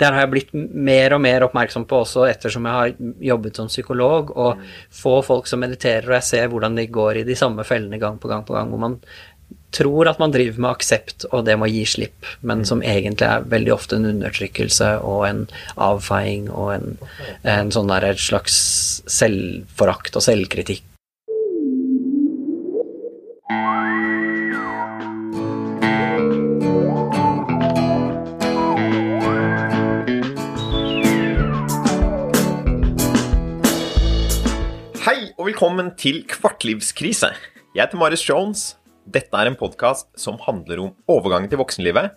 der har jeg blitt mer og mer oppmerksom på også ettersom jeg har jobbet som psykolog, og få folk som mediterer, og jeg ser hvordan de går i de samme fellene gang på gang på gang, hvor man tror at man driver med aksept og det må gi slipp, men som egentlig er veldig ofte en undertrykkelse og en avfeiing og en, en sånn der et slags selvforakt og selvkritikk. Velkommen til Kvartlivskrise. Jeg heter Marius Jones. Dette er en podkast som handler om overgangen til voksenlivet,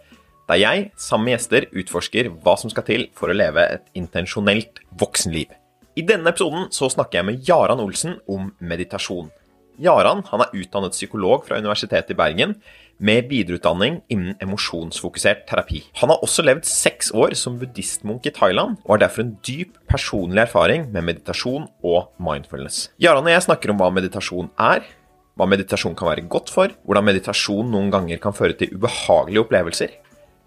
der jeg sammen med gjester utforsker hva som skal til for å leve et intensjonelt voksenliv. I denne episoden så snakker jeg med Jaran Olsen om meditasjon. Jaran han er utdannet psykolog fra Universitetet i Bergen med videreutdanning innen emosjonsfokusert terapi. Han har også levd seks år som buddhistmunk i Thailand, og har derfor en dyp personlig erfaring med meditasjon og mindfulness. Jaran og jeg snakker om hva meditasjon er, hva meditasjon kan være godt for, hvordan meditasjon noen ganger kan føre til ubehagelige opplevelser,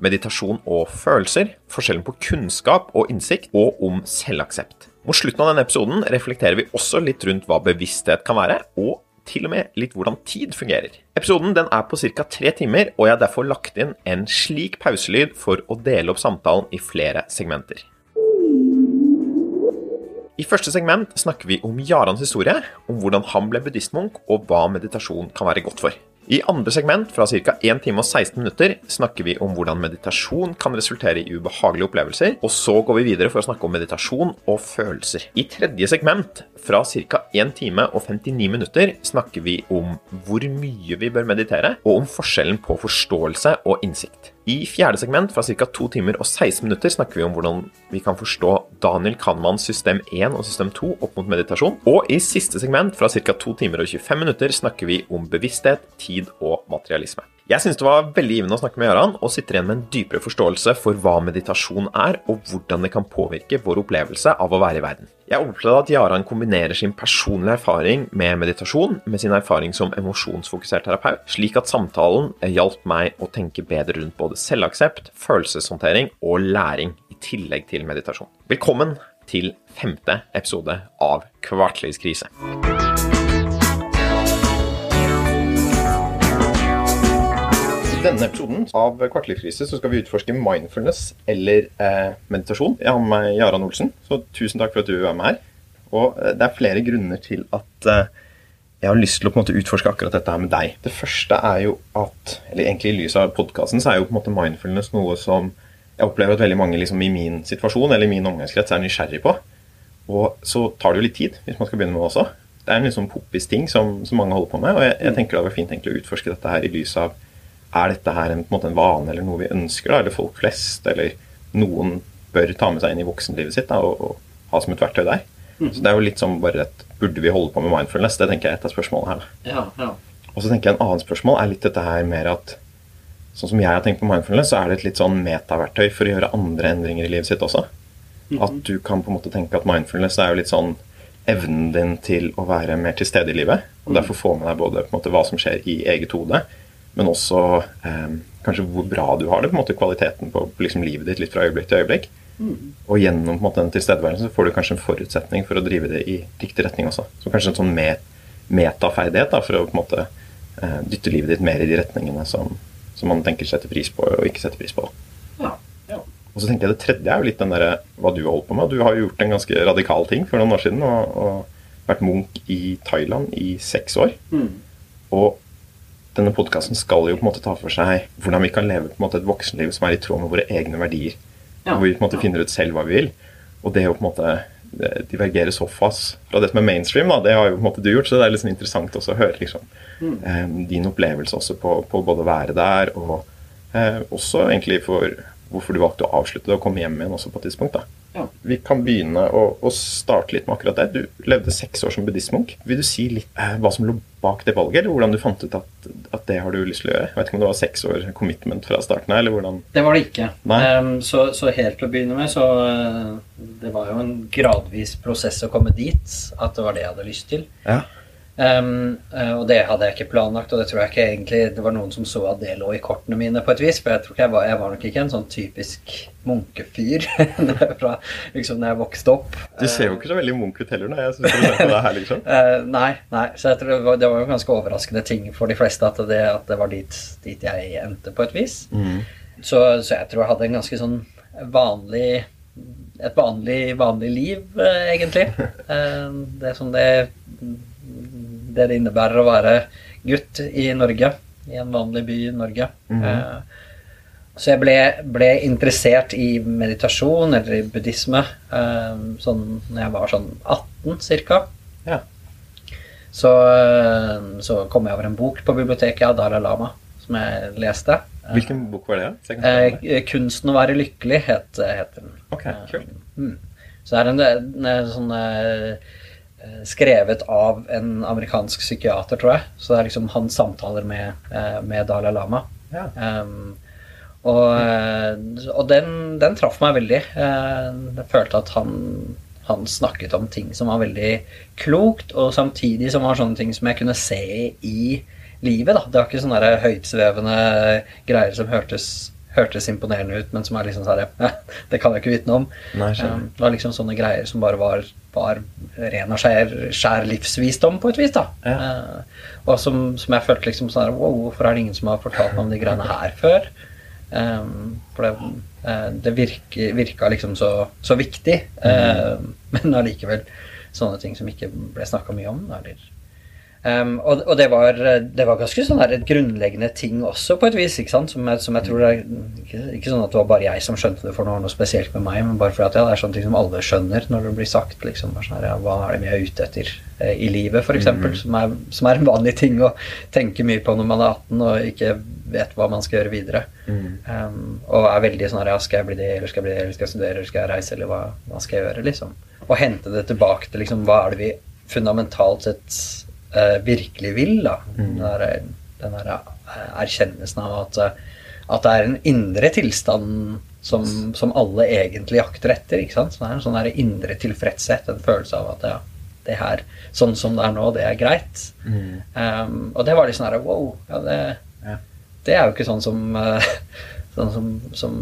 meditasjon og følelser, forskjellen på kunnskap og innsikt, og om selvaksept. Mot slutten av denne episoden reflekterer vi også litt rundt hva bevissthet kan være, og til og med litt hvordan tid fungerer. Episoden den er på ca. tre timer, og jeg har derfor lagt inn en slik pauselyd for å dele opp samtalen i flere segmenter. I første segment snakker vi om Jarans historie, om hvordan han ble buddhistmunk, og hva meditasjon kan være godt for. I andre segment, fra ca. 1 time og 16 minutter, snakker vi om hvordan meditasjon kan resultere i ubehagelige opplevelser, og så går vi videre for å snakke om meditasjon og følelser. I tredje segment, fra ca. 1 time og 59 minutter, snakker vi om hvor mye vi bør meditere, og om forskjellen på forståelse og innsikt. I fjerde segment, fra ca. 2 timer og 16 minutter, snakker vi om hvordan vi kan forstå Daniel Kahnemans system 1 og system 2 opp mot meditasjon. Og i siste segment, fra ca. 2 timer og 25 minutter, snakker vi om bevissthet, tid og materialisme. Jeg syns det var veldig givende å snakke med Jaran, og sitter igjen med en dypere forståelse for hva meditasjon er, og hvordan det kan påvirke vår opplevelse av å være i verden. Jeg opplevde at Jaran kombinerer sin personlige erfaring med meditasjon med sin erfaring som emosjonsfokusert terapeut, slik at samtalen hjalp meg å tenke bedre rundt både selvaksept, følelseshåndtering og læring, i tillegg til meditasjon. Velkommen til femte episode av Kvartlivskrise. Denne episoden av Kvartlivskrise så skal vi utforske mindfulness eller eh, meditasjon. Jeg har med meg Jaran Olsen, så tusen takk for at du er med her. Og eh, det er flere grunner til at eh, jeg har lyst til å på en måte utforske akkurat dette her med deg. Det første er jo at, eller egentlig i lys av podkasten, så er jo på en måte mindfulness noe som jeg opplever at veldig mange liksom, i min situasjon eller i min omgangskrets er nysgjerrig på. Og så tar det jo litt tid hvis man skal begynne med det også. Det er en liksom poppis ting som, som, mange holder på med, og jeg, jeg tenker det hadde vært fint å utforske dette her i lys av er dette her en, en, en vane eller noe vi ønsker, da, eller folk flest, eller noen bør ta med seg inn i voksenlivet sitt da, og, og, ha som et verktøy der. Mm. Så det er jo litt som bare et Burde vi holde på med mindfulness? Det tenker jeg er et av spørsmålene her. Ja, ja. Og så tenker jeg en annen spørsmål er litt dette her mer at Sånn som jeg har tenkt på mindfulness, så er det et litt sånn metaverktøy for å gjøre andre endringer i livet sitt også. Mm. At du kan på en måte tenke at mindfulness er jo litt sånn evnen din til å være mer til stede i livet. Og mm. derfor få med deg både på en måte hva som skjer i eget hode, men også eh, kanskje hvor bra du har det, på en måte kvaliteten på liksom, livet ditt litt fra øyeblikk til øyeblikk. Mm. Og gjennom måte, den tilstedeværelsen så får du kanskje en forutsetning for å drive det i riktig retning også. Så kanskje en sånn met metaferdighet da, for å på en måte eh, dytte livet ditt mer i de retningene som, som, man tenker setter pris på og ikke setter pris på. Ja. Ja. Og så tenker jeg Det tredje er jo litt den der, hva du har holdt på med. Du har jo gjort en ganske radikal ting for noen år siden. og, og vært munk i Thailand i seks år. Mm. Og denne podkasten skal jo på en måte ta for seg hvordan vi kan leve på en måte et voksenliv som er i tråd med våre egne verdier. Ja. Hvor vi på en måte finner ut selv hva vi vil. Og det å på en måte divergere så fast fra det som er mainstream, da, det har jo på en måte du gjort. Så det er sånn interessant også å høre liksom, mm. eh, din opplevelse også på, på både å være der, og eh, også egentlig for hvorfor du valgte å avslutte det og komme hjem igjen også på et tidspunkt. da. Ja. Vi kan begynne å, å, starte litt med akkurat det. Du levde seks år som buddhistmunk. Vil du si litt eh, hva som lå bak det valget, eller hvordan du fant ut at, at, det har du lyst til å gjøre? Jeg vet ikke om det var seks år commitment fra starten av, eller hvordan Det var det ikke. Um, så, så, helt til å begynne med, så uh, Det var jo en gradvis prosess å komme dit, at det var det jeg hadde lyst til. Ja. Um, uh, og det hadde jeg ikke planlagt, og det tror jeg ikke egentlig det var noen som så at det lå i kortene mine på et vis. For jeg tror ikke jeg var, jeg var nok ikke en sånn typisk munkefyr fra liksom når jeg vokste opp. Du ser jo ikke så veldig munk ut heller når jeg syns du det her, liksom. Uh, nei, nei. Så jeg tror det var, det var jo ganske overraskende ting for de fleste at det, at det var dit, dit, jeg endte, på et vis. Mm. Så, så, jeg tror jeg hadde en ganske sånn vanlig et vanlig, vanlig liv, uh, egentlig. det som sånn det det det innebærer å være gutt i Norge. I en vanlig by i Norge. Mm -hmm. Så jeg ble, ble, interessert i meditasjon eller i buddhisme eh, sånn når jeg var sånn 18 ca. Ja. Så, eh, så, kom jeg over en bok på biblioteket av Dalai Lama som jeg leste. Hvilken bok var det? Eh, 'Kunsten å være lykkelig' het, heter den. Okay, cool. mm. Så det er en, en sånn Eh, skrevet av en amerikansk psykiater, tror jeg. Så det er liksom hans samtaler med, eh, med Dalai Lama. Ja. Um, og, eh, og den, den, traff meg veldig. Jeg følte at han, han, snakket om ting som var veldig klokt, og samtidig som var sånne ting som jeg kunne se i livet. Da. Det var ikke sånne høytsvevende greier som hørtes hørtes imponerende ut, men som er liksom sånn ja, Det kan jeg ikke vitne om. Nei, um, det var liksom sånne greier som bare var, var ren og skjær, skjær, livsvisdom, på et vis. da. Ja. Uh, og som, som, jeg følte liksom sånn Wow, hvorfor er det ingen som har fortalt meg om de greiene her før? Um, for det, uh, det virke, virka liksom så, så viktig, uh, mm. men allikevel sånne ting som ikke ble snakka mye om. Eller Um, og, og det, var, det, var, ganske sånn her et grunnleggende ting også, på et vis. ikke sant? Som jeg, som jeg tror er, ikke, ikke, sånn at det var bare jeg som skjønte det, for noe, noe spesielt med meg, men bare fordi at ja, det er sånne ting som alle skjønner når det blir sagt. liksom, sånn her, ja, Hva er det vi er ute etter eh, i livet, f.eks. Mm som, er, som er en vanlig ting å tenke mye på når man er 18 og ikke vet hva man skal gjøre videre. Mm. Um, og er veldig sånn her ja, Skal jeg bli det, eller skal jeg bli det, eller skal jeg studere, eller skal jeg reise, eller hva, hva skal jeg gjøre? liksom. Og hente det tilbake til liksom, hva er det vi fundamentalt sett uh, virkelig vil. da, mm. Den der, den der eh, erkjennelsen av at, eh, at, det er en indre tilstand som, som, alle egentlig jakter etter. ikke sant? Så det er en sånn der indre tilfredshet, en følelse av at ja, det her, sånn som det er nå, det er greit. Mm. Um, og det var litt sånn her wow. Ja, det, ja. det, er jo ikke sånn som uh, Sånn som, som,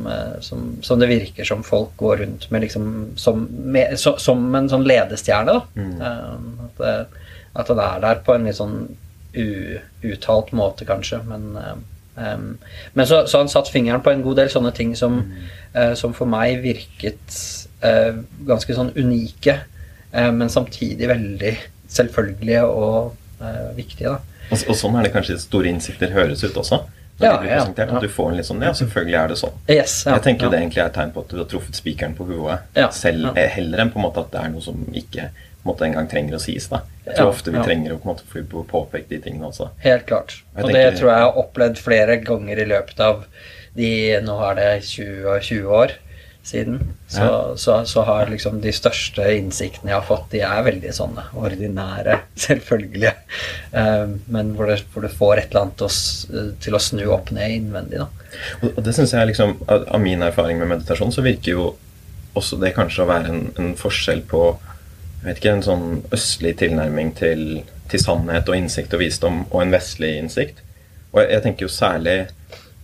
som, som, det virker som folk går rundt med, liksom, som, med, så, som en sånn ledestjerne. da. Mm. Um, at, at han er der på en litt sånn uuttalt måte, kanskje. Men, um, men så, så, han satt fingeren på en god del sånne ting som, mm. uh, som for meg virket uh, ganske sånn unike, uh, men samtidig veldig selvfølgelige og viktige. da. Og, og, sånn er det kanskje store innsikter høres ut også? Når ja, de blir presentert, ja, At du får en litt sånn Ja, selvfølgelig er det sånn. Yes, ja, jeg tenker jo det egentlig er et tegn på at du har truffet spikeren på hodet selv, heller enn på en måte at det er noe som ikke måte en gang trenger å sies. da. Jeg tror ja, ofte vi ja. trenger å på en måte få påpekt de tingene også. Helt klart. Og tenker, det tror jeg jeg har opplevd flere ganger i løpet av de Nå er det 20, 20 år siden. Så, ja. så, så, har liksom de største innsiktene jeg har fått, de er veldig sånne ordinære, selvfølgelige. Um, men hvor det, hvor det, får et eller annet å, til å snu opp ned innvendig. da. Og, det synes jeg liksom, av, min erfaring med meditasjon, så virker jo også det kanskje å være en, en forskjell på vet ikke, en sånn østlig tilnærming til, til, sannhet og innsikt og visdom, og en vestlig innsikt. Og jeg, jeg tenker jo særlig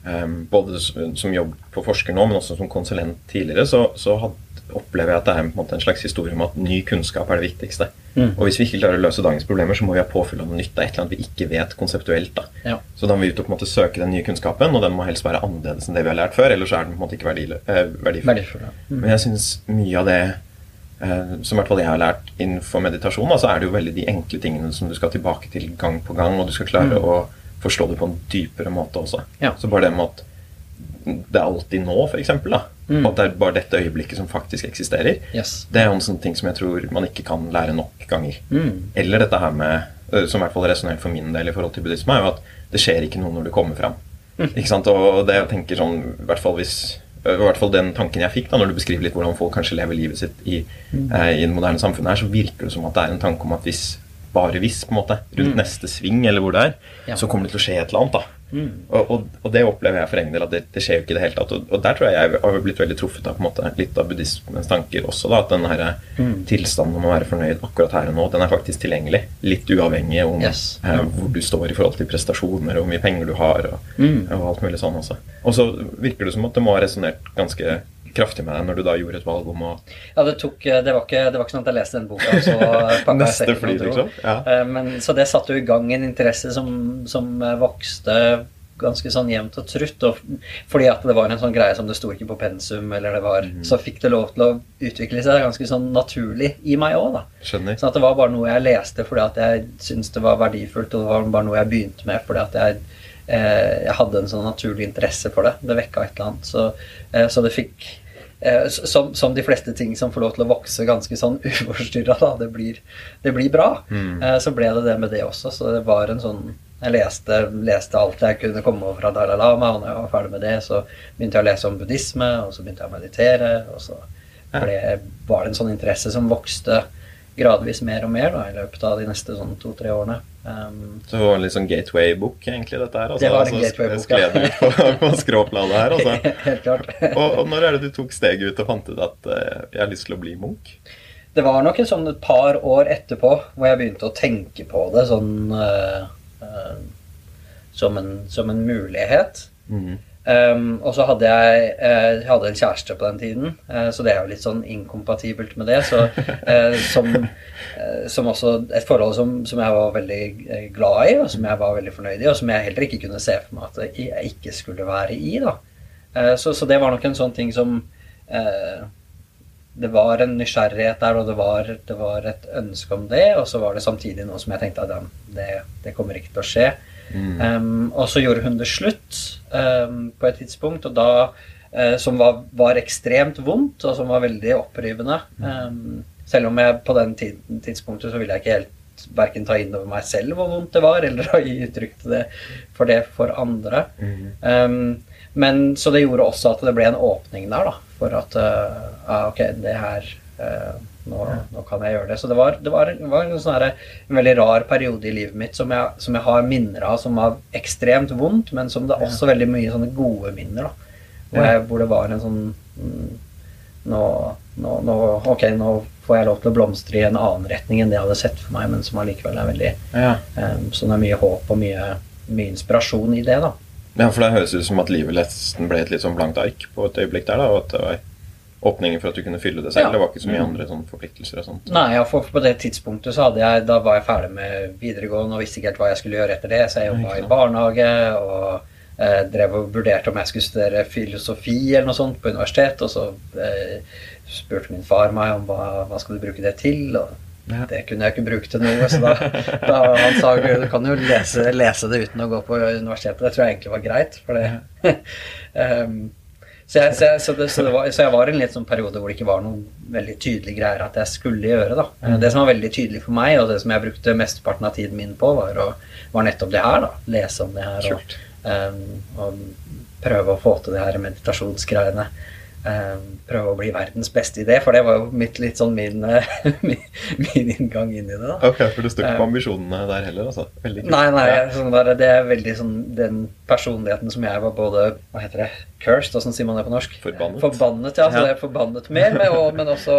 um, både som jobb på forsker nå, men også som konsulent tidligere, så, så had, opplever jeg at det er en, måte, en, slags historie om at ny kunnskap er det viktigste. Mm. Og hvis vi ikke klarer å løse dagens problemer, så må vi ha påfyll av noe nytt et eller annet vi ikke vet konseptuelt. da. Ja. Så da må vi ut og på en måte søke den nye kunnskapen, og den må helst være annerledes enn det vi har lært før, ellers er den på en måte ikke verdifull. eh, verdifull. verdifull ja. mm. Men jeg syns mye av det som i hvert fall jeg har lært innenfor meditasjon, så er det jo veldig de enkle tingene som du skal tilbake til gang på gang, og du skal klare mm. å forstå det på en dypere måte også. Ja. Så bare det med at det er alltid nå, f.eks., mm. at det er bare dette øyeblikket som faktisk eksisterer, yes. det er jo en sånn ting som jeg tror man ikke kan lære nok ganger. Mm. Eller dette her med, eh, som i hvert fall resonnerer for min del i forhold til buddhisme, er jo at det skjer ikke noe når du kommer fram. Mm. Ikke sant? Og det jeg tenker sånn, i hvert fall hvis i hvert fall den tanken jeg fikk da når du beskriver litt hvordan folk kanskje lever livet sitt i, mm. eh, i det moderne samfunnet, her, så virker det som at det er en tanke om at hvis bare hvis, på en måte, rundt mm. neste sving eller hvor det er, ja. så kommer det til å skje et eller annet. da. Mm. Og, og, og, det opplever jeg for egen del at det, det, skjer jo ikke i det hele tatt. Og, og, der tror jeg jeg har blitt veldig truffet av måte, litt av buddhismens tanker også. da, At den her mm. tilstanden om å være fornøyd akkurat her og nå, den er faktisk tilgjengelig. Litt uavhengig om yes. eh, hvor du står i forhold til prestasjoner, og hvor mye penger du har, og, mm. alt mulig sånn også. Og så virker det som at det må ha resonnert ganske kraftig med deg når du da gjorde et valg om å Ja, det, tok, det, var, ikke, det var ikke sånn at jeg leste den boka og så pakka jeg sekken og dro. Liksom? Ja. Eh, men, så det satte jo i gang en interesse som, som vokste ganske sånn jevnt og trutt. Og fordi at det var en sånn greie som det sto ikke på pensum, eller det var mm. Så fikk det lov til å utvikle seg ganske sånn naturlig i meg òg, da. Skjønner. Sånn at det var bare noe jeg leste fordi at jeg syntes det var verdifullt, og det var bare noe jeg begynte med fordi at jeg eh, jeg hadde en sånn naturlig interesse for det. Det vekka et eller annet. Så, eh, så det fikk Eh, som, som, de fleste ting som får lov til å vokse ganske sånn uforstyrra, da. Det blir, det blir bra. Mm. Så ble det det med det også. Så det var en sånn Jeg leste, leste alt jeg kunne komme over fra Dalai Lama, og når jeg var ferdig med det, så begynte jeg å lese om buddhisme, og så begynte jeg å meditere, og så ble, var det en sånn interesse som vokste gradvis mer og mer da, i løpet av de neste sånn to-tre årene. Um, så det var en litt sånn gateway-bok, egentlig, dette her? Altså, det var en altså, gateway-bok, ja. ut på, på skråplanet her, altså. Helt klart. og, og, når er det du tok steget ut og fant ut at uh, jeg har lyst til å bli munk? Det var nok en sånn et par år etterpå hvor jeg begynte å tenke på det sånn uh, som, en, som, en, mulighet. Mm. Um, og så hadde jeg, uh, hadde en kjæreste på den tiden, uh, så det er jo litt sånn inkompatibelt med det. Så, uh, som, som, også et forhold som, som, jeg var veldig glad i, og som jeg var veldig fornøyd i, og som jeg heller ikke kunne se for meg at jeg ikke skulle være i. da. Så, så, det var nok en sånn ting som Det var en nysgjerrighet der, og det var, det var, et ønske om det, og så var det samtidig noe som jeg tenkte at det, det kommer ikke til å skje. Mm. Um, og så gjorde hun det slutt um, på et tidspunkt, og da, uh, som var, var, ekstremt vondt, og som var veldig opprivende. Um, selv om jeg på den tidspunktet så ville jeg ikke helt verken ta inn over meg selv hvor vondt det var, eller å gi uttrykk til det for det for andre. Mm. men Så det gjorde også at det ble en åpning der, da, for at uh, ok, det her uh, nå, nå, kan jeg gjøre det. Så det var, det var, var en, sånn her, en, veldig rar periode i livet mitt som jeg, som jeg har minner av som var ekstremt vondt, men som det er også veldig mye sånne gode minner. da. Hvor, jeg, hvor det var en sånn mm, nå, nå, nå, Ok, nå får jeg lov til å blomstre i en annen retning enn det jeg hadde sett for meg, men som allikevel er veldig ja. um, Så det er mye håp og mye, mye inspirasjon i det, da. Ja, for det høres ut som at livet nesten ble et litt sånn blankt ark på et øyeblikk der. da, og at det var åpninger for at du kunne fylle det selv? Ja. Det var ikke så mye andre sånn, forpliktelser og sånt? Nei, ja, for på det tidspunktet så hadde jeg Da var jeg ferdig med videregående og visste ikke helt hva jeg skulle gjøre etter det, så jeg jobba i barnehage og eh, drev og vurderte om jeg skulle studere filosofi eller noe sånt på universitet, og så eh, spurte min far meg om hva, hva skal du bruke det til, og ja. det kunne jeg ikke bruke til noe, så da, da han sa du kan jo lese, lese, det uten å gå på universitetet. Det tror jeg egentlig var greit, for det um, Så jeg, så, jeg, så, det, så, var, så jeg, var i en litt sånn periode hvor det ikke var noen veldig tydelige greier at jeg skulle gjøre. da. Mm. Det som var veldig tydelig for meg, og det som jeg brukte mesteparten av tiden min på, var, å, var nettopp det her. da. Lese om det her og, um, og, prøve å få til det her meditasjonsgreiene. Um, prøve å bli verdens beste i det, for det var jo mitt, litt sånn min, min, min, inngang inn i det. da. Ok, For du står ikke på ehm, ambisjonene der heller? altså? Veldig kult. Nei, nei, sånn der, det er veldig sånn den personligheten som jeg var både Hva heter det? Cursed, åssen sier man det på norsk? Forbannet. Forbannet, ja. Så det er forbannet mer, med, og, men også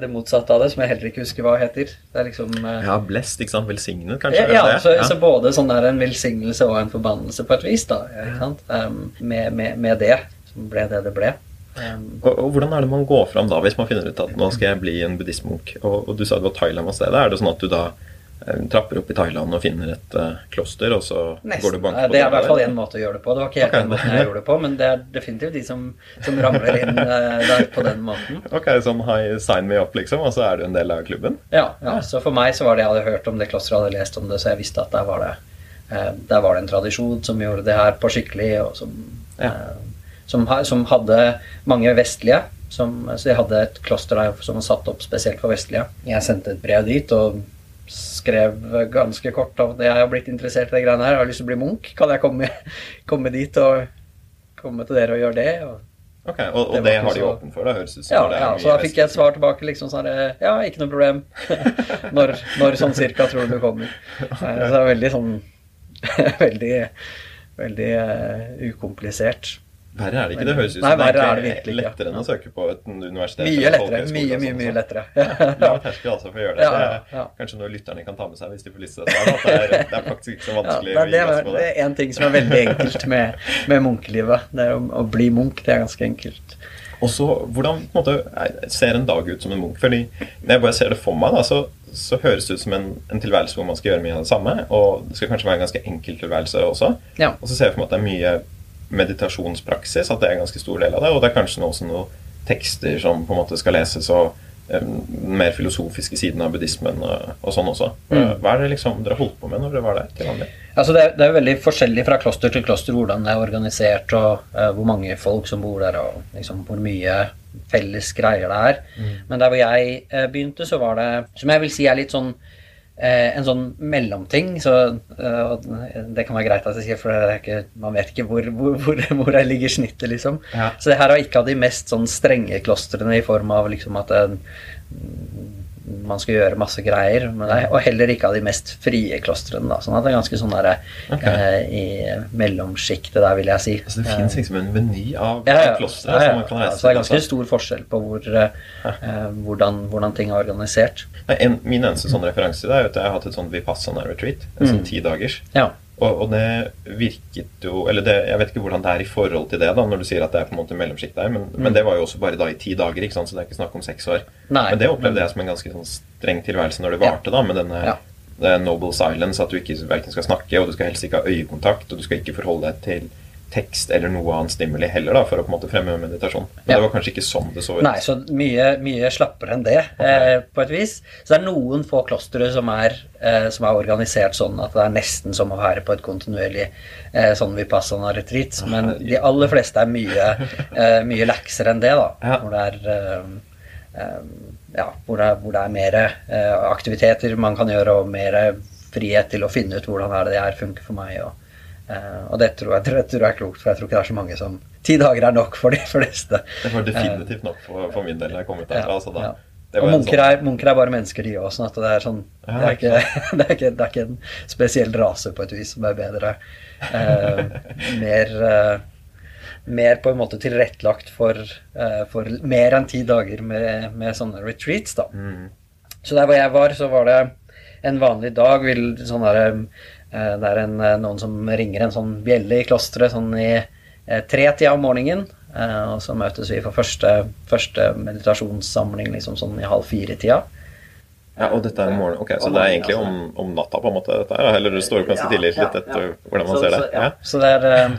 det motsatte av det, som jeg heller ikke husker hva heter. Det er liksom Ja, blest, ikke sant? Velsignet, kanskje? Ja, ja, så, ja. så, både sånn der en velsignelse og en forbannelse på et vis, da. Ikke sant? Um, med, med, med det som ble det det ble. Og, og, Hvordan er det man går fram da, hvis man finner ut at nå skal jeg bli en buddhistmunk? Og, og, du sa det var Thailand var stedet. Er det sånn at du da um, trapper opp i Thailand og finner et uh, kloster, og så Nesten. går du bank på det? Det er i hvert fall én måte å gjøre det på. Det var ikke helt okay. den måten jeg gjorde det på, men det er definitivt de som, som ramler inn uh, der på den måten. Ok, Sånn high sign me up, liksom, og så er du en del av klubben? Ja, ja, så for meg så var det jeg hadde hørt om det klosteret, hadde lest om det, så jeg visste at der var det, uh, der var det en tradisjon som gjorde det her på skikkelig, og som ja som, som hadde mange vestlige. Som, så de hadde et kloster der som var satt opp spesielt for vestlige. Jeg sendte et brev dit og skrev ganske kort det jeg har blitt interessert i de greiene her. Jeg har lyst til å bli munk. Kan jeg komme, komme dit og komme til dere og gjøre det? Og, ok, Og, og det, det har de åpent for? da, høres ut som ja, ja, så da fikk jeg et svar tilbake. liksom sånn Ja, ikke noe problem. når, når sånn cirka tror du du kommer? Så det er veldig sånn Veldig veldig uh, ukomplisert. Verre er det ikke. Det høres ut som det er det virkelig lettere enn å søke på et universitet. Mye lettere. Mye, mye, sånn mye også. lettere. Lav terskel altså for å gjøre det. Ja, ja, det er. Kanskje noe lytterne kan ta med seg hvis de får lyst til dette. Det er, det er faktisk ikke så vanskelig det, er, det, er, det er en ting som er veldig enkelt med, med munkelivet. Det er å, å bli munk. Det er ganske enkelt. Og så, Hvordan på en måte, er- ser en dag ut som en munk? Fordi Når jeg bare ser det for meg, da, så, så høres det ut som en, en tilværelse hvor man skal gjøre mye av det samme. Og det skal kanskje være en ganske enkel tilværelse også. Ja. Og så ser jeg for meg at det er mye meditasjonspraksis, at det er en ganske stor del av det. Og det er kanskje også noen tekster som på en måte skal leses, og eh, den mer filosofiske siden av buddhismen og, og sånn også. Mm. Hva er det liksom dere holdt på med når dere var der til vanlig? Altså det, er, det er veldig forskjellig fra kloster til kloster hvordan det er organisert, og uh, hvor mange folk som bor der, og liksom hvor mye felles greier det er. Men der hvor jeg uh, begynte, så var det, som jeg vil si er litt sånn eh, en sånn mellomting. Så eh, det kan være greit at jeg sier, for det er ikke, man vet ikke hvor, hvor, hvor, det ligger snittet, liksom. Ja. Så det her er ikke av de mest sånn strenge klostrene i form av liksom at det, man skal gjøre masse greier, med det og heller ikke av de mest frie klostrene. Da. Sånn at det er ganske sånn der, okay. eh, i mellomsjiktet der, vil jeg si. Altså Det fins liksom en meny av Ja, ja. klostre Ja, som man kan reise så det er ganske også. stor forskjell på hvor, eh, eh, hvordan, hvordan ting er organisert. Nei, en, min eneste sånn referanse til det er at jeg har hatt et sånt Vipassana retreat. En sånn Mm. ti dagers. Ja. Og, og det virket jo Eller det, jeg vet ikke hvordan det er i forhold til det, da når du sier at det er på en måte mellomsjikt der, men, men det var jo også bare da i ti dager, ikke sant? så det er ikke snakk om seks år. Mm. Nei, men det opplevde jeg som en ganske sånn streng tilværelse når det Ja. varte, da, med denne Ja. noble silence, at du ikke verken skal snakke, og du skal helst ikke ha øyekontakt, og du skal ikke forholde deg til tekst eller noe annet stimuli heller, da, for å på en måte fremme meditasjon. Men Ja. det var kanskje ikke sånn det så ut. Nei, så mye, mye slappere enn det, eh, på et vis. Så det er noen få klostre som er, eh, som er organisert sånn at det er nesten som å være på et kontinuerlig eh, sånn vipassana-retreat. Men de aller fleste er mye, eh, mye laksere enn det, da. Ja. Hvor det er eh, eh, ja, hvor det hvor det er mer eh, aktiviteter man kan gjøre, og mer frihet til å finne ut hvordan er det det her funker for meg. Og, og det tror jeg, det tror jeg er klokt, for jeg tror ikke det er så mange som Ti dager er nok for de fleste. Det var definitivt nok for, for min del da jeg kom ut derfra. altså da. Ja. Det Og munker sånn- er, munker er bare mennesker, de òg. Sånn at det er sånn Ja, det, er ikke, det, er ikke, det er ikke en spesiell rase på et vis som er bedre. Eh, mer, eh, mer på en måte tilrettelagt for, uh, for mer enn ti dager med, med sånne retreats, da. Mm. Så der hvor jeg var, så var det en vanlig dag. Vil, sånn der, eh, det er en, eh, noen som ringer en sånn bjelle i klosteret sånn i eh, tretida om morgenen. Eh, og så møtes vi for første, første meditasjonssamling liksom sånn i halv fire-tida. Ja, og dette er om morgenen. Ok, Så det er egentlig om, om natta, på en måte? dette her, Eller du står opp ganske Ja, tidlig, litt etter ja. hvordan man Så- ser det? Så, ja. Ja. Så det er eh,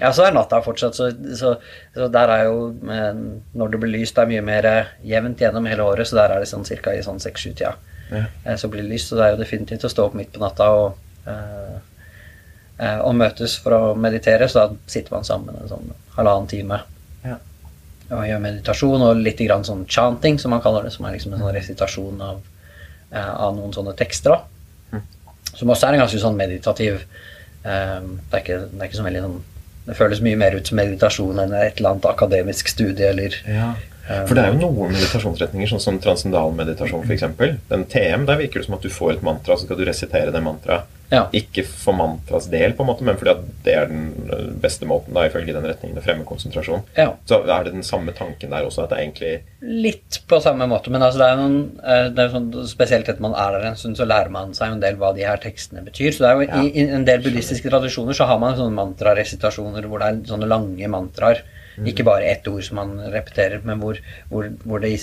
Ja, så er natta fortsatt. Så, så, så der er jo eh, Når det blir lyst, det er mye mer eh, jevnt gjennom hele året, så der er det sånn cirka i sånn seks-sju-tida. Ja. Eh, Så blir det lyst, så det er jo definitivt å stå opp midt på natta og, eh, eh, og møtes for å meditere. Så da sitter man sammen en sånn halvannen time Ja. og gjør meditasjon og litt grann sånn chanting, som man kaller det, som er liksom en sånn resitasjon av, eh, av noen sånne tekster. Mm. Som også er en ganske sånn meditativ eh, det, er ikke, det er ikke så veldig sånn Det føles mye mer ut som meditasjon enn et eller annet akademisk studie eller Ja. For det er jo noen meditasjonsretninger, sånn som transcendal meditasjon f.eks. Den TM, der virker det som at du får et mantra, så skal du resitere det mantraet. Ja. Ikke for mantras del, på en måte, men fordi at det er den øh, beste måten da, ifølge den retningen å fremme konsentrasjon. ja. Så er det den samme tanken der også, at det er egentlig Litt på samme måte, men altså det er noen, eh, det er sånn, spesielt etter man er der en stund, så lærer man seg en del hva de her tekstene betyr. Så det er jo Ja. i, I en del buddhistiske tradisjoner så har man sånne mantraresitasjoner hvor det er sånne lange mantraer. Ikke bare ett ord som man repeterer, men hvor, hvor, hvor det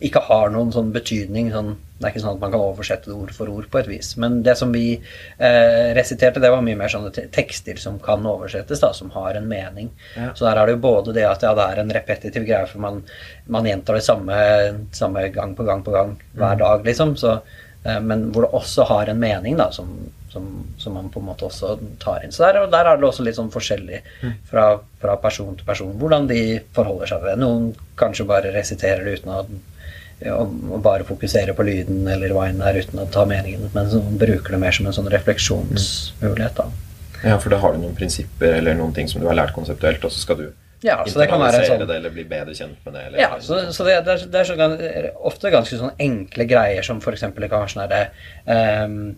ikke har noen sånn betydning. Sånn, det er ikke sånn at man kan oversette det ord for ord på et vis. Men det som vi eh, resiterte, det var mye mer sånne tekster som kan oversettes, da, som har en mening. Ja. Så der er det jo både det at ja, det er en repetitiv greie, for man, man gjentar det samme, samme gang på gang på gang hver Mm. dag, liksom. Så, eh, men hvor det også har en mening, da, som, som, som man på en måte også tar inn. Så der, der er det også litt sånn forskjellig Mm. fra, fra person til person hvordan de forholder seg til det. Noen kanskje bare resiterer det uten å og bare fokusere på lyden eller hva enn det er uten å ta meningen, men så bruker det mer som en sånn refleksjonsmulighet. da. Ja, for da har du noen prinsipper eller noen ting som du har lært konseptuelt, og så skal du Ja, så det kan være internalisere sånn det eller bli bedre kjent med det. Eller, Ja, så, så det, det, er, det er så ofte ganske sånn enkle greier som eksempel det kan være sånn herre ehm,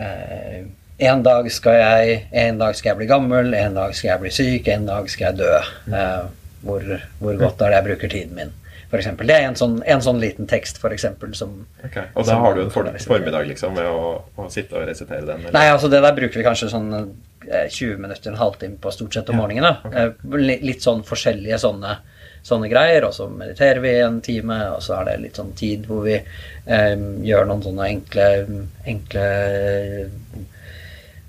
eh, en dag skal jeg En dag skal jeg bli gammel, en dag skal jeg bli syk, en dag skal jeg dø. Eh, hvor, hvor godt er det jeg bruker tiden min? For eksempel. det er en sånn, en sånn liten tekst, for eksempel, som Ok, Og da har du en for formiddag liksom med å, å sitte og resitere den? Eller? Nei, altså det der bruker vi kanskje sånn eh, 20 minutter, en halvtime på stort sett om Ja, morgenen. da. Okay. Litt sånn forskjellige sånne, sånne greier, og så mediterer vi en time, og så er det litt sånn tid hvor vi eh, gjør noen sånne enkle, enkle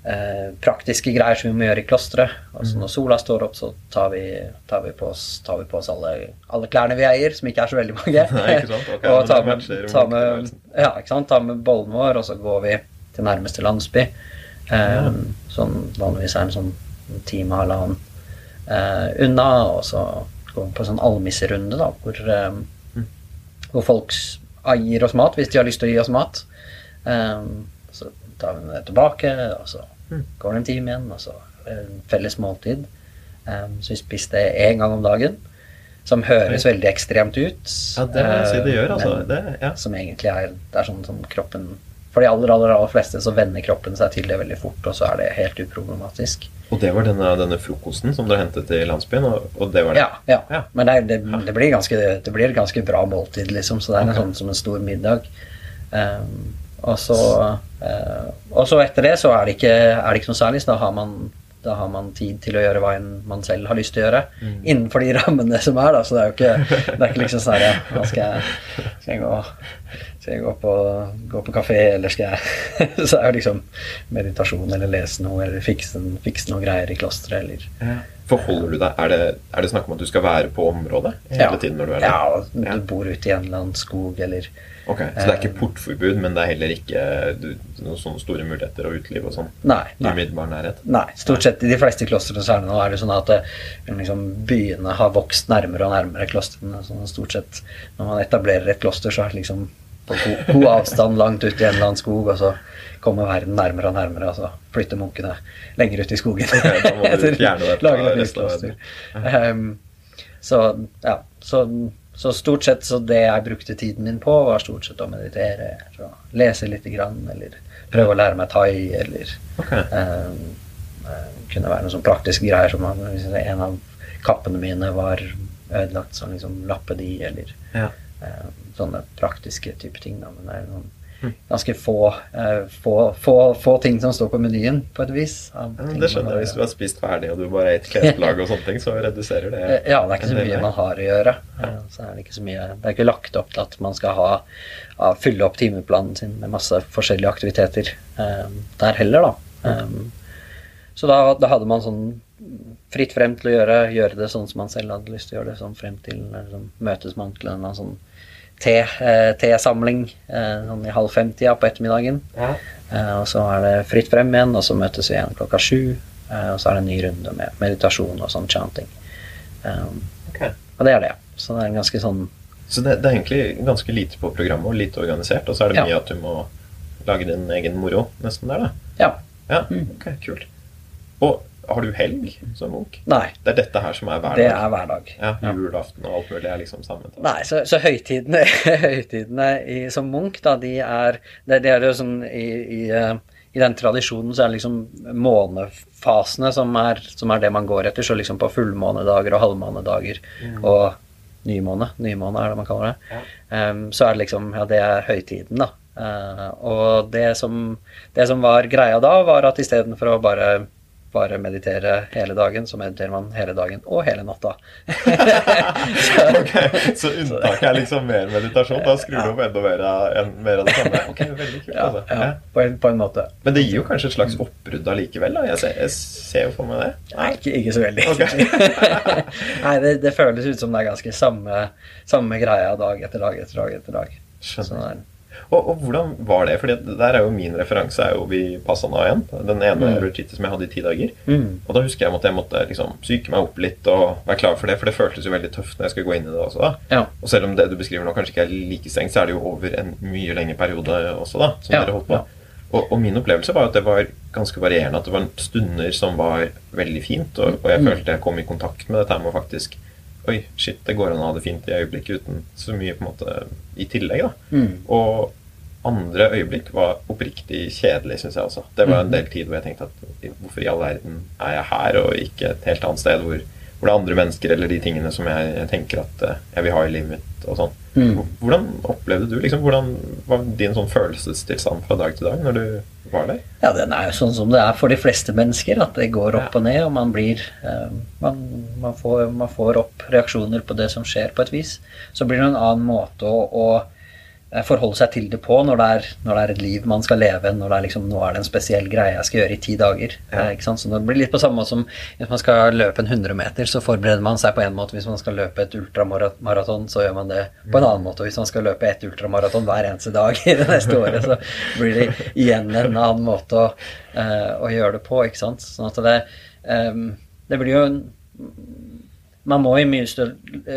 eh, praktiske greier som vi må gjøre i klosteret. Altså når sola står opp, så tar vi, tar vi på oss, tar vi på oss alle, alle klærne vi eier, som ikke er så veldig mange. Nei, ikke sant? Okay, og tar med, tar med, ja, ikke sant? tar med bollen vår, og så går vi til nærmeste landsby. Eh, Sånn vanligvis er det en sånn time og halvannen eh, unna, og så går på en sånn almisserunde, da, hvor, eh, hvor folk gir oss mat hvis de har lyst til å gi oss mat. Um, så tar vi det tilbake, og så går det en time igjen, og så en felles måltid. Um, så vi spiste én gang om dagen. Som høres veldig ekstremt ut. Ja, det må jeg si det gjør, eh, altså. men- Det, ja. som egentlig er Det er sånn som kroppen For de aller, aller, aller fleste så venner kroppen seg til det veldig fort, og så er det helt uproblematisk. Og det var denne, denne frokosten som dere hentet i landsbyen, og, og det var det? Ja, ja. Ja. Men det, det, det, blir ganske, det blir et ganske bra måltid, liksom. Så det er en sånn som en stor middag. Um, og så uh, Og så etter det så er det ikke, er det ikke noe særlig. Så da har man da har man tid til å gjøre hva enn man selv har lyst til å gjøre. Innenfor de rammene som er, da. Så det er jo ikke, det er ikke liksom sånn her ja, nå skal jeg, skal jeg gå skal jeg gå på, gå på kafé, eller skal jeg Så er det liksom meditasjon eller lese noe, eller fikse, fikse noe greier i klosteret, eller Ja. Forholder du deg er det, er det snakk om at du skal være på området hele tiden når du er der? Ja, Ja. du bor ute i en eller annen skog, eller Ok, Så det er ikke portforbud, men det er heller ikke du, noen sånne store muligheter og uteliv og sånn? Nei. nei. Umiddelbar nærhet? Nei, stort sett i de fleste klostrene så er det nå er det sånn at eh, liksom, byene har vokst nærmere og nærmere klostrene. Sånn, stort sett når man etablerer et kloster, så er det liksom på god, god avstand langt ut i en eller annen skog, og så kommer verden nærmere og nærmere, og så flytter munkene lenger ut i skogen. da må du fjerne deg fra. Ehm, så ja, så, så stort sett så det jeg brukte tiden min på, var stort sett å meditere, lese lite grann, eller prøve å lære meg thai, eller okay. Eh, kunne være noen sånn praktiske greier som en av kappene mine var ødelagt, så liksom lappe de, eller Ja. Eh, sånne praktiske type ting. Da. Men det er noen Mm. ganske få, eh, få, få, få ting som står på menyen, på et vis. Ja, det skjønner jeg. Hvis du har spist ferdig og du bare har et klesplagg og sånne ting, så reduserer det Eh, Ja, det er ikke så mye man har å gjøre. Ja. Så er det ikke så mye Det er ikke lagt opp til at man skal ha, ja, fylle opp timeplanen sin med masse forskjellige aktiviteter eh, der heller, da. Um, Så da, da hadde man sånn fritt frem til å gjøre, gjøre det sånn som man selv hadde lyst til å gjøre det, sånn frem til sånn, møtes man til en sånn tesamling eh, sånn i halv fem-tida på ettermiddagen. Ja. Eh, og så er det fritt frem igjen, og så møtes vi igjen klokka sju. Eh, og så er det en ny runde med meditasjon og sånn chanting. Um, Ok. og det er det. Så det er en ganske sånn Så det, det er egentlig ganske lite på programmet og lite organisert, og så er det Ja. mye at du må lage din egen moro nesten der, da. Ja. Ja, Mm. ok, kult. Og har du helg som munk? Nei, Det er dette her som er hverdag? det er hverdag. Ja, julaften og alt mulig er liksom sammen? Nei, så, så høytidene, høytidene i, som munk, da, de er Det, det er jo sånn i, i, eh, i den tradisjonen så er det liksom månefasene som er, som er det man går etter. Så liksom på fullmånedager og halvmånedager og nymåne, nymåne er det man kaller det, Em, så er det liksom Ja, det er høytiden, da. Uh, og det som, det som var greia da, var at istedenfor å bare bare meditere hele dagen, så mediterer man hele dagen og hele natta. så, Ok, Så unntaket er liksom mer meditasjon? Da skrur du opp enda mer av, en, mer av det samme? Ok, veldig kult, ja, altså. ja, på, en, på en måte. Men det gir jo kanskje et slags oppbrudd allikevel? Jeg jeg ser jo for meg det. Nei, ikke, ikke så veldig. Okay. Nei, det, det føles ut som det er ganske samme, samme greia dag etter dag etter dag. etter dag. Skjønner. er- Og, og hvordan var det? Fordi der er jo min referanse er jo vi Passana igjen. Den ene Mm. som jeg hadde i ti dager. Mm. Og da husker jeg at jeg måtte liksom psyke meg opp litt og være klar for det. For det føltes jo veldig tøft når jeg skulle gå inn i det også. da. Ja. Og selv om det du beskriver nå kanskje ikke er like strengt, så er det jo over en mye lengre periode også, da. Som Ja, dere holdt på. ja. Og, og min opplevelse var at det var ganske varierende. At det var stunder som var veldig fint, og, og jeg Mm. følte jeg kom i kontakt med dette med å faktisk Oi, shit, det går an å ha det fint i øyeblikket uten så mye på en måte i tillegg, da. Mm. Og andre øyeblikk var oppriktig kjedelig, syns jeg også. Det var en del tid hvor jeg tenkte at hvorfor i all verden er jeg her, og ikke et helt annet sted hvor, hvor det er andre mennesker eller de tingene som jeg, jeg tenker at eh, jeg vil ha i livet mitt og sånn. Hvordan opplevde du liksom, Hvordan var din sånn følelsestilstand fra dag til dag når du var der? Ja, den er jo sånn som det er for de fleste mennesker, at det går opp og ned, og man blir eh, man, man, får, man får opp reaksjoner på det som skjer, på et vis. Så blir det en annen måte å, å forholde seg til det på når det, er, når det er et liv man skal leve, når det er liksom, nå er det en spesiell greie jeg skal gjøre i ti dager. Ja. Eh, ikke sant? Så det blir litt på samme måte som hvis man skal løpe en 100 meter, så forbereder man seg på en måte. Hvis man skal løpe et ultramaraton, så gjør man det på en annen måte. Og hvis man skal løpe et ultramaraton hver eneste dag i det neste året, så blir det igjen en annen måte å, eh, å gjøre det på, ikke sant. Sånn at det, em, det blir jo en man må i mye større,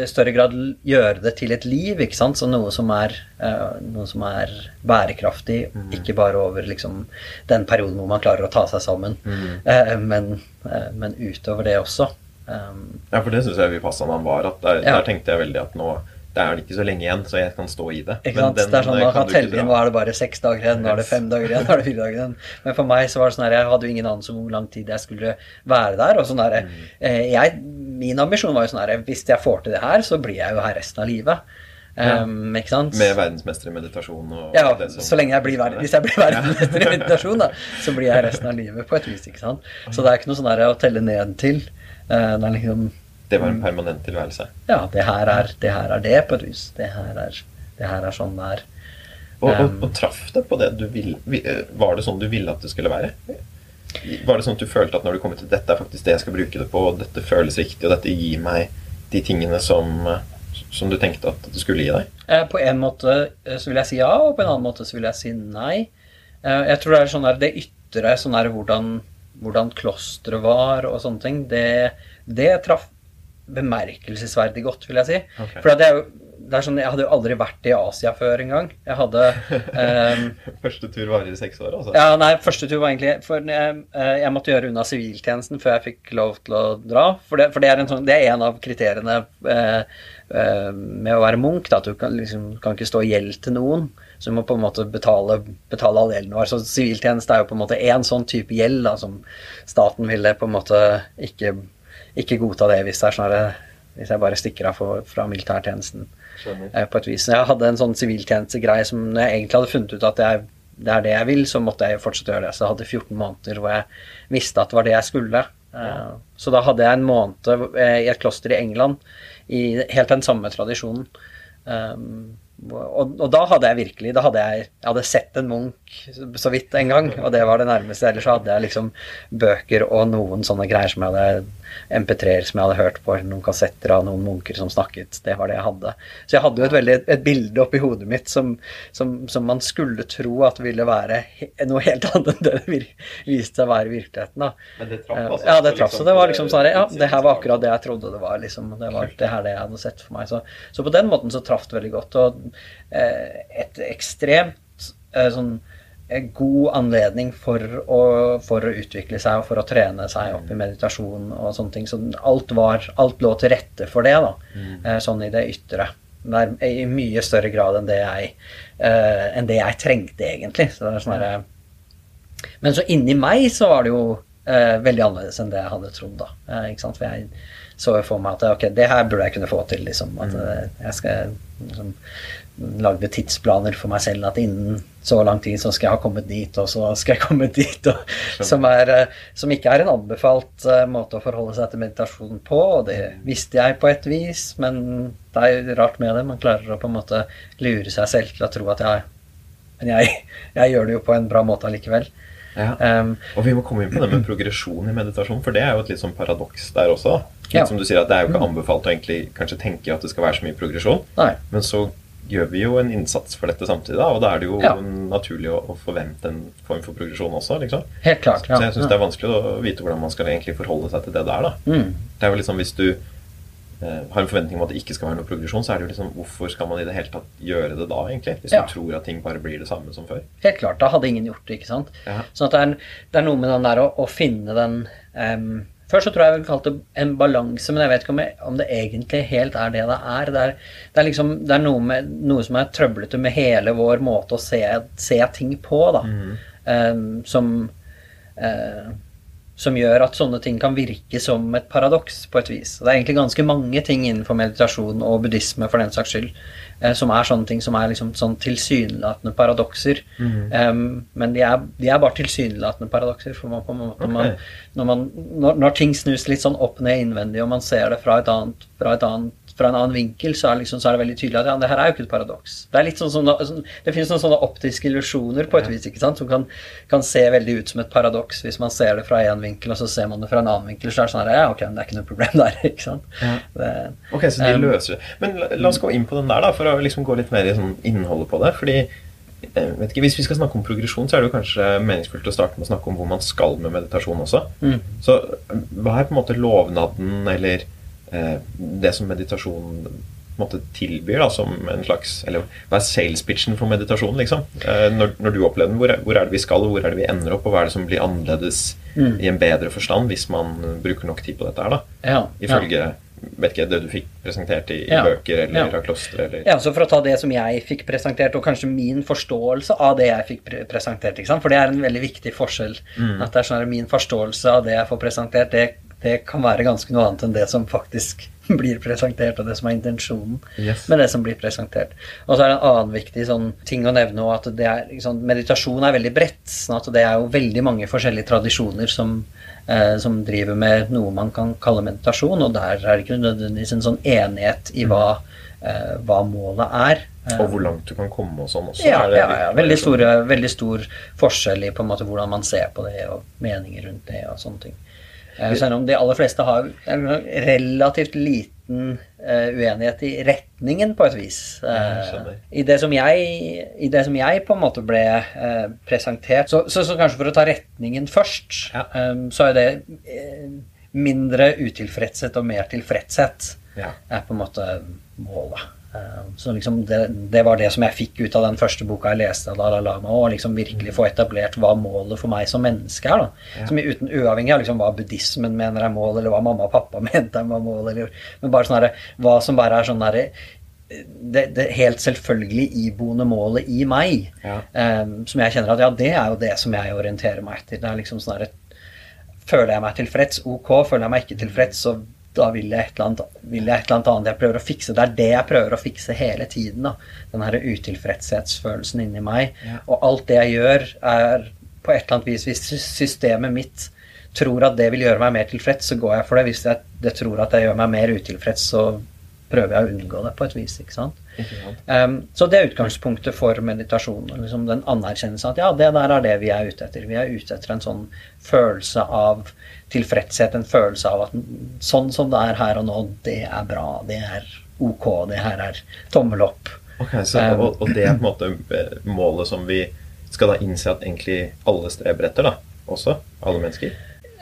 større grad gjøre det til et liv, ikke sant? Så noe som er, eh, noe som er bærekraftig, ikke bare over liksom, den perioden hvor man klarer å ta seg sammen, eh, men, eh, men utover det også. Ja, for det syns jeg Vipassanaen var. At der, Ja. der tenkte jeg veldig at nå det er det ikke så lenge igjen, så jeg kan stå i det. ikke Men sant? den, det er sånn eh, Man kan du telle inn nå er det bare seks dager igjen, nå er det fem dager igjen, nå er det fire dager igjen. Men for meg så var det sånn her, jeg hadde jo ingen anelse om hvor lang tid jeg skulle være der. og sånn her, Mm. eh, jeg, Min ambisjon var jo sånn her, hvis jeg får til det her, så blir jeg jo her resten av livet. Ja. Um? Med verdensmester i meditasjon og Ja, det som- så lenge jeg blir verden, hvis jeg blir verdensmester i meditasjon, da, så blir jeg resten av livet på et vis. ikke sant? Så det er ikke noe sånn her å telle ned til. Eh, Det er liksom Det var en permanent tilværelse. Ja, det her er det, her er det på et vis. Det her er, det her er sånn det er. Og, og, Um, og traff det på det du ville eh, Var det sånn du ville at det skulle være? Var det sånn at du følte at når du kom til dette er faktisk det jeg skal bruke det på, og dette føles riktig, og dette gir meg de tingene som, som du tenkte at det skulle gi deg? Eh, På en måte eh, så vil jeg si ja, og på en annen måte så vil jeg si nei. Jeg tror det er sånn der, det ytre, sånn der hvordan, hvordan klosteret var og sånne ting, det, det traff bemerkelsesverdig godt, vil jeg si. Okay. For det er jo det er sånn, Jeg hadde jo aldri vært i Asia før engang. Jeg hadde um, Første tur varer i seks år, altså? Ja, nei, første tur var egentlig For jeg, eh, jeg måtte gjøre unna siviltjenesten før jeg fikk lov til å dra. For det, for det, er, en sånn, det er en av kriteriene eh, eh, med å være munk. Da, at du kan, liksom, kan ikke stå i gjeld til noen. Så du må på en måte betale, betale all gjelden vår. Så siviltjeneste er jo på en måte én sånn type gjeld da, som staten ville på en måte ikke, ikke godta det hvis det er sånn hvis jeg bare stikker av for, fra militærtjenesten eh, på et vis. Jeg hadde en sånn siviltjenestegreie som når jeg egentlig hadde funnet ut at jeg, det er det jeg vil, så måtte jeg fortsette å gjøre det. Så jeg hadde 14 måneder hvor jeg visste at det var det jeg skulle. Eh, Så da hadde jeg en måned eh, i et kloster i England i helt den samme tradisjonen. Um, og, og da hadde jeg virkelig Da hadde jeg, jeg hadde sett en munk så vidt en gang, og det var det nærmeste. Ellers så hadde jeg liksom bøker og noen sånne greier som jeg hadde MP3-er som jeg hadde hørt på, noen kassetter av noen munker som snakket. Det var det jeg hadde. Så jeg hadde jo et veldig et bilde oppi hodet mitt som, som, som man skulle tro at ville være noe helt annet enn det det viste seg å være i virkeligheten. da. Men det traff, Eh, altså? Ja, det traff. liksom Så det var liksom sånn Ja, det her var akkurat det jeg trodde det var. liksom. Det var det her det jeg hadde sett for meg. Så, så på den måten så traff det veldig godt. Og eh, et ekstremt eh, sånn god anledning for å, for å utvikle seg og for å trene seg opp i meditasjon og sånne ting. Så alt var Alt lå til rette for det, da. Mm. sånn i det ytre. I mye større grad enn det jeg, eh, enn det jeg trengte, egentlig. Så det er sånn herre men så inni meg så var det jo eh, veldig annerledes enn det jeg hadde trodd. da. Eh? For jeg så jo for meg at ok, det her burde jeg kunne få til. liksom, At eh, jeg skal liksom, lagde tidsplaner for meg selv at innen så lang tid så skal jeg ha kommet dit, og så skal jeg komme dit. Og, som, er, eh, som ikke er en anbefalt eh, måte å forholde seg til meditasjon på, og det visste jeg på et vis, men det er jo rart med det. Man klarer å på en måte lure seg selv til å tro at jeg Men jeg, jeg gjør det jo på en bra måte allikevel. Ja. Um, Og vi må komme inn på det med progresjon i meditasjon, for det er jo et litt sånn paradoks der også. Litt Ja. som du sier at Det er jo ikke anbefalt å egentlig kanskje tenke at det skal være så mye progresjon, nei. men så gjør vi jo en innsats for dette samtidig, da, og da er det jo Ja. naturlig å, å forvente en form for progresjon også. liksom. Helt klart. Ja. Så jeg syns det er vanskelig å vite hvordan man skal egentlig forholde seg til det der. da. Mm. Det er jo liksom Hvis du eh, har en forventning om at det ikke skal være noe progresjon, så er det jo liksom hvorfor skal man i det hele tatt gjøre det da, egentlig? Hvis Ja. du tror at ting bare blir det samme som før. Helt klart. Da hadde ingen gjort det, ikke sant. Ja. Sånn at det er, det er noe med den der å, å finne den em, Først så tror jeg jeg ville kalt det en balanse, men jeg vet ikke om, jeg, om, det egentlig helt er det det er. Det er, det er, liksom, det er noe, med, noe, som er trøblete med hele vår måte å se, se ting på, da. Mm. Um, som uh, som gjør at sånne ting kan virke som et paradoks, på et vis. Det er egentlig ganske mange ting innenfor meditasjon og buddhisme for den saks skyld som er sånne ting som er liksom sånn tilsynelatende paradokser. Mm. Um, men de er, de er, bare tilsynelatende paradokser. For man, på en måte, okay. man, når, man, når, når, ting snus litt sånn opp ned innvendig, og man ser det fra et annet, fra et annet fra en annen vinkel, så er, liksom, så er, det veldig tydelig at ja, det her er jo ikke et paradoks. Det er litt sånn, sånn, sånn det finnes noen sånne optiske illusjoner på et vis ikke sant, som kan, kan, se veldig ut som et paradoks hvis man ser det fra én vinkel, og så ser man det fra en annen vinkel. Så er det sånn her, ja, ok, men det er ikke noe problem der. ikke sant? Ja. Det, ok, Så de løser det. Men la, la, oss gå inn på den der, da, for å liksom gå litt mer i sånn innholdet på det. fordi eh, vet ikke, Hvis vi skal snakke om progresjon, så er det jo kanskje meningsfullt å starte med å snakke om hvor man skal med meditasjon også. Mm. Så hva er på en måte lovnaden eller Eh, det som meditasjon måte, tilbyr da, som en slags Eller hva er sales pitchen for meditasjon, liksom? Eh, når, når, du opplever den, hvor er, hvor er, det vi skal, og hvor er det vi ender opp, og hva er det som blir annerledes mm. i en bedre forstand hvis man bruker nok tid på dette her, da? Ja, Ifølge ja. vet ikke, det du fikk presentert i, i bøker eller ja. av klostre? Eller... Ja, så for å ta det som jeg fikk presentert, og kanskje min forståelse av det jeg fikk pre presentert, for det er en veldig viktig forskjell. Mm. At det er sånn at min forståelse av det jeg får presentert, det det kan være ganske noe annet enn det som faktisk blir presentert, og det som er intensjonen yes. med det som blir presentert. Og så er det en annen viktig sånn, ting å nevne at er, liksom, meditasjon er veldig bredt. sånn at det er jo veldig mange forskjellige tradisjoner som, eh, som, driver med noe man kan kalle meditasjon, og der er det ikke nødvendigvis en sånn enighet i hva, eh, hva målet er. Og hvor langt du kan komme og sånn også? Ja, ja, ja. Veldig, store, veldig, stor forskjell i på en måte hvordan man ser på det, og meninger rundt det og sånne ting. Eh, de aller fleste har en relativt liten uh, uenighet i retningen, på et vis. Uh, I, det som jeg, I det som jeg på en måte ble presentert så, så, så, kanskje for å ta retningen først, ja. så er det mindre utilfredshet og mer tilfredshet ja. er på en måte målet. Eh, så liksom det, det, var det som jeg fikk ut av den første boka jeg leste av Dalai Lama. Å liksom virkelig få etablert hva målet for meg som menneske er. da. Ja. Som uten Uavhengig av liksom hva buddhismen mener er mål, eller hva mamma og pappa mente er mål, eller, men bare sånn herre Hva som bare er sånn derre det, det, helt selvfølgelig iboende målet i meg. Ja. Um, som jeg kjenner at ja, det er jo det som jeg orienterer meg etter. Det er liksom sånn herre Føler jeg meg tilfreds? Ok. Føler jeg meg ikke tilfreds, så da vil jeg, et eller annet, vil jeg et eller annet annet jeg prøver å fikse. Det er det jeg prøver å fikse hele tiden. da. Den her utilfredshetsfølelsen inni meg. Ja. Og alt det jeg gjør, er på et eller annet vis Hvis systemet mitt tror at det vil gjøre meg mer tilfreds, så går jeg for det. Hvis jeg det tror at det gjør meg mer utilfreds, så prøver jeg å unngå det på et vis. ikke sant? Um, så det er utgangspunktet for meditasjon. Liksom den anerkjennelsen at ja, det der er det vi er ute etter. Vi er ute etter en sånn følelse av tilfredshet, en følelse av at sånn som det er her og nå, det er bra. Det er ok. Det her er tommel opp. Okay, så, um, og, og, det er på en måte eh, målet som vi skal da innse at egentlig alle streber etter, da? Også? Alle mennesker?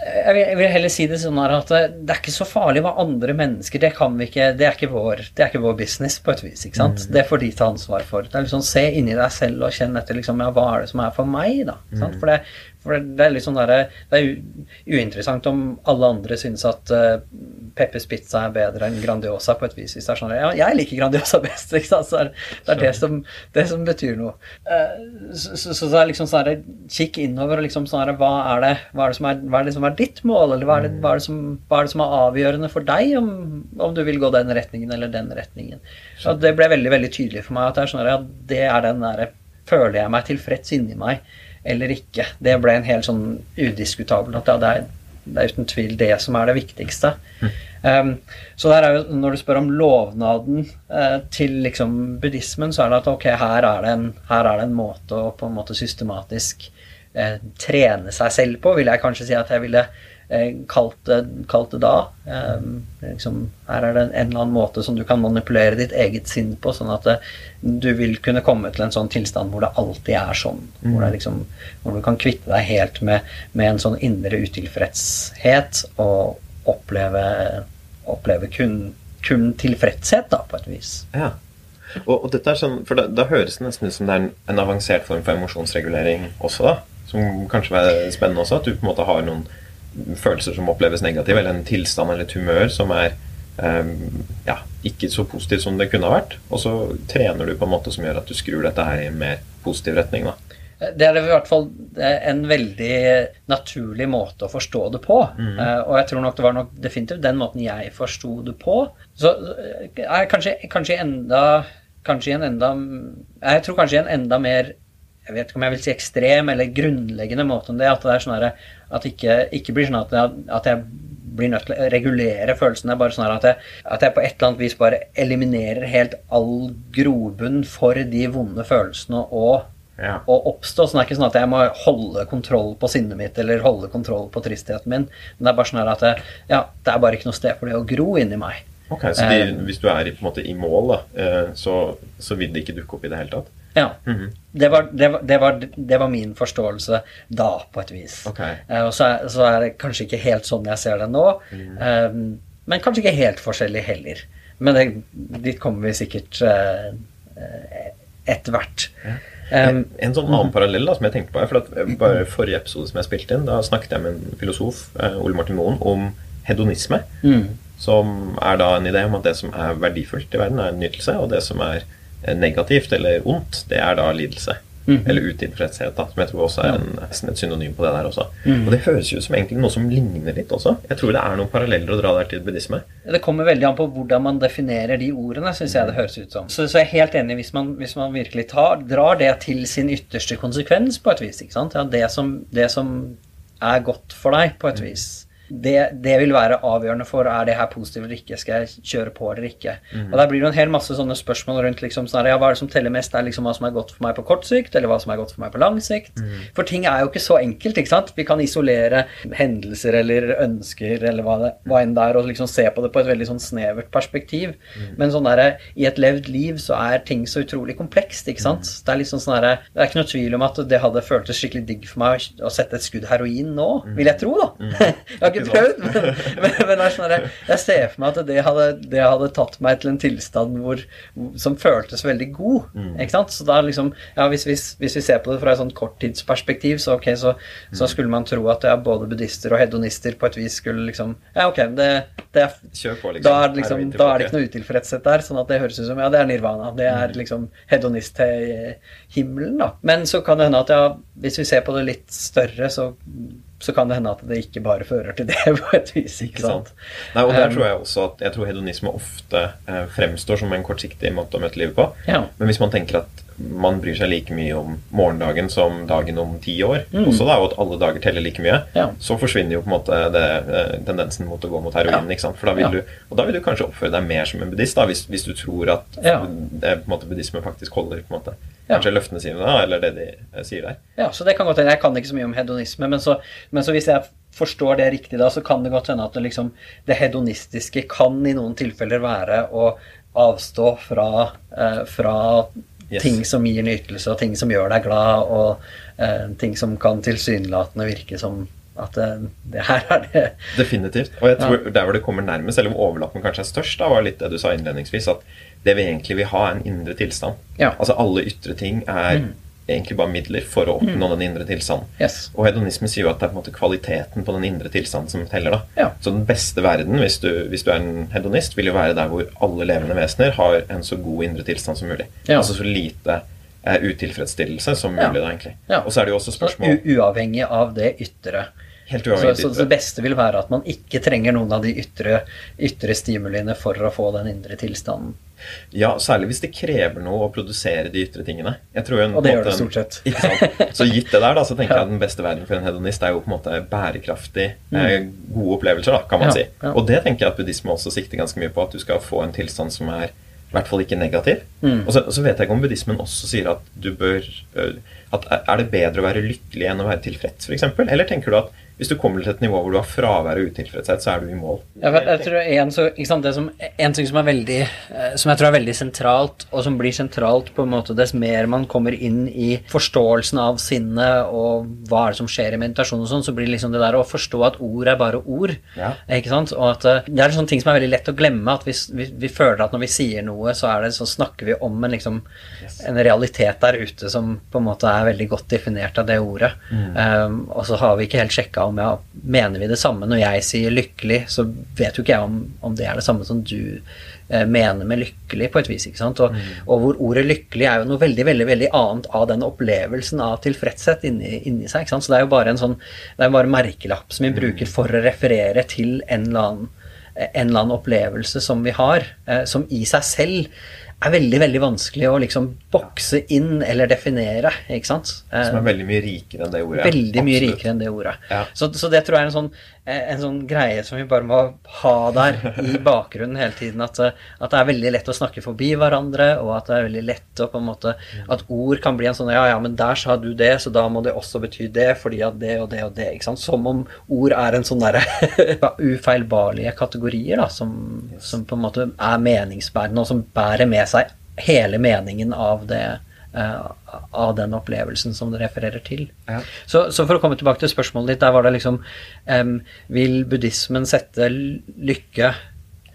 jeg vil, jeg vil, heller si det sånn at det er ikke så farlig hva andre mennesker Det kan vi ikke, det er ikke vår, det er ikke vår business, på et vis. ikke sant? Mm. Det får de ta ansvar for. Det er liksom Se inni deg selv og kjenn etter liksom, ja, hva er det som er for meg. da, mm. For det, for det er litt sånn der, det er uinteressant om alle andre synes at uh, Peppers Pizza er bedre enn Grandiosa på et vis. Hvis det er sånn Ja, jeg liker Grandiosa best. ikke sant? Så det er det som, det som betyr noe. Uh, så, så, så, det er liksom sånn der, Kikk innover og liksom sånn hva er det hva er det som er, hva er, det som er ditt mål, eller hva er, det, hva, er det som, hva er det som er avgjørende for deg om, om du vil gå den retningen eller den retningen. Og det ble veldig veldig tydelig for meg at det er sånn her, ja, det er den derre Føler jeg meg tilfreds inni meg? Eller ikke. Det ble en helt sånn udiskutabel at ja, det, er, det, er, uten tvil det som er det viktigste. Mm. Um, så der er jo, når du spør om lovnaden uh, til liksom buddhismen, så er det at ok, her er det en, er det en måte å på en måte systematisk uh, trene seg selv på, vil jeg kanskje si at jeg ville kalt det, da. Um, liksom, her er det en, eller annen måte som du kan manipulere ditt eget sinn på, sånn at du vil kunne komme til en sånn tilstand hvor det alltid er sånn. Mm. Hvor, liksom, hvor, du kan kvitte deg helt med, med en sånn indre utilfredshet og oppleve, oppleve kun, kun, tilfredshet, da, på et vis. Ja. Og, og dette er sånn, for da, da høres det nesten ut som det er en, en avansert form for emosjonsregulering også, da. Som kanskje er spennende også, at du på en måte har noen følelser som oppleves negative, eller en tilstand eller et humør som er eh, ja, ikke så positivt som det kunne ha vært. Og så trener du på en måte som gjør at du skrur dette her i en mer positiv retning. da. Det er i hvert fall en veldig naturlig måte å forstå det på. Mm. og jeg tror nok det var nok definitivt den måten jeg forsto det på. Så er kanskje, kanskje enda Kanskje i en enda Jeg tror kanskje i en enda mer jeg vet ikke om jeg vil si ekstrem eller grunnleggende måte om det. At det er sånn at det ikke, ikke blir sånn at at jeg, blir nødt til å regulere følelsene. bare sånn at jeg, at jeg på et eller annet vis bare eliminerer helt all grobunn for de vonde følelsene og ja. å oppstå. Så det er ikke sånn at jeg må holde kontroll på sinnet mitt eller holde kontroll på tristheten min. Men det er bare sånn at jeg, ja, det er bare ikke noe sted for det å gro inni meg. Ok, Så de, eh, hvis du er i, måte, i mål, da, eh, så, så vil det ikke dukke opp i det hele tatt? Ja. Mm -hmm. det, var, det, var, det, var, det, var, min forståelse da, på et vis. Okay. Uh, og så er, så er, det kanskje ikke helt sånn jeg ser det nå. Mm. Um, men kanskje ikke helt forskjellig heller. Men dit kommer vi sikkert uh, etter hvert. Ja. Um, en, en, sånn annen parallell da, som jeg tenkte på for at bare Forrige episode som jeg spilte inn, da snakket jeg med en filosof, Ole Martin Moen, om hedonisme. Mm. Som er da en idé om at det som er verdifullt i verden, er nytelse, og det som er negativt eller ondt, det er da lidelse. Mm. Eller utilfredshet, da, som jeg tror også er en, et synonym på det der også. Mm. Og det høres jo ut som egentlig noe som ligner litt også. Jeg tror det er noen paralleller å dra der til buddhisme. Det kommer veldig an på hvordan man definerer de ordene, syns jeg det høres ut som. Så, så jeg er helt enig hvis man, hvis man virkelig tar, drar det til sin ytterste konsekvens på et vis. ikke sant? Ja, det, som, det som er godt for deg, på et vis det, det, vil være avgjørende for er det her positivt eller ikke. Skal jeg kjøre på eller ikke? Mm. Og Der blir det en hel masse sånne spørsmål rundt liksom, sånn, ja, hva er det som teller mest. Er liksom hva som er godt for meg på kort sikt, eller hva som er godt for meg på lang sikt? Mm. For ting er jo ikke så enkelt. ikke sant? Vi kan isolere hendelser eller ønsker eller hva, det, hva enn det er, og liksom se på det på et veldig sånn snevert perspektiv. Mm. Men sånn der, i et levd liv så er ting så utrolig komplekst. ikke sant? Mm. Det er liksom sånn der, det er ikke noe tvil om at det hadde føltes skikkelig digg for meg å sette et skudd heroin nå, mm. vil jeg tro, da. Mm. jeg har ikke prøvd, men, men, men jeg, jeg, ser for meg at det hadde, det hadde, tatt meg til en tilstand hvor, som føltes veldig god. Mm. ikke sant? Så da liksom, ja, hvis, hvis, hvis, vi ser på det fra et sånt korttidsperspektiv, så, okay, så, mm. så, skulle man tro at ja, både buddhister og hedonister på et vis skulle liksom Ja, ok, det, det er, på, liksom. Da, er liksom, da er det ikke noe utilfredshet der. sånn at det høres ut som ja, det er nirvana. Det er mm. liksom hedonist til himmelen, da. Men så kan det hende at ja, hvis vi ser på det litt større, så så kan det hende at det ikke bare fører til det på et vis. ikke sant? Nei, og der um, tror Jeg også at jeg tror hedonisme ofte eh, fremstår som en kortsiktig måte å møte livet på. Ja. Men hvis man tenker at man bryr seg like mye om morgendagen som dagen om ti år, mm. også da, og at alle dager teller like mye, ja. så forsvinner jo på en måte det, eh, tendensen mot å gå mot heroin. Ja. ikke sant? For da vil du, og da vil du kanskje oppføre deg mer som en buddhist, da, hvis, hvis du tror at det, på en måte, buddhisme faktisk holder på en måte, kanskje løftene sine, da, eller det de eh, sier der. Ja, så det kan godt hende. Jeg kan ikke så mye om hedonisme, men så, men så hvis jeg forstår det riktig da, så kan det godt hende at det, liksom, det hedonistiske kan i noen tilfeller være å avstå fra, eh, fra yes. ting som gir nytelse, og ting som gjør deg glad, og eh, ting som kan tilsynelatende virke som at det, eh, det, her er det Definitivt. Og jeg tror ja. der hvor det kommer nærmest, eller hvor overlappen kanskje er størst, da var litt det du sa innledningsvis, at det vi egentlig vil ha, er en indre tilstand. Ja. Altså alle ytre ting er mm egentlig bare midler for å oppnå mm. den indre tilstanden. Yes. Og hedonisme sier jo at det er på en måte kvaliteten på den indre tilstanden som teller. da. Ja. Så den beste verden, hvis du, hvis du, er en hedonist, vil jo være der hvor alle levende vesener har en så god indre tilstand som mulig. Ja. Altså så lite eh, utilfredsstillelse som mulig, da, egentlig. Ja. Og så er det jo også spørsmål Uavhengig av det ytre. Helt så, så det beste vil være at man ikke trenger noen av de ytre, ytre stimuliene for å få den indre tilstanden. Ja, særlig hvis det krever noe å produsere de ytre tingene. En, og det gjør det stort sett. Så gitt det der, da, så tenker ja. jeg at den beste verden for en hedonist er jo på en måte bærekraftig, mm. eh, gode opplevelser, da, kan man ja, si. Ja. Og det tenker jeg at buddhisme også sikter ganske mye på, at du skal få en tilstand som er i hvert fall ikke negativ. Mm. Og, så, og, så, vet jeg ikke om buddhismen også sier at du bør øh, at Er det bedre å være lykkelig enn å være tilfreds, f.eks.? Eller tenker du at hvis du kommer til et nivå hvor du har fravær og utilfredshet, så er du i mål. Ja, jeg tror en, så, sant, som, en, ting som er veldig eh, Som jeg tror er veldig sentralt, og som blir sentralt på en måte dess mer man kommer inn i forståelsen av sinnet og hva er det som skjer i meditasjon og sånn, så blir det liksom det der å forstå at ord er bare ord. Ja. Ikke sant? Og at eh, det er en sånn ting som er veldig lett å glemme. At vi, vi, vi, føler at når vi sier noe, så, er det, så snakker vi om en, liksom, yes. en realitet der ute som på en måte er veldig godt definert av det ordet. Mm. Um, og så har vi ikke helt sjekka snakka om ja, mener vi det samme når jeg sier lykkelig, så vet jo ikke jeg om, om det er det samme som du eh, mener med lykkelig, på et vis. ikke sant? Og, mm. og, hvor ordet lykkelig er jo noe veldig veldig, veldig annet av den opplevelsen av tilfredshet inni, inni seg. ikke sant? Så det er jo bare en sånn, det er bare merkelapp som vi mm. bruker for å referere til en eller annen en eller annen opplevelse som vi har, eh, som i seg selv er veldig veldig vanskelig å liksom bokse inn eller definere. ikke sant? Som er veldig mye rikere enn det ordet. Veldig Absolutt. mye rikere enn det ordet. Ja. Så, så, det tror jeg er en sånn, en sånn, greie som vi bare må ha der i bakgrunnen hele tiden. At, at, det er veldig lett å snakke forbi hverandre, og at det er veldig lett å på en måte At ord kan bli en sånn Ja, ja, men der sa du det, så da må det også bety det, fordi at det og det og det. ikke sant? Som om ord er en sånn derre ufeilbarlige kategorier, da, som, som på en måte er meningsbærende, og som bærer med seg hele meningen av det av den opplevelsen som det refererer til. Ja. Så, så, for å komme tilbake til spørsmålet ditt, der var det liksom um, Vil buddhismen sette lykke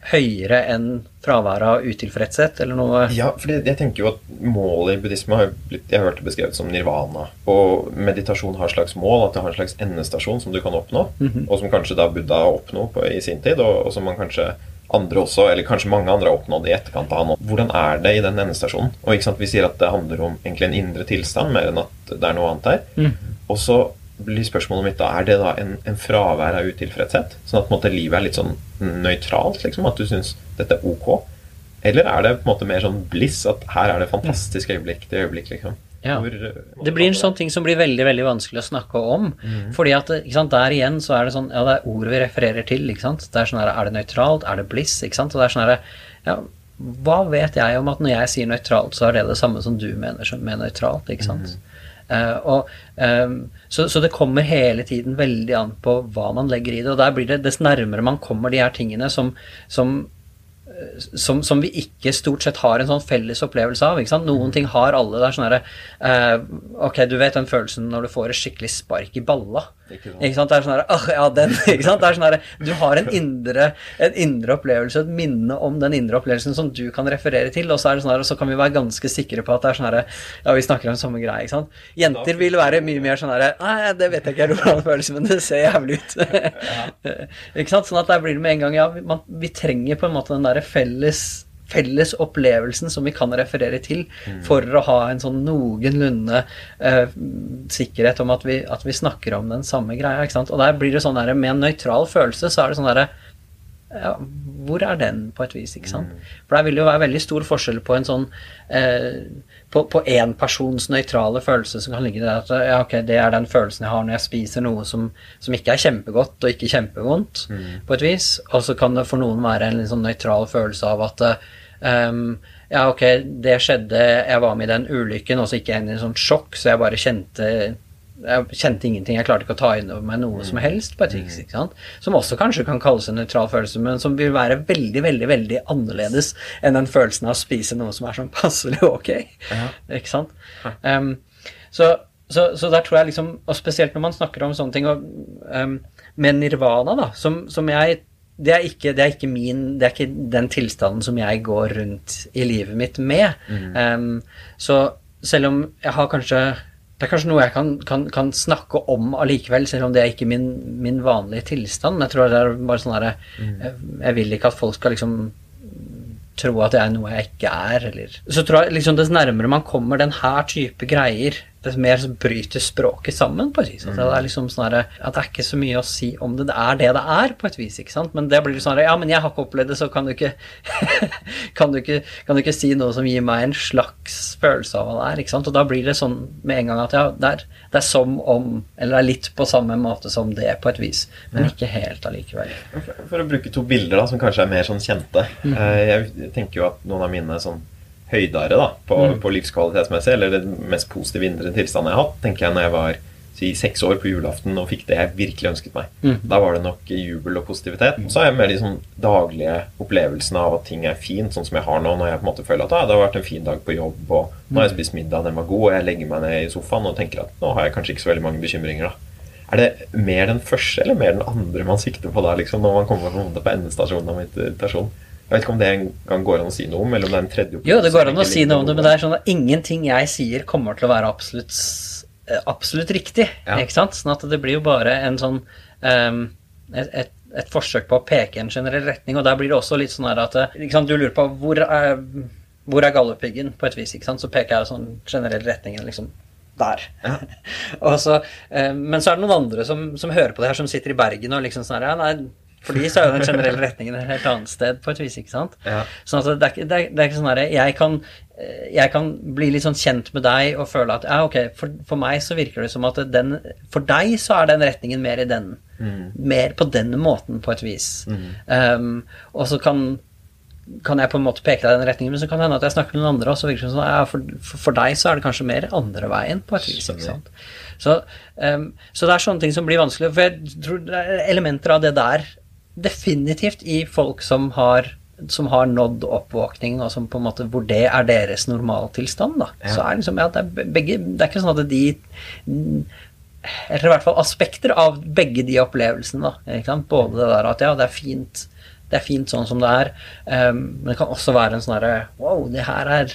høyere enn fraværet av utilfredshet, eller noe? Ja, for jeg tenker jo at målet i buddhisme har blitt jeg har hørt det beskrevet som nirvana. Og meditasjon har et slags mål, at det har en slags endestasjon som du kan oppnå. Mm -hmm. Og som kanskje da Buddha oppnå i sin tid, og, og som man kanskje andre også, eller kanskje mange andre, har oppnådd i etterkant av han. Hvordan er det i den endestasjonen? Og ikke sant, Vi sier at det handler om egentlig en indre tilstand mer enn at det er noe annet der. Mm. Og så blir spørsmålet mitt da, er det da en, en fravær av utilfredshet? Sånn at måte, livet er litt sånn nøytralt? Liksom, at du syns dette er ok? Eller er det på en måte mer sånn bliss? At her er det fantastisk øyeblikk til øyeblikk? liksom? Ja. Hvor, eh, det blir en sånn ting som blir veldig veldig vanskelig å snakke om. Mm. fordi at sant, Der igjen så er det sånn Ja, det er ordet vi refererer til. ikke sant? Det Er sånn her, er det nøytralt? Er det bliss? ikke sant? Og det er sånn her, ja, Hva vet jeg om at når jeg sier nøytralt, så er det det samme som du mener med nøytralt? ikke sant? Mm. Uh, og, um, så, så, det kommer hele tiden veldig an på hva man legger i det. Og der blir det dess nærmere man kommer de her tingene som, som som, som, vi ikke stort sett har en sånn felles opplevelse av. Noen ting har alle. Det er sånn herre uh, Ok, du vet den følelsen når du får et skikkelig spark i balla. Ikke sant? Ikke sant? Det er sånn herre oh, Ja, den. ikke sant? Det er sånn herre Du har en indre, en indre opplevelse, et minne om den indre opplevelsen som du kan referere til, og så er det sånn her, og så kan vi være ganske sikre på at det er sånn herre Ja, vi snakker om samme greie, ikke sant? Jenter vil være mye mer sånn herre Nei, det vet jeg ikke hvordan det føles, men det ser jævlig ut. ikke sant? Sånn at der blir det med en gang Ja, man, vi trenger på en måte den derre felles felles opplevelsen som vi kan referere til, mm. for å ha en sånn noenlunde eh, sikkerhet om at vi, at vi, snakker om den samme greia. ikke sant? Og der blir det sånn der, Med en nøytral følelse så er det sånn derre ja, Hvor er den, på et vis? ikke sant? Mm. For der vil det jo være veldig stor forskjell på en sånn eh, på, én persons nøytrale følelse som kan ligge der at ja, ok, det er den følelsen jeg har når jeg spiser noe som, som ikke er kjempegodt og ikke kjempevondt, mm. på et vis. Og så kan det for noen være en litt sånn nøytral følelse av at um, ja, ok, det skjedde, jeg var med i den ulykken, og så gikk jeg inn i en sånn sjokk, så jeg bare kjente jeg kjente ingenting, jeg klarte ikke å ta inn over meg noe som mm. helst på et vis. Mm. ikke sant? Som også kanskje kan kalles en nøytral følelse, men som vil være veldig veldig, veldig annerledes enn den følelsen av å spise noe som er sånn passelig ok. Ja. Ikke sant? Um, så, så, så, der tror jeg liksom, og spesielt når man snakker om sånne ting, og um, med nirvana, da, som, som jeg det er, ikke, det er, ikke, min Det er ikke den tilstanden som jeg går rundt i livet mitt med. Mm. Um, så selv om jeg har kanskje det er kanskje noe jeg kan, kan, kan snakke om allikevel, selv om det er ikke min, min vanlige tilstand. Jeg tror det er bare sånn herre mm. jeg, jeg, vil ikke at folk skal liksom tro at det er noe jeg ikke er, eller Så tror jeg liksom dess nærmere man kommer den her type greier, mer så bryter språket sammen, på et vis. Mm. At det er liksom sånn at det er ikke så mye å si om det. Det er det det er, på et vis. ikke sant? Men det blir sånn at ja, men jeg har ikke opplevd det, så kan du ikke kan, du ikke, kan du ikke si noe som gir meg en slags følelse av hva det er. ikke sant? Og da blir det sånn med en gang at ja, det er, det er som om Eller det er litt på samme måte som det, på et vis. Men ikke helt allikevel. For, for, å bruke to bilder da, som kanskje er mer sånn kjente. Mm. Jeg tenker jo at noen av mine sånn høydere da, på, mm. på, livskvalitetsmessig, eller det mest positive indre tilstanden jeg har hatt, tenker jeg når jeg var si, seks år på julaften og fikk det jeg virkelig ønsket meg. Mm. Da var det nok jubel og positivitet. Så har jeg mer de sånn daglige opplevelsene av at ting er fint, sånn som jeg har nå, når jeg på en måte føler at ah, det har vært en fin dag på jobb, og nå har jeg spist middag, den var god, og jeg legger meg ned i sofaen og tenker at nå har jeg kanskje ikke så veldig mange bekymringer, da. Er det mer den første eller mer den andre man sikter på da, liksom, når man kommer på, på endestasjonen av meditasjon? Jeg vet ikke om det engang går an å si noe om, eller om det er en tredje Jo, det går an å si noe om det, men det er sånn at ingenting jeg sier, kommer til å være absolutt eh, absolutt riktig, Ja. ikke sant? Sånn at det blir jo bare en sånn um, et, et, et forsøk på å peke i en generell retning, og der blir det også litt sånn her at eh, sant, Du lurer på hvor er, hvor er Galdhøpiggen, på et vis, ikke sant? Så peker jeg sånn generell retning, liksom der. Ja. så, eh, men så er det noen andre som, som hører på det her, som sitter i Bergen og liksom sånn her, ja, nei, for de så er jo den generelle retningen et helt annet sted, på et vis, ikke sant? Ja. Sånn at det er, det er, det er ikke sånn herre jeg, kan- eh, jeg kan bli litt sånn kjent med deg og føle at ja, ok, for, for meg så virker det som at den For deg så er den retningen mer i den. Mer på den måten, på et vis. Um, og så kan kan jeg på en måte peke deg i den retningen, men så kan det hende at jeg snakker med noen andre, og så virker det som sånn, ja, for, for, for deg så er det kanskje mer andre veien, på et vis. ikke sant? Så, um, så det er sånne ting som blir vanskelig, for jeg tror det er elementer av det der definitivt i folk som har som har nådd oppvåkning, og som på en måte, hvor det er deres normaltilstand. da, Ja. Så er det liksom, ja, det er begge, det er ikke sånn at de eller i hvert fall aspekter av begge de opplevelsene. da? Både det der at ja, det er fint, det er fint sånn som det er, Um, men det kan også være en sånn herre Wow, det her er,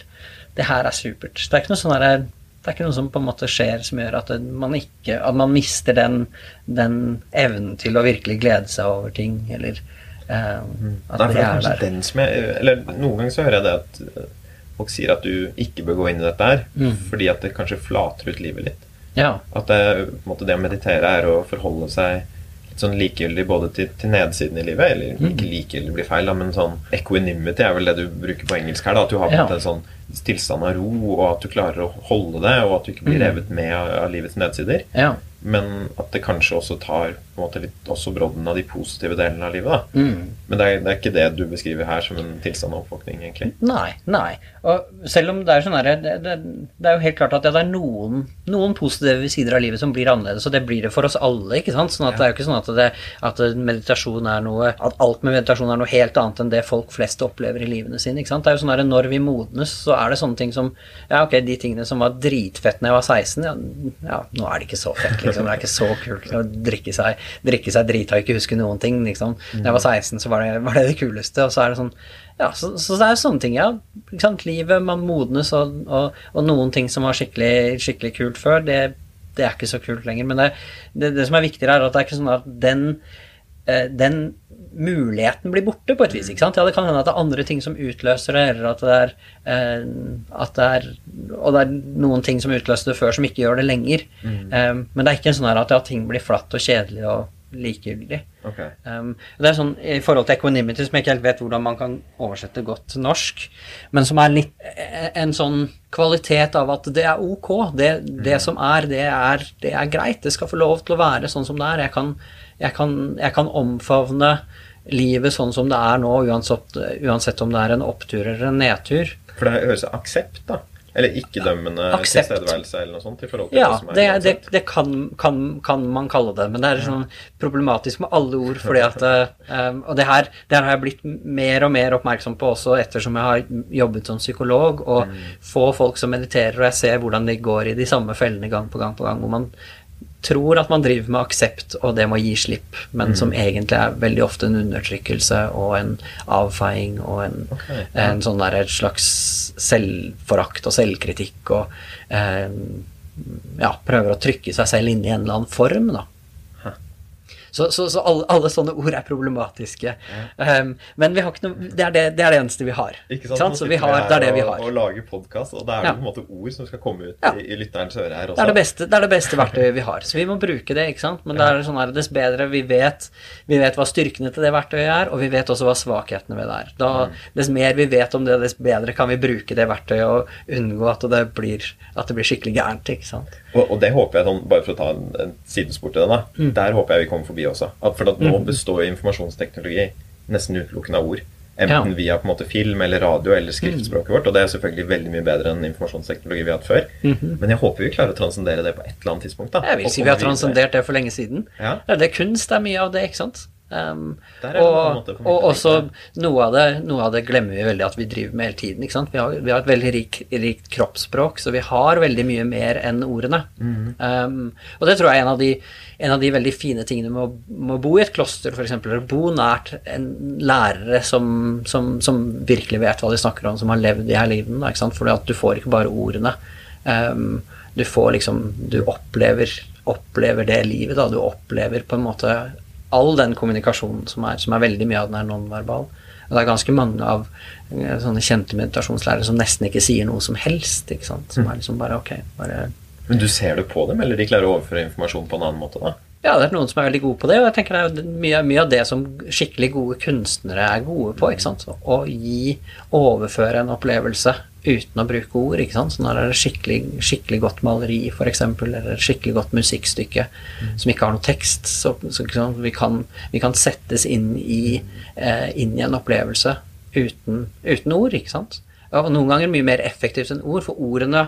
det her er supert. Det er ikke noe sånn herre det er ikke noe som på en måte skjer som gjør at man ikke At man mister den, den evnen til å virkelig glede seg over ting, eller eh, at Nei, det det er er der. jeg Eller noen ganger så hører jeg det at eh, folk sier at du ikke bør gå inn i dette her, Mm. fordi at det kanskje flater ut livet litt. Ja. At det, måte, det å meditere er å forholde seg sånn likegyldig både til, til nedsiden i livet, eller Mm. ikke likegyldig blir feil, da, men sånn equanimity er vel det du bruker på engelsk her. da, At du har Ja. en sånn tilstand av ro, og at du klarer å holde det, og at du ikke blir Mm. revet med av, av livets nedsider. ja. Men at det kanskje også tar på en måte litt også brodden av de positive delene av livet. da. Mm. Men det er, det er ikke det du beskriver her som en tilstand av oppvåkning, egentlig. Nei, nei. Og selv om det er sånn her, det, det, det er jo helt klart at det er noen, noen positive sider av livet som blir annerledes, og det blir det for oss alle. ikke sant? Sånn at Det er jo ikke sånn at, det, at meditasjon er noe At alt med meditasjon er noe helt annet enn det folk flest opplever i livene sine. ikke sant? Det er jo sånn her, Når vi modnes, så er det sånne ting som Ja, ok, de tingene som var dritfett når jeg var 16, ja, ja nå er det ikke så fett. liksom. Det er ikke så kult å drikke seg, drikke seg drita og ikke huske noen ting. liksom. Da jeg var 16, så var det, var det det kuleste. Og så er det sånn ja, så, så det er sånne ting, ja. Livet, man modnes, og, og, og noen ting som var skikkelig, skikkelig kult før, det, det er ikke så kult lenger. Men det, det, det som er viktigere, er at det er ikke sånn at den, eh, den muligheten blir borte på et vis. ikke sant? Ja, det kan hende at det er andre ting som utløser det, eller at det er, eh, at det er Og det er noen ting som utløste det før, som ikke gjør det lenger. Eh, men det er ikke sånn at ja, ting blir flatt og kjedelig og likegyldig. Okay. Um, det er sånn I forhold til equanimity, som jeg ikke helt vet hvordan man kan oversette godt til norsk, men som er litt eh, en sånn kvalitet av at det er ok. Det, det som er, det er, det er greit. Det skal få lov til å være sånn som det er. Jeg kan, jeg kan, jeg kan omfavne livet sånn som det er nå, uansett, uansett om det er en opptur eller en nedtur. For det høres aksept, da. Eller ikke-dømmende tilstedeværelse eller noe sånt. i forhold til Ja, det som er det, det, det kan, kan, kan man kalle det, men det er sånn problematisk med alle ord, fordi at um, Og det her, det her har jeg blitt mer og mer oppmerksom på også ettersom jeg har jobbet som psykolog, og få folk som mediterer, og jeg ser hvordan de går i de samme fellene gang på gang på gang, hvor man tror at man driver med aksept og det må gi slipp, men som egentlig er veldig ofte en undertrykkelse og en avfeiing og en, Ok, en sånn der et slags selvforakt og selvkritikk og eh, ja, prøver å trykke seg selv inn i en eller annen form, da. Så, så, så alle, alle sånne ord er problematiske. Um, men vi har ikke noe, det, er det, det er det eneste vi har. Ikke Sant? sant? Så vi har, det er det vi har. Og, og lager podkast, og da er det Ja. på en måte ord som skal komme ut Ja. i, i lytterens øre her også. Det er det, beste, det er det beste verktøyet vi har, så vi må bruke det. ikke sant? Men det er sånn her, dess bedre vi vet, vi vet hva styrkene til det verktøyet er, og vi vet også hva svakhetene ved det er. Da, Dess mer vi vet om det, dess bedre kan vi bruke det verktøyet og unngå at det blir, at det blir skikkelig gærent. ikke sant? Og, og det håper jeg, sånn, bare for å ta en, en sidespor til den, da. Mm. Der håper jeg vi kommer forbi også. At, for nå består jo informasjonsteknologi nesten utelukkende av ord. Enten Ja. via på en måte film eller radio eller skriftspråket vårt. Og det er selvfølgelig veldig mye bedre enn informasjonsteknologi vi har hatt før. Men jeg håper vi klarer å transcendere det på et eller annet tidspunkt. da. Jeg vil si vi har transcendert det for lenge siden. Ja. Det er kunst det er mye av det, ikke sant? Um, og, og også noe av, det, noe av det glemmer vi veldig at vi driver med hele tiden. Vi har, vi har et veldig rik, rikt kroppsspråk, så vi har veldig mye mer enn ordene. Mm. um, og det tror jeg er en av de, en av de veldig fine tingene med å, med å bo i et kloster, f.eks. Eller bo nært en lærere som, som, som virkelig vet hva de snakker om, som har levd de her livene. Fordi at du får ikke bare ordene. Um, du får liksom Du opplever, opplever det livet, da. Du opplever på en måte all den kommunikasjonen som er, som er veldig mye av den er nonverbal. Og det er ganske mange av eh, sånne kjente meditasjonslærere som nesten ikke sier noe som helst. ikke sant? Som er liksom bare ok, bare Men du ser det på dem, eller de klarer å overføre informasjon på en annen måte, da? Ja, det er noen som er veldig gode på det, og jeg tenker det er mye, mye av det som skikkelig gode kunstnere er gode på. ikke sant? Å gi, overføre en opplevelse uten å bruke ord. ikke sant? Så når det er skikkelig, skikkelig godt maleri, f.eks., eller skikkelig godt musikkstykke mm. som ikke har noe tekst, så, så vi, kan, vi, kan, settes inn i, eh, inn i en opplevelse uten, uten ord, ikke sant? og noen ganger mye mer effektivt enn ord, for ordene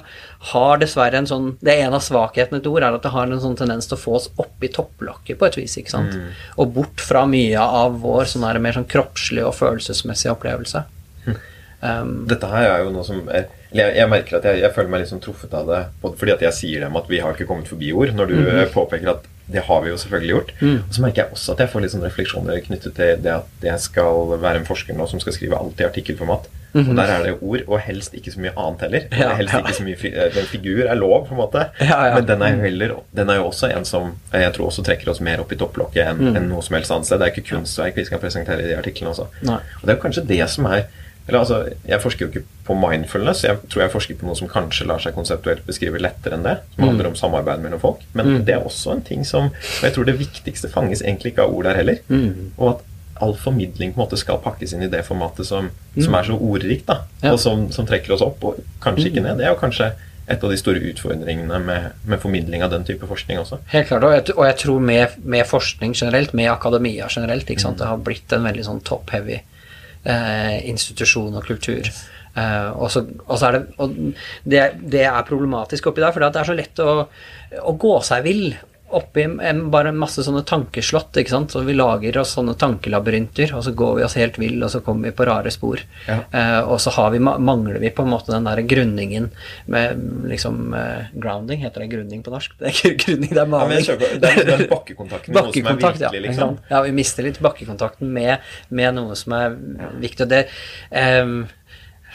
har dessverre en sånn Det er en av svakhetene til ord, er at det har en sånn tendens til å få oss opp i topplokket på et vis, ikke sant, mm. og bort fra mye av vår sånn her mer sånn kroppslige og følelsesmessige opplevelse. Mm. Um, Dette her er jo noe som er, jeg, jeg, merker at jeg, jeg, føler meg sånn truffet av det, både fordi at jeg sier dem at vi har ikke kommet forbi ord, når du mm. påpeker at det har vi jo selvfølgelig gjort. Mm. Og så merker jeg også at jeg får litt sånn refleksjoner knyttet til det at jeg skal være en forsker nå som skal skrive alt i artikkelformat. Mm -hmm. Og der er det ord, og helst ikke så mye annet heller. Ja, helst ja. ikke så mye eh, Den figur er lov, på en måte. Ja, Men den er, jo heller, den er jo også en som jeg tror også trekker oss mer opp i topplokket enn mm. en noe som helst annet sted. Det er ikke kunstverk vi skal presentere i de artiklene også. Nei. Og det er kanskje det som er eller altså, Jeg forsker jo ikke på mindfulness. Jeg tror jeg forsker på noe som kanskje lar seg konseptuelt beskrive lettere enn det. Som mm. handler om samarbeid mellom folk. Men mm. det er også en ting som og Jeg tror det viktigste fanges egentlig ikke av ord der heller. Mm. Og at all formidling på en måte skal pakkes inn i det formatet som, mm. som er så ordrikt, da, ja. og som, som, trekker oss opp, og kanskje mm. ikke ned. Det er jo kanskje et av de store utfordringene med, med, formidling av den type forskning også. Helt klart, og jeg, og jeg tror med, med, forskning generelt, med akademia generelt? Mm. det har blitt en veldig sånn top-heavy institusjon og kultur. Uh, og, så, og, så, er det, det, det, er problematisk oppi der, for det er så lett å, å gå seg vill oppi en, bare masse sånne tankeslott. ikke sant? Så Vi lager oss sånne tankelabyrinter, og så går vi oss helt vill, og så kommer vi på rare spor. Ja. Eh, og så vi, mangler vi på en måte den der grunningen med liksom eh, Grounding, heter det grunning på norsk? Det er ikke grunning, det er maling. Ja, det er den bakkekontakten, Bakkekontakt, virkelig, liksom. ja, vi mister litt bakkekontakten med, med noe som er viktig. og det eh,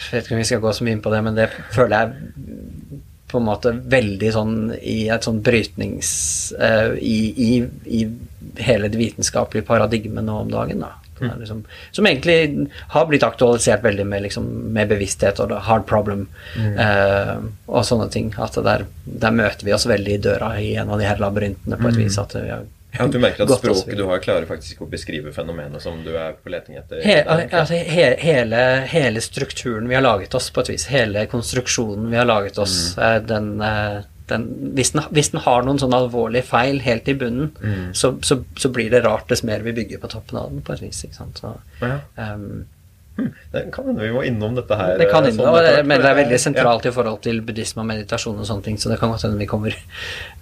jeg vet ikke om vi skal gå så mye inn på det, men det føler jeg på en måte veldig sånn i et sånn brytnings uh, i, i, i, hele det vitenskapelige paradigmet nå om dagen. da. Mm. Liksom, som egentlig har blitt aktualisert veldig med, liksom, med bevissthet og hard problem mm. uh, og sånne ting. At der, der, møter vi oss veldig i døra i en av de her labyrintene på et mm. vis. at vi har ja, Du merker at språket du har, klarer faktisk ikke å beskrive fenomenet som du er på leting etter? He, altså, he, hele, hele, strukturen vi har laget oss, på et vis, hele konstruksjonen vi har laget oss, mm. Eh, den, eh, den, hvis, den, hvis, den, har noen sånn alvorlige feil helt i bunnen, mm. så, så, så, blir det rart dess mer vi bygger på toppen av den, på et vis. ikke sant? Så, ja. um, det kan hende vi må innom dette her. Det kan hende, sånn, men det er veldig sentralt ja. i forhold til buddhisme og meditasjon og sånne ting, så det kan godt hende vi kommer,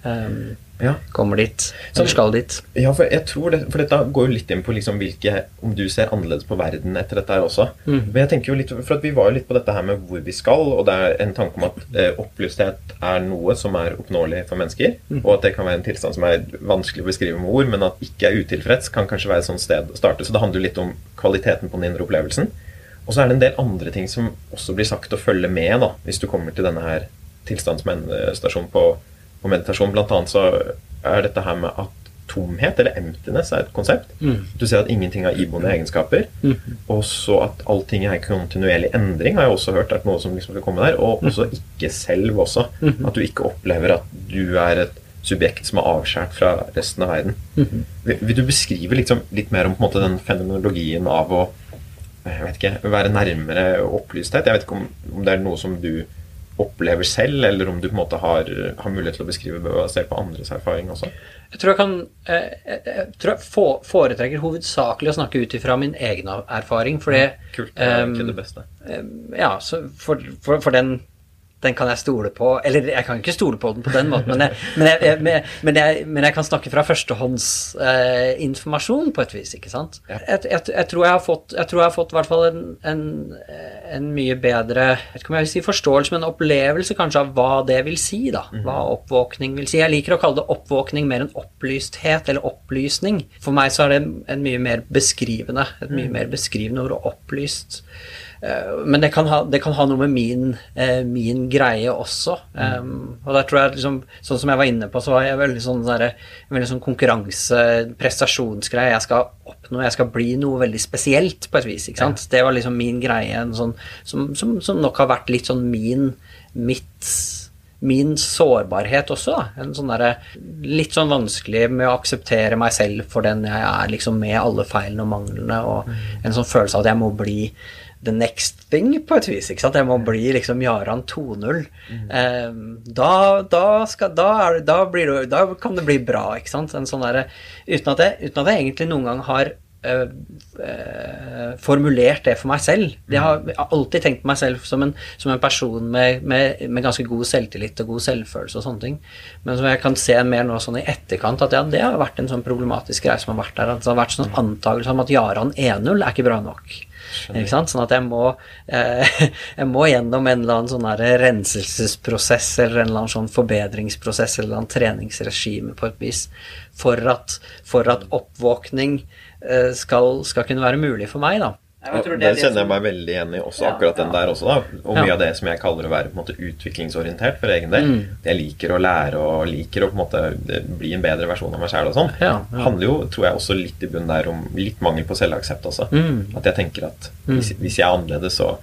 um, ja. kommer dit. Som skal dit. Ja, for jeg tror det, for dette går jo litt inn på liksom hvilke Om du ser annerledes på verden etter dette her også. Mm. Men jeg tenker jo litt, for Vi var jo litt på dette her med hvor vi skal, og det er en tanke om at eh, opplysthet er noe som er oppnåelig for mennesker, mm. og at det kan være en tilstand som er vanskelig å beskrive med ord, men at ikke er utilfreds, kan kanskje være et sånt sted å starte. Så det handler jo litt om kvaliteten på den indre opplevelsen. Og så er det en del andre ting som også blir sagt å følge med da, hvis du kommer til denne her tilstandsmennestasjonen på, på meditasjon. Blant annet så er dette her med at tomhet, eller emptiness, er et konsept. Mm. Du ser at ingenting har iboende egenskaper. Mm. Og så at allting er kontinuerlig endring, har jeg også hørt er noe som liksom skal komme der. Og også ikke selv også. Mm. At du ikke opplever at du er et subjekt som er avskjært fra resten av verden. Mm. Vil, vil, du beskrive liksom litt mer om på en måte, den fenomenologien av å jeg vet ikke, være nærmere opplysthet. Jeg vet ikke om, om, det er noe som du opplever selv, eller om du på en måte har, har mulighet til å beskrive basert på andres erfaring også. Jeg tror jeg kan jeg, jeg tror jeg foretrekker hovedsakelig å snakke ut ifra min egen erfaring, for det Kult. Det er egentlig det beste. Ja, for, for, for den den kan jeg stole på Eller jeg kan ikke stole på den på den måten, men jeg, men jeg, men jeg, men jeg kan snakke fra førstehåndsinformasjon eh, på et vis, ikke sant. Ja. Jeg, tror jeg har fått jeg tror jeg har fått i hvert fall en, en, en, mye bedre jeg vet ikke om jeg vil si forståelse, men opplevelse kanskje av hva det vil si, da. Mhm. Hva oppvåkning vil si. Jeg liker å kalle det oppvåkning mer enn opplysthet eller opplysning. For meg så er det en mye mer beskrivende, et mye mhm. mer beskrivende ord, opplyst. Eh, men det kan, ha, det kan, ha, noe med min, eh, min greie også. Um, og der tror jeg liksom, Sånn som jeg var inne på, så var jeg veldig sånn, der, veldig sånn konkurranse, prestasjonsgreie. Jeg skal oppnå, jeg skal bli noe veldig spesielt, på et vis. ikke sant? Ja. Det var liksom min greie, sånn, som, som, som, nok har vært litt sånn min mitt min sårbarhet også. Da. En sånn der, litt sånn vanskelig med å akseptere meg selv for den jeg er, liksom med alle feilene og manglene, og mm. en sånn følelse av at jeg må bli the next thing, på et vis. ikke sant? Jeg må bli liksom Jaran 2.0. Mm. Eh, da, da, skal, da, er, da, blir det, da kan det bli bra, ikke sant? En sånn der, uten, at jeg, uten at jeg egentlig noen gang har Uh, uh, formulert det for meg selv. Har, jeg har alltid tenkt på meg selv som en, som en person med, med, med, ganske god selvtillit og god selvfølelse og sånne ting. Men som jeg kan se mer nå sånn i etterkant, at ja, det har vært en sånn problematisk greie som har vært der. At det har vært sånn antakelse om at Jaran 1.0 er ikke bra nok. Ikke sant? Sånn at jeg må, eh, jeg må gjennom en eller annen sånn renselsesprosess eller en eller annen sånn forbedringsprosess eller en treningsregime på et vis for at, for at oppvåkning Eh, skal, skal kunne være mulig for meg, da. Det, den kjenner jeg meg veldig igjen i også, akkurat den der også. da, Og mye ja. av det som jeg kaller å være på en måte utviklingsorientert for egen del. Mm. Jeg liker å lære og liker å på en måte bli en bedre versjon av meg sjæl og sånn. Ja, ja. handler jo, tror jeg, også litt i bunnen der om litt mangel på selvaksept også. Mm. At jeg tenker at mm. hvis, hvis jeg er annerledes, så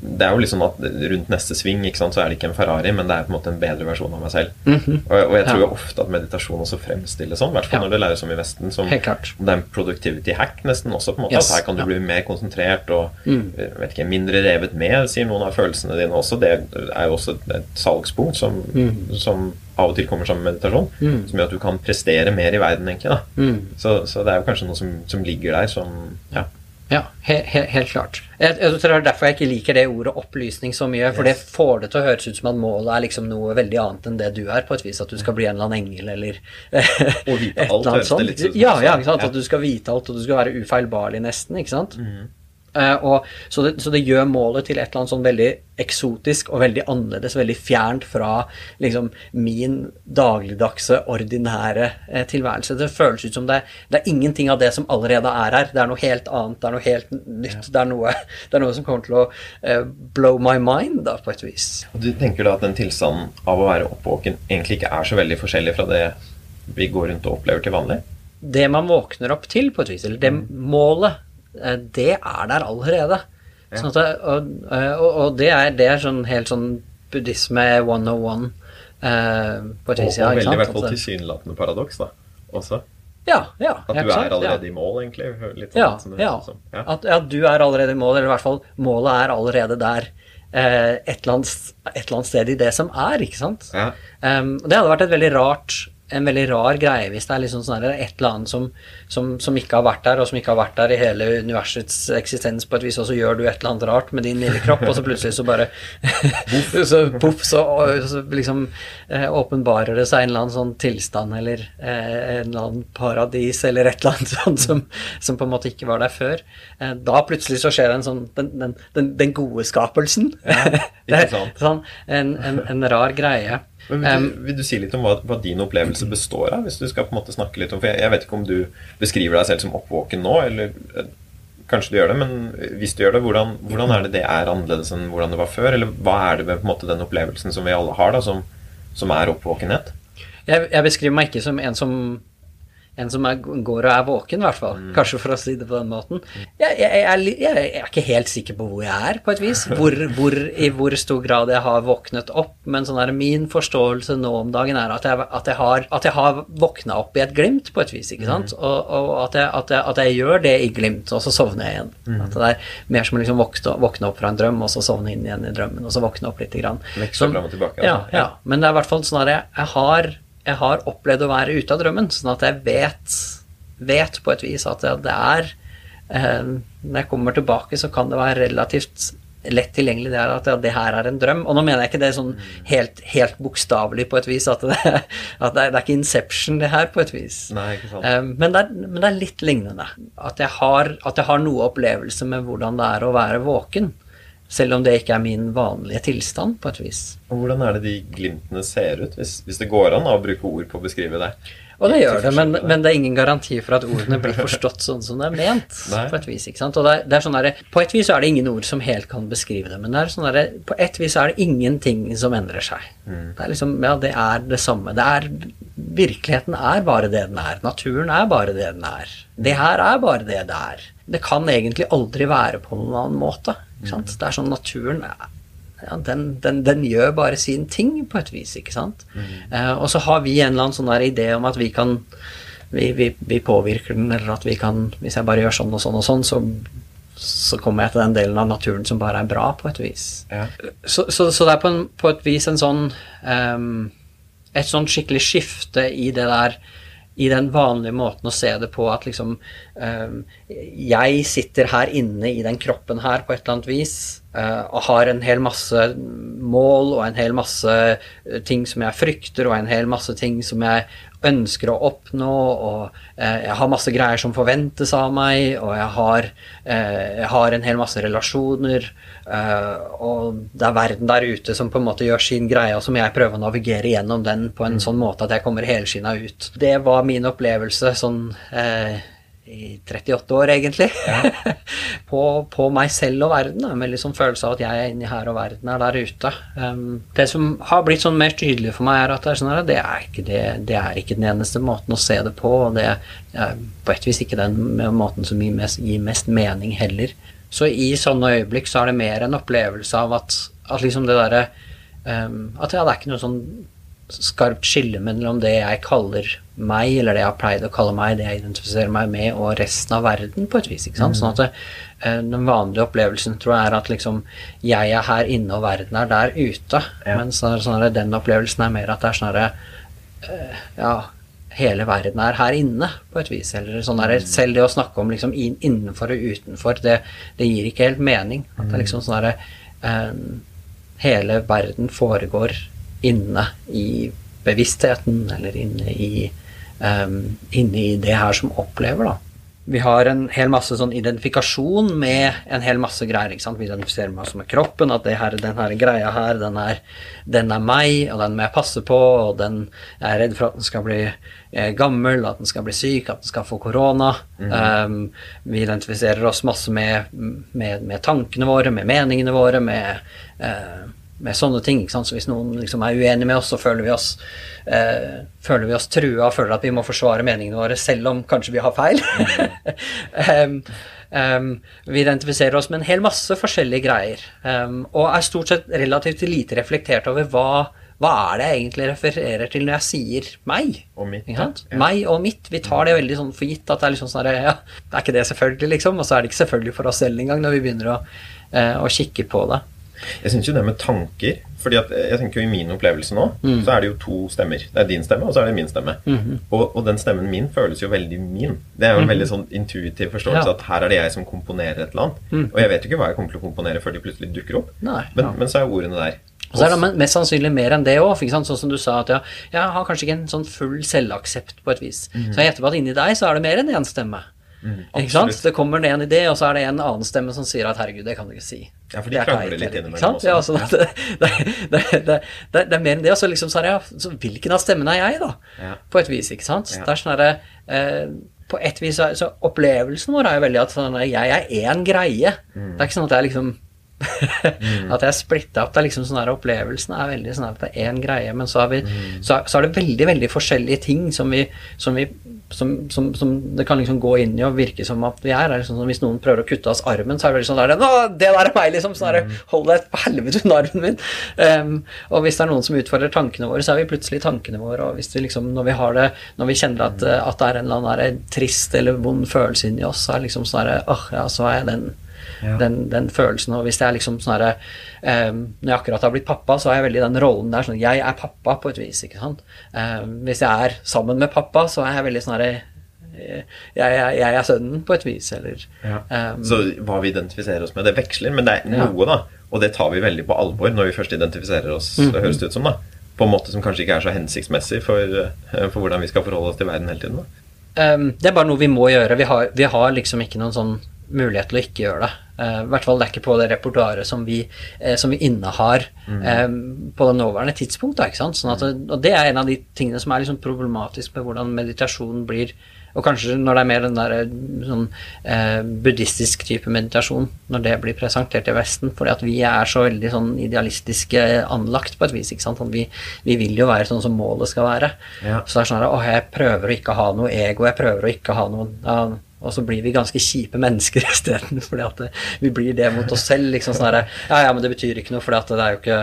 det er jo liksom at rundt neste sving sant, så er det ikke en Ferrari, men det er på en måte en bedre versjon av meg selv. Mm -hmm. og, og, jeg tror jo ofte at meditasjon også fremstilles sånn, i hvert fall ja. når det læres om i Vesten. Som, det er en productivity hack nesten også. på en måte, yes. At her kan du bli mer konsentrert og mm. Eh, vet ikke, mindre revet med, sier noen av følelsene dine også. Det er jo også et salgspunkt som, mm. som av og til kommer sammen med meditasjon, mm. som gjør at du kan prestere mer i verden, egentlig. da. Mm. Så, så, det er jo kanskje noe som, som ligger der som ja, ja, he he helt klart. Jeg, jeg, tror det er derfor jeg ikke liker det ordet opplysning så mye. For yes. det får det til å høres ut som at målet er liksom noe veldig annet enn det du er. på et vis, At du skal bli en eller annen engel eller Og vite alt, høres det litt ut Ja, ja, ikke sant? At du skal vite alt, og du skal være ufeilbarlig nesten. ikke sant? Mm. Uh, og, så, det, så, det, gjør målet til et eller annet sånn veldig eksotisk og veldig annerledes, veldig fjernt fra liksom, min dagligdagse, ordinære uh, tilværelse. Det føles ut som det, det, er ingenting av det som allerede er her. Det er noe helt annet, det er noe helt nytt. Det, er noe, det, er noe, som kommer til å uh, blow my mind, da, på et vis. Du tenker da at den tilstanden av å være oppvåken egentlig ikke er så veldig forskjellig fra det vi går rundt og opplever til vanlig? Det man våkner opp til, på et vis, eller det mm. målet Eh, det er der allerede. Sånn at, og, eh, og, og, det, er, det er sånn helt sånn buddhisme 101 eh, på vis. Og, og veldig i hvert fall tilsynelatende paradoks, da. Også. Ja, ja, at du er allerede ja. i mål, egentlig. Sånn ja, ja. ja. At, at, du er allerede i mål, eller i hvert fall målet er allerede der. Eh, et, eller annet, et, eller annet, sted i det som er, ikke sant. Um, det hadde vært et veldig rart en veldig rar greie hvis det er liksom sånn et eller annet som, som, som, ikke har vært der, og som ikke har vært der i hele universets eksistens på et vis, og så gjør du et eller annet rart med din lille kropp, og så plutselig så bare så poff, så, så, liksom eh, åpenbarer det seg en eller annen sånn tilstand eller eh, en eller annen paradis eller et eller annet sånt som, som på en måte ikke var der før. Eh, da plutselig så skjer en sånn den, den, den, den gode skapelsen. Ja, ikke sant. sånn, en, en, en rar greie. Men vil, du, vil, du, si litt om hva, hva, din opplevelse består av? Hvis du skal på en måte snakke litt om For jeg, jeg, vet ikke om du beskriver deg selv som oppvåken nå, eller eh, kanskje du gjør det, men hvis du gjør det, hvordan, hvordan, er det det er annerledes enn hvordan det var før? Eller hva er det med på en måte den opplevelsen som vi alle har, da, som, som er oppvåkenhet? Jeg, jeg beskriver meg ikke som en som en som er, går og er våken, i hvert fall. Mm. Kanskje for å si det på den måten. Jeg, jeg, jeg, jeg, er ikke helt sikker på hvor jeg er, på et vis. Hvor, hvor, I hvor stor grad jeg har våknet opp. Men sånn er min forståelse nå om dagen er at jeg, at har, at har våkna opp i et glimt, på et vis. ikke sant? Mm. Og, og at, at, at, jeg, gjør det i glimt, og så sovner jeg igjen. Mm. At det er mer som å liksom våkne, våkne, opp fra en drøm, og så sovne inn igjen i drømmen, og så våkne opp lite grann. og tilbake, altså. ja, ja, Men det er i hvert fall sånn at jeg, har jeg har opplevd å være ute av drømmen, sånn at jeg vet, vet på et vis at det er eh, Når jeg kommer tilbake, så kan det være relativt lett tilgjengelig det er at ja, det her er en drøm. Og nå mener jeg ikke det sånn helt, helt bokstavelig på et vis, at, det, at det, er, det, er, ikke Inception det her på et vis. Nei. Um, men, det er, men, det er, litt lignende. At jeg, har, at jeg har noe opplevelse med hvordan det er å være våken. Selv om det ikke er min vanlige tilstand, på et vis. Og hvordan er det de glimtene ser ut, hvis, hvis det går an å bruke ord på å beskrive det? Og det gjør det, men, men, det er ingen garanti for at ordene blir forstått sånn som det er ment. På et vis, ikke sant? Og det er, det er sånn der, På et vis er det ingen ord som helt kan beskrive det, men det er sånn der, på et vis er det ingenting som endrer seg. Mm. Det er liksom, ja, det er det samme. Det er, virkeligheten er bare det den er. Naturen er bare det den er. Det her er bare det det er. Det kan egentlig aldri være på noen annen måte. Det er sånn naturen ja, den, den, den, gjør bare sin ting, på et vis, ikke sant. Mm. Eh, og så har vi en eller annen sånn der idé om at vi kan vi, vi, vi, påvirker den, eller at vi kan Hvis jeg bare gjør sånn og sånn og sånn, så, så kommer jeg til den delen av naturen som bare er bra, på et vis. Ja. Så, så, så, det er på, en, på, et vis en sånn um, Et sånn skikkelig skifte i det der i den vanlige måten å se det på at liksom um, Jeg sitter her inne i den kroppen her på et eller annet vis uh, og har en hel masse mål og en hel masse eh, ting som jeg frykter, og en hel masse ting som jeg ønsker å oppnå, og uh, jeg har masse greier som forventes av meg, og jeg har, uh, jeg har en hel masse relasjoner, og det er verden der ute som på en måte gjør sin greie, og som jeg prøver å navigere gjennom den på en sånn måte at jeg kommer helskinna ut. Det var min opplevelse sånn i 38 år, egentlig. Ja. på, på, meg selv og verden. Med liksom følelse av at jeg er inni her, og verden er der ute. Um, det som har blitt sånn mer tydelig for meg, er at det er, sånn her, det, er ikke det, det er ikke den eneste måten å se det på. Og det er på et vis ikke den måten som gir mest, gir mest mening heller. Så i sånne øyeblikk så er det mer en opplevelse av at, at liksom det derre um, At ja, det er ikke noe sånn skarpt skille mellom det jeg kaller meg, eller det jeg har pleid å kalle meg, det jeg identifiserer meg med, og resten av verden, på et vis. ikke sant? Mm. Sånn at det, eh, Den vanlige opplevelsen tror jeg er at liksom jeg er her inne, og verden er der ute. Ja. Mens sånn den opplevelsen er mer at det er sånn herre uh, Ja, hele verden er her inne, på et vis. Eller sånn der, mm. Selv det å snakke om liksom innenfor og utenfor, det, det gir ikke helt mening. At det er liksom sånn herre uh, Hele verden foregår inne i bevisstheten, eller inne i, um, inne i det her som opplever, da. Vi har en hel masse sånn identifikasjon med en hel masse greier. ikke sant? Vi identifiserer oss med kroppen, at her, den her greia her, den er, den er, meg, og den må jeg passe på, og den, jeg er redd for at den skal bli eh, gammel, at den skal bli syk, at den skal få korona. Mm. Um, vi identifiserer oss masse med, med, med, tankene våre, med meningene våre, med uh, med sånne ting. ikke sant? Så hvis noen liksom er uenig med oss, så føler vi oss, eh, føler vi oss trua føler at vi må forsvare meningene våre selv om kanskje vi har feil. um, um, vi identifiserer oss med en hel masse forskjellige greier, um, og er stort sett relativt lite reflektert over hva, hva er det jeg egentlig refererer til når jeg sier meg? Og mitt. Ja. Meg og mitt. Vi tar det veldig sånn for gitt at det er liksom sånn ja, det er ikke det selvfølgelig, liksom. Og så er det ikke selvfølgelig for oss selv engang når vi begynner å, eh, å kikke på det. Jeg syns jo det med tanker fordi at jeg tenker jo I min opplevelse nå mm. så er det jo to stemmer. Det er din stemme, og så er det min stemme. Mm -hmm. og, og, den stemmen min føles jo veldig min. Det er jo en mm -hmm. veldig sånn intuitiv forståelse ja. at her er det jeg som komponerer et eller annet. Mm. Og jeg vet jo ikke hva jeg kommer til å komponere før de plutselig dukker opp. Nei, men, ja. men, så er ordene der. Og så er det mest sannsynlig mer enn det òg. Sånn som du sa, at ja, jeg har kanskje ikke en sånn full selvaksept på et vis. Mm. Så jeg gjetter på at inni deg så er det mer enn én stemme. Mm, ikke sant? Det kommer ned en idé, og så er det en annen stemme som sier at herregud, det kan du ikke si. Ja, for de krangler litt innimellom også. Ja, altså, det, det, det, det, er mer enn det. Og så liksom så er så hvilken av stemmene er jeg, da? Ja. På et vis, ikke sant? Ja. Det er sånn herre eh, På et vis så opplevelsen vår er jo veldig at sånn, jeg er én greie. Mm. Det er ikke sånn at jeg liksom mm. At jeg er splitta opp. Det er liksom sånn her Opplevelsen er veldig sånn at det er én greie, men så, vi, mm. så, så, er det veldig veldig forskjellige ting som vi, som vi som, som, som, det kan liksom gå inn i og virke som at vi er. er liksom, hvis noen prøver å kutte oss armen, så er det veldig sånn der, Nå, det der er meg, liksom. Sånn der, mm. Hold deg på helvete unna armen min. Um, og hvis det er noen som utfordrer tankene våre, så er vi plutselig tankene våre. Og hvis vi liksom, når vi har det, når vi kjenner at, mm. at det er en eller annen der, trist eller vond følelse inni oss, så er det liksom sånn derre Åh, ja, så er jeg den ja. den, den, følelsen. Og hvis det er liksom sånn herre um, Når jeg akkurat har blitt pappa, så er jeg veldig i den rollen der sånn Jeg er pappa, på et vis, ikke sant. Um, hvis jeg er sammen med pappa, så er jeg veldig sånn herre jeg, jeg, jeg, er sønnen, på et vis, eller ja. um, Så hva vi identifiserer oss med, det veksler, men det er noe, da. Og det tar vi veldig på alvor når vi først identifiserer oss, mm høres det ut som. da På en måte som kanskje ikke er så hensiktsmessig for, eh, for hvordan vi skal forholde oss til verden hele tiden. Um, det er bare noe vi må gjøre. Vi har, vi har liksom ikke noen sånn mulighet til å ikke gjøre det. Eh, I hvert fall det er ikke på det repertoaret som, vi, eh, som vi innehar eh, på det nåværende tidspunkt. Da, ikke sant? Sånn at, og det er en av de tingene som er liksom problematisk med hvordan meditasjon blir og kanskje når det er mer den der sånn, eh, buddhistisk type meditasjon, når det blir presentert i Vesten. fordi at vi er så veldig sånn idealistiske anlagt på et vis. ikke sant? At vi, vi vil jo være sånn som målet skal være. Ja. Så det er sånn at å, jeg prøver å ikke ha noe ego, jeg prøver å ikke ha noe ja, og så blir vi ganske kjipe mennesker isteden, fordi at vi blir det mot oss selv. liksom sånn her, Ja, ja, men det betyr ikke noe, for det er jo ikke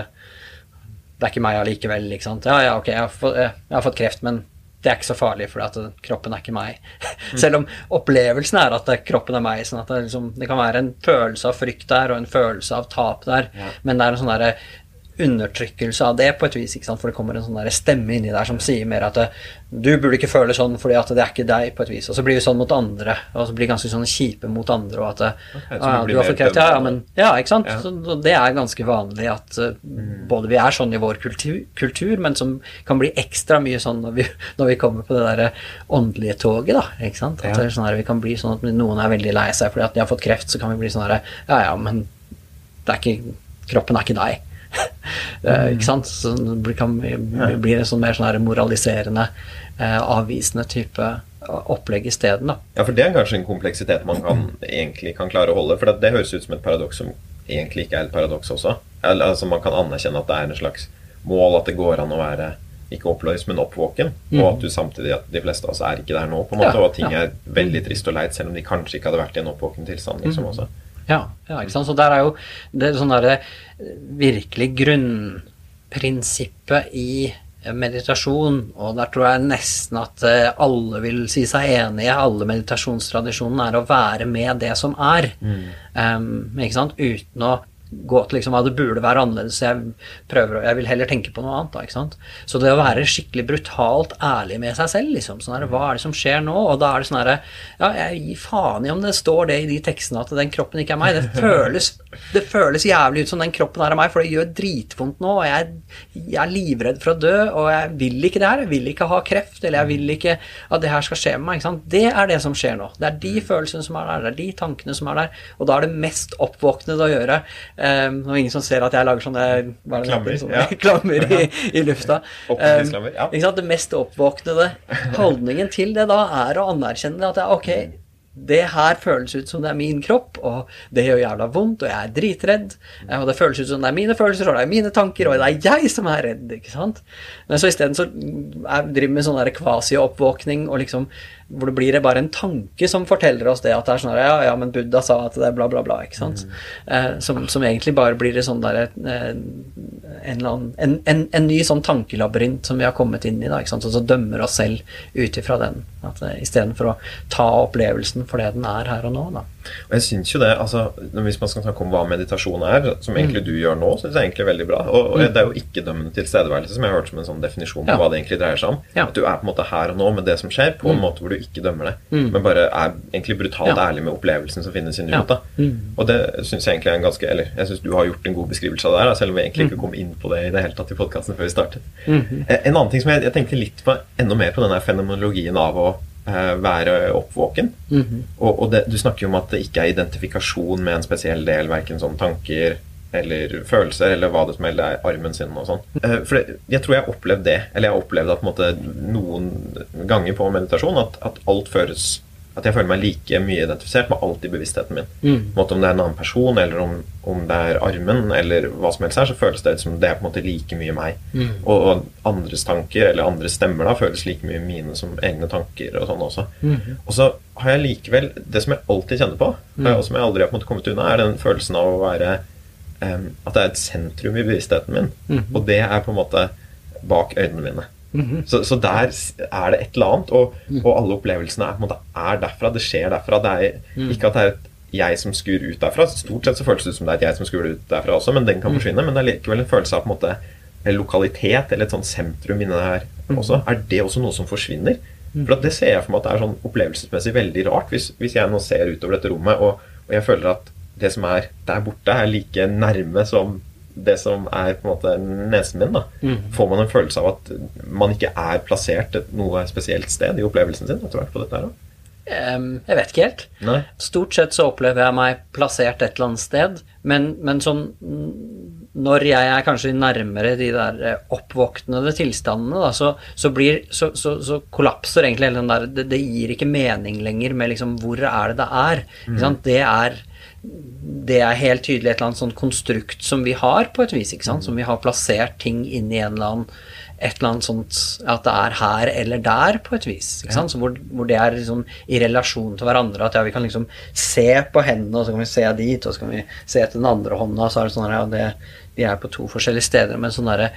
Det er ikke meg allikevel, ikke sant. Ja, ja, ok, jeg har, fått, jeg har fått kreft, men det er ikke så farlig, for kroppen er ikke meg. Selv om opplevelsen er at kroppen er meg. sånn at det, liksom, det kan være en følelse av frykt der, og en følelse av tap der, Ja. men det er en sånn derre undertrykkelse av det på et vis, for det kommer en sånn der stemme inni der som sier mer at du burde ikke føle sånn fordi at det er ikke deg, på et vis. Og så blir vi sånn mot andre, og så blir vi ganske sånn kjipe mot andre, og at ah, ja, du har fått kreft, ja, ja, men Ja, ikke sant? Ja. Så, det er ganske vanlig at uh, både vi er sånn i vår kultur, kultur, men som kan bli ekstra mye sånn når vi, når vi kommer på det derre åndelige toget, da. Ikke sant? At sånn her, vi kan bli sånn at noen er veldig lei seg fordi at de har fått kreft, så kan vi bli sånn herre Ja, ja, men det er ikke Kroppen er ikke deg. Eh, ikke sant? Så det blir, kan, blir en sånn mer sånn moraliserende, eh, avvisende type opplegg isteden. Ja, for det er kanskje en kompleksitet man kan, egentlig kan klare å holde. For det, det høres ut som et paradoks som egentlig ikke er et paradoks også. Altså Man kan anerkjenne at det er en slags mål at det går an å være ikke oppløst, men oppvåken. Og at du samtidig at de fleste av oss er ikke der nå, på en måte, Ja, og at ting ja. er veldig trist og leit, selv om de kanskje ikke hadde vært i en oppvåken tilstand. liksom også. Ja, ja, ikke sant. Så der er jo det sånn derre eh, virkelig grunnprinsippet i eh, meditasjon, og der tror jeg nesten at eh, alle vil si seg enige, alle meditasjonstradisjonene, er å være med det som er. Um, ikke sant? Uten å gå til liksom, at det burde være annerledes, jeg prøver Jeg vil heller tenke på noe annet, da, ikke sant. Så det å være skikkelig brutalt ærlig med seg selv, liksom, sånn her, hva er det som skjer nå? Og da er det sånn herre Ja, jeg gir faen i om det står det i de tekstene at den kroppen ikke er meg. Det føles, det føles jævlig ut som den kroppen er er meg, for det gjør dritvondt nå, og jeg, jeg er livredd for å dø, og jeg vil ikke det her. Jeg vil ikke ha kreft, eller jeg vil ikke at det her skal skje med meg. ikke sant? Det er det som skjer nå. Det er de følelsene som er der, det er de tankene som er der, og da er det mest oppvåknede å gjøre. Um, og ingen som ser at jeg lager sånne, er Klammer, sånne ja. klammer i, i lufta. Um, ja. Det mest oppvåknede holdningen til det da er å anerkjenne at er ok, det her føles ut som det er min kropp, og det gjør jævla vondt, og jeg er dritredd, eh, og det føles ut som det er mine følelser, og det er mine tanker, og det er jeg som er redd, ikke sant? Men så isteden så jeg driver med sånn kvasi-oppvåkning, og liksom, hvor det blir bare en tanke som forteller oss det, at det er sånn ja, ja, men Buddha sa at det er bla, bla, bla, ikke sant? Eh, som, som egentlig bare blir det sånn der, eh, en, annen, en, en, en ny sånn tankelabyrint som vi har kommet inn i, da, ikke sant? Og så dømmer oss selv ut ifra den, at eh, istedenfor å ta opplevelsen for det den er her og nå, da. Og jeg synes jo det, altså, Hvis man skal snakke om hva meditasjon er, som egentlig du gjør nå, syns jeg egentlig er veldig bra. Og, og det er jo ikke-dømmende tilstedeværelse, som jeg har hørt som en sånn definisjon på Ja. hva det egentlig dreier seg om. Ja. At du er på en måte her og nå med det som skjer, på en måte hvor du ikke dømmer det, men bare er egentlig brutalt Ja. ærlig med opplevelsen som finnes i Ja. nuet. da. Og det synes jeg egentlig er en ganske Eller jeg synes du har gjort en god beskrivelse av det her, selv om vi egentlig ikke kom inn på det i det hele tatt i podkasten før vi startet. Mm. En annen ting som jeg, jeg tenkte litt på, enda mer på den der fenomenologien av å eh, være oppvåken. Og, og det, du snakker jo om at det ikke er identifikasjon med en spesiell del, verken sånn tanker eller følelser, eller hva det som helst er, armen sin og sånn. Eh, For det, jeg tror jeg har opplevd det, eller jeg har opplevd at på en måte, noen ganger på meditasjon at, at alt føres At jeg føler meg like mye identifisert med alt i bevisstheten min. Mm. måte Om det er en annen person, eller om, om det er armen, eller hva som helst her, så føles det som det er på en måte like mye meg. Og, og andres tanker, eller andres stemmer, da føles like mye mine som egne tanker og sånn også. Og så har jeg likevel Det som jeg alltid kjenner på, eh, og som jeg aldri har på en måte kommet unna, er den følelsen av å være At det er et sentrum i bevisstheten min. Og det er på en måte bak øynene mine. så, så der er det et eller annet, og, og alle opplevelsene er, måte, er derfra. Det skjer derfra. Det er ikke at det er et jeg som skur ut derfra. Stort sett så føles det ut som det er et jeg som skur ut derfra også, men den kan forsvinne. Men det er likevel en følelse av på en måte lokalitet, eller et sånt sentrum inni der her også. Er det også noe som forsvinner? For at det ser jeg for meg at det er sånn opplevelsesmessig veldig rart, hvis, hvis jeg nå ser utover dette rommet, og, og jeg føler at det som er der borte, er like nærme som det som er på en måte nesen min. da Får man en følelse av at man ikke er plassert et noe spesielt sted i opplevelsen sin etter hvert på dette her? Em, jeg vet ikke helt. Nei. Stort sett så opplever jeg meg plassert et eller annet sted, men, men sånn mm, Når jeg er kanskje nærmere de der eh, oppvåknede tilstandene, da, så, så blir så, så, så kollapser egentlig hele den der det, det gir ikke mening lenger med liksom Hvor er det det er? Sant? Det er det er helt tydelig et eller annet sånn konstrukt som vi har, på et vis. ikke sant? Som vi har plassert ting inn i en eller annen et eller annet sånt At det er her eller der, på et vis. ikke sant? Så hvor, hvor det er liksom i relasjon til hverandre. At ja, vi kan liksom se på hendene, og så kan vi se dit, og så kan vi se til den andre hånda, så er det sånn at ja, det, vi er på to forskjellige steder. Men sånn derre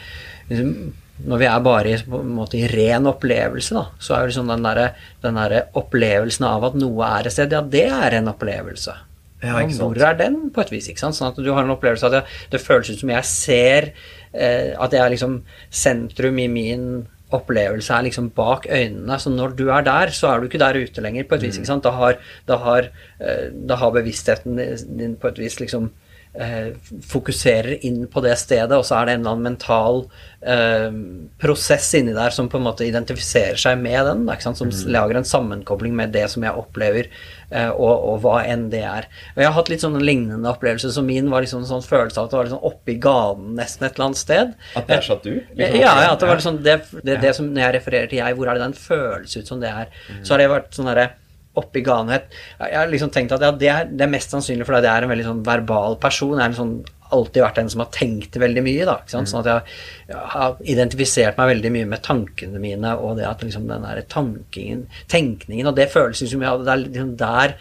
liksom, når vi er bare i, måte, i ren opplevelse, da, så er jo liksom den derre den derre opplevelsen av at noe er et sted, ja, det er en opplevelse. Ja. Hvor er den, på et vis? ikke sant? Sånn at du har en opplevelse av at det, det føles ut som jeg ser eh, At jeg er liksom sentrum i min opplevelse er liksom bak øynene. Så når du er der, så er du ikke der ute lenger, på et vis. ikke sant? Da har, da har, eh, da har bevisstheten din på et vis liksom fokuserer inn på det stedet, og så er det en eller annen mental eh, prosess inni der som på en måte identifiserer seg med den, da, som lager en sammenkobling med det som jeg opplever, eh, og, og hva enn det er. Og Jeg har hatt litt sånne lignende opplevelser, så min var liksom en sånn følelse av at det var liksom oppe i ganen nesten et eller annet sted. At der satt du? liksom? Ja, ja, at det var liksom det, det, det som når jeg refererer til jeg, hvor er det den føles ut som det er? Så har det vært sånn derre oppi ganet. Jeg har liksom tenkt at ja, det, er, det er mest sannsynlig fordi jeg er en veldig sånn verbal person. Jeg har sånn, alltid vært en som har tenkt veldig mye. da, sant? Sånn at jeg, jeg har identifisert meg veldig mye med tankene mine og det at liksom den der tankingen, tenkningen, og det følelsen som jeg, hadde, det er liksom der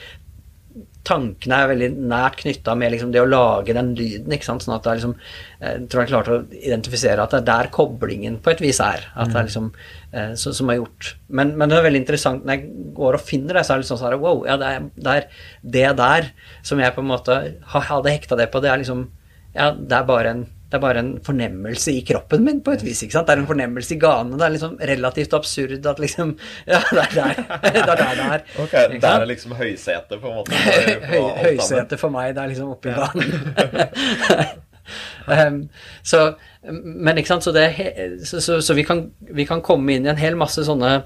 tankene er veldig nært knytta med liksom det å lage den lyden. ikke sant, sånn at det er liksom, Jeg tror jeg klarte å identifisere at det er der koblingen på et vis er. at det er liksom, eh, så, Som er gjort. Men, men det er veldig interessant når jeg går og finner det, så er det liksom sånn sånn Wow, ja, det er det der som jeg på en måte hadde hekta det på, det er liksom Ja, det er bare en det er bare en fornemmelse i kroppen min, på et vis. ikke sant? Det er en fornemmelse i ganen. Det er liksom relativt absurd at liksom Ja, det er der det er. Der det er Ok, Der er liksom høysetet, på en måte. Høy, høysetet høysete for meg, det er liksom oppi ganen. um, så, men ikke sant, så, det, så, så, så vi, kan, vi kan komme inn i en hel masse sånne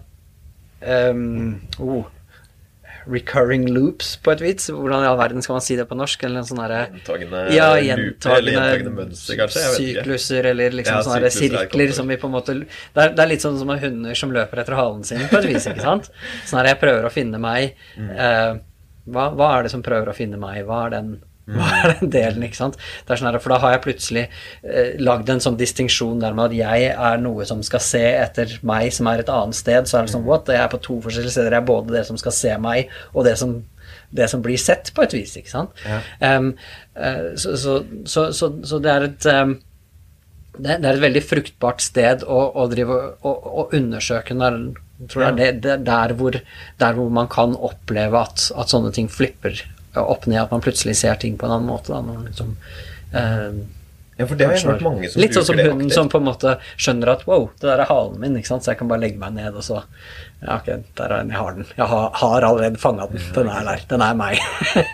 um, oh, recurring loops, på et vis. Hvordan i all verden skal man si det på norsk? Eller en sånn herre Gjentagende ja, gjentagende gjentagende mønster, kanskje? Sykluser, eller liksom Ja, sånne er sirkler som vi på en måte det er, det er litt sånn som hunder som løper etter halen sin, på et vis, ikke sant? Sånn her jeg prøver å finne meg Mm. eh, hva, hva er det som prøver å finne meg? Hva er den hva Mm. er den delen, ikke sant? Det er sånn her, for da har jeg plutselig eh, lagd en sånn distinksjon der med at jeg er noe som skal se etter meg, som er et annet sted. Så er det Mm. sånn, what? Jeg er på to forskjellige steder. Jeg er både det som skal se meg, og det som, det som blir sett, på et vis, ikke sant? Ja. Um, uh, så, så, så, så, så det er et um, det, det er et veldig fruktbart sted å, å drive og undersøke der, tror jeg, det, det, der, hvor, der hvor man kan oppleve at, at sånne ting flipper opp ned, at man plutselig ser ting på en annen måte. Da, når man liksom, eh, Ja, for det har jeg hørt mange som Litt sånn som hunden som på en måte skjønner at wow, det der er halen min, ikke sant? så jeg kan bare legge meg ned og så Ja, ok, der er den, jeg har den. Jeg har, har allerede fanga den. Den er der. Den er meg.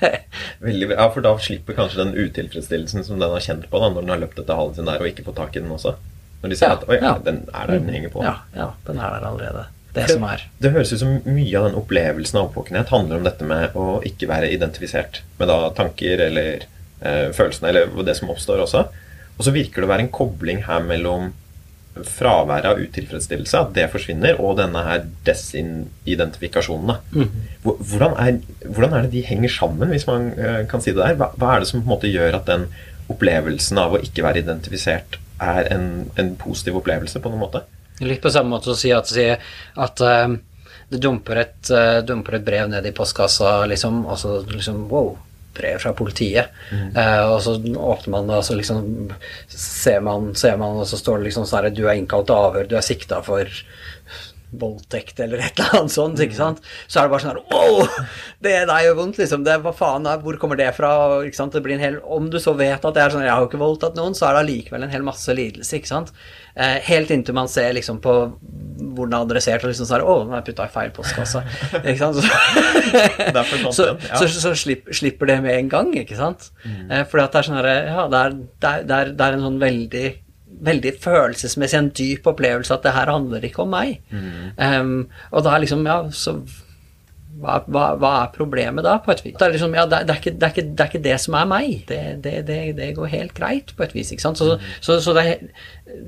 Veldig bra. Ja, for da slipper kanskje den utilfredsstillelsen som den har kjent på da, når den har løpt etter halen sin der og ikke fått tak i den også. Når de ser Ja, at oi, ja. den er der den henger på. ja, ja, den er der allerede. Det som er. Det høres ut som mye av den opplevelsen av oppvåkenhet handler om dette med å ikke være identifisert med da tanker eller eh, følelsene, eller det som oppstår også. Og så virker det å være en kobling her mellom fraværet av utilfredsstillelse, at det forsvinner, og denne her desidentifikasjonen. Mhm. Hvordan er, hvordan er det de henger sammen, hvis man eh, kan si det der? Hva, hva er det som på en måte gjør at den opplevelsen av å ikke være identifisert er en, en positiv opplevelse, på noen måte? Litt på samme måte som å si at, si at uh, det dumper et, uh, dumper et brev ned i postkassa, liksom, og så liksom wow, brev fra politiet. Eh, og så åpner man det, og så liksom ser man, ser man og så står det liksom sånn her Du er innkalt til avhør, du er sikta for voldtekt eller et eller annet sånt, ikke sant? Så er det bare sånn her Wow! Det der gjør vondt, liksom. Det, hva faen, er- hvor kommer det fra? Ikke sant? Det blir en hel Om du så vet at det er sånn Jeg har jo ikke voldtatt noen, så er det allikevel en hel masse lidelse, ikke sant? Eh, helt inntil man ser liksom på hvor den er adressert, og liksom sånn Å, nå har jeg putta i feil postkasse. ikke sant? Så, så, så, så slipp, slipper det med en gang, ikke sant? Eh, fordi at det er sånn herre Ja, det er, det er, det er en sånn veldig veldig følelsesmessig en dyp opplevelse at det her handler ikke om meg. Em, og da er liksom, ja, så hva, hva, hva er problemet da, på et vis? Det er, liksom, ja, det, det, er ikke, det, er ikke, det, er ikke, det som er meg. Det, går helt greit, på et vis. ikke sant? Så, så, så det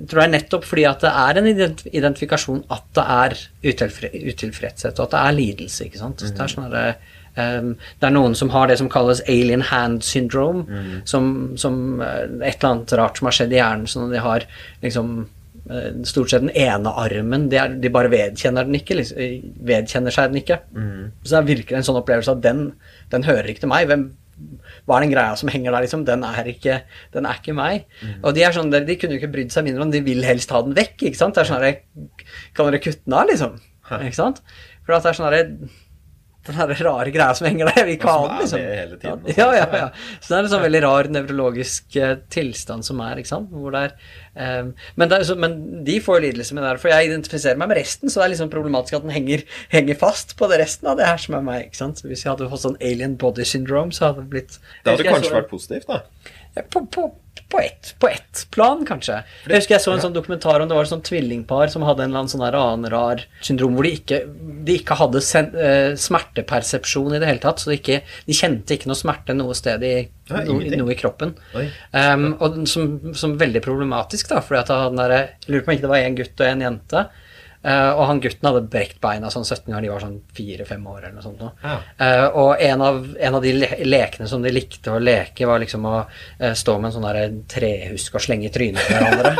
tror jeg nettopp fordi at det er en identifikasjon at det er utilfredshet, og at det er lidelse. ikke sant? Det er sånn at Um, det er noen som har det som kalles alien hand syndrome, mm. som, som, et eller annet rart som har skjedd i hjernen, sånn at de har liksom Eh, stort sett den ene armen. De, er, de bare vedkjenner den ikke. Liksom, vedkjenner seg den ikke. Mm. Så det er virkelig en sånn opplevelse at den, den hører ikke til meg. Hvem, hva er den greia som henger der, liksom? Den er ikke, den er ikke meg. Mm. Og de er sånn, de kunne jo ikke brydd seg mindre om, de vil helst ha den vekk. ikke sant? Det er sånn her, Kan dere kutte den av, liksom? Ikke sant? For at det er sånn herre den her rare greia som henger der. Vi ha den, liksom. Hele tiden, ja, ja, ja. Så det er en sånn veldig rar nevrologisk uh, tilstand som er, ikke sant. Hvor det er, um, men, det er, så, men, de får jo lidelse med det her, for jeg identifiserer meg med resten, så det er liksom problematisk at den henger, henger fast på det resten av det her som er meg. ikke sant. Så hvis jeg hadde fått sånn alien body syndrome, så hadde det blitt Det hadde kanskje så, vært positivt, da? På, på, på ett, ett plan, kanskje. Jeg husker jeg så en sånn dokumentar om det var et sånn tvillingpar som hadde en eller annen sånn annen rar syndrom hvor de ikke, de ikke hadde sen, uh, smertepersepsjon i det hele tatt. Så de, ikke, de kjente ikke noe smerte noe sted i, ja, no, noe i kroppen. Um, og som, som, veldig problematisk, da, fordi at han der, jeg lurer på om ikke det var en gutt og en jente. Uh, og han gutten hadde brekt beina sånn 17 år, de var sånn 4-5 år eller noe sånt. Ja. Uh, og en av, en av, de le lekene som de likte å leke, var liksom å uh, stå med en sånn der trehusk og slenge i trynet på hverandre.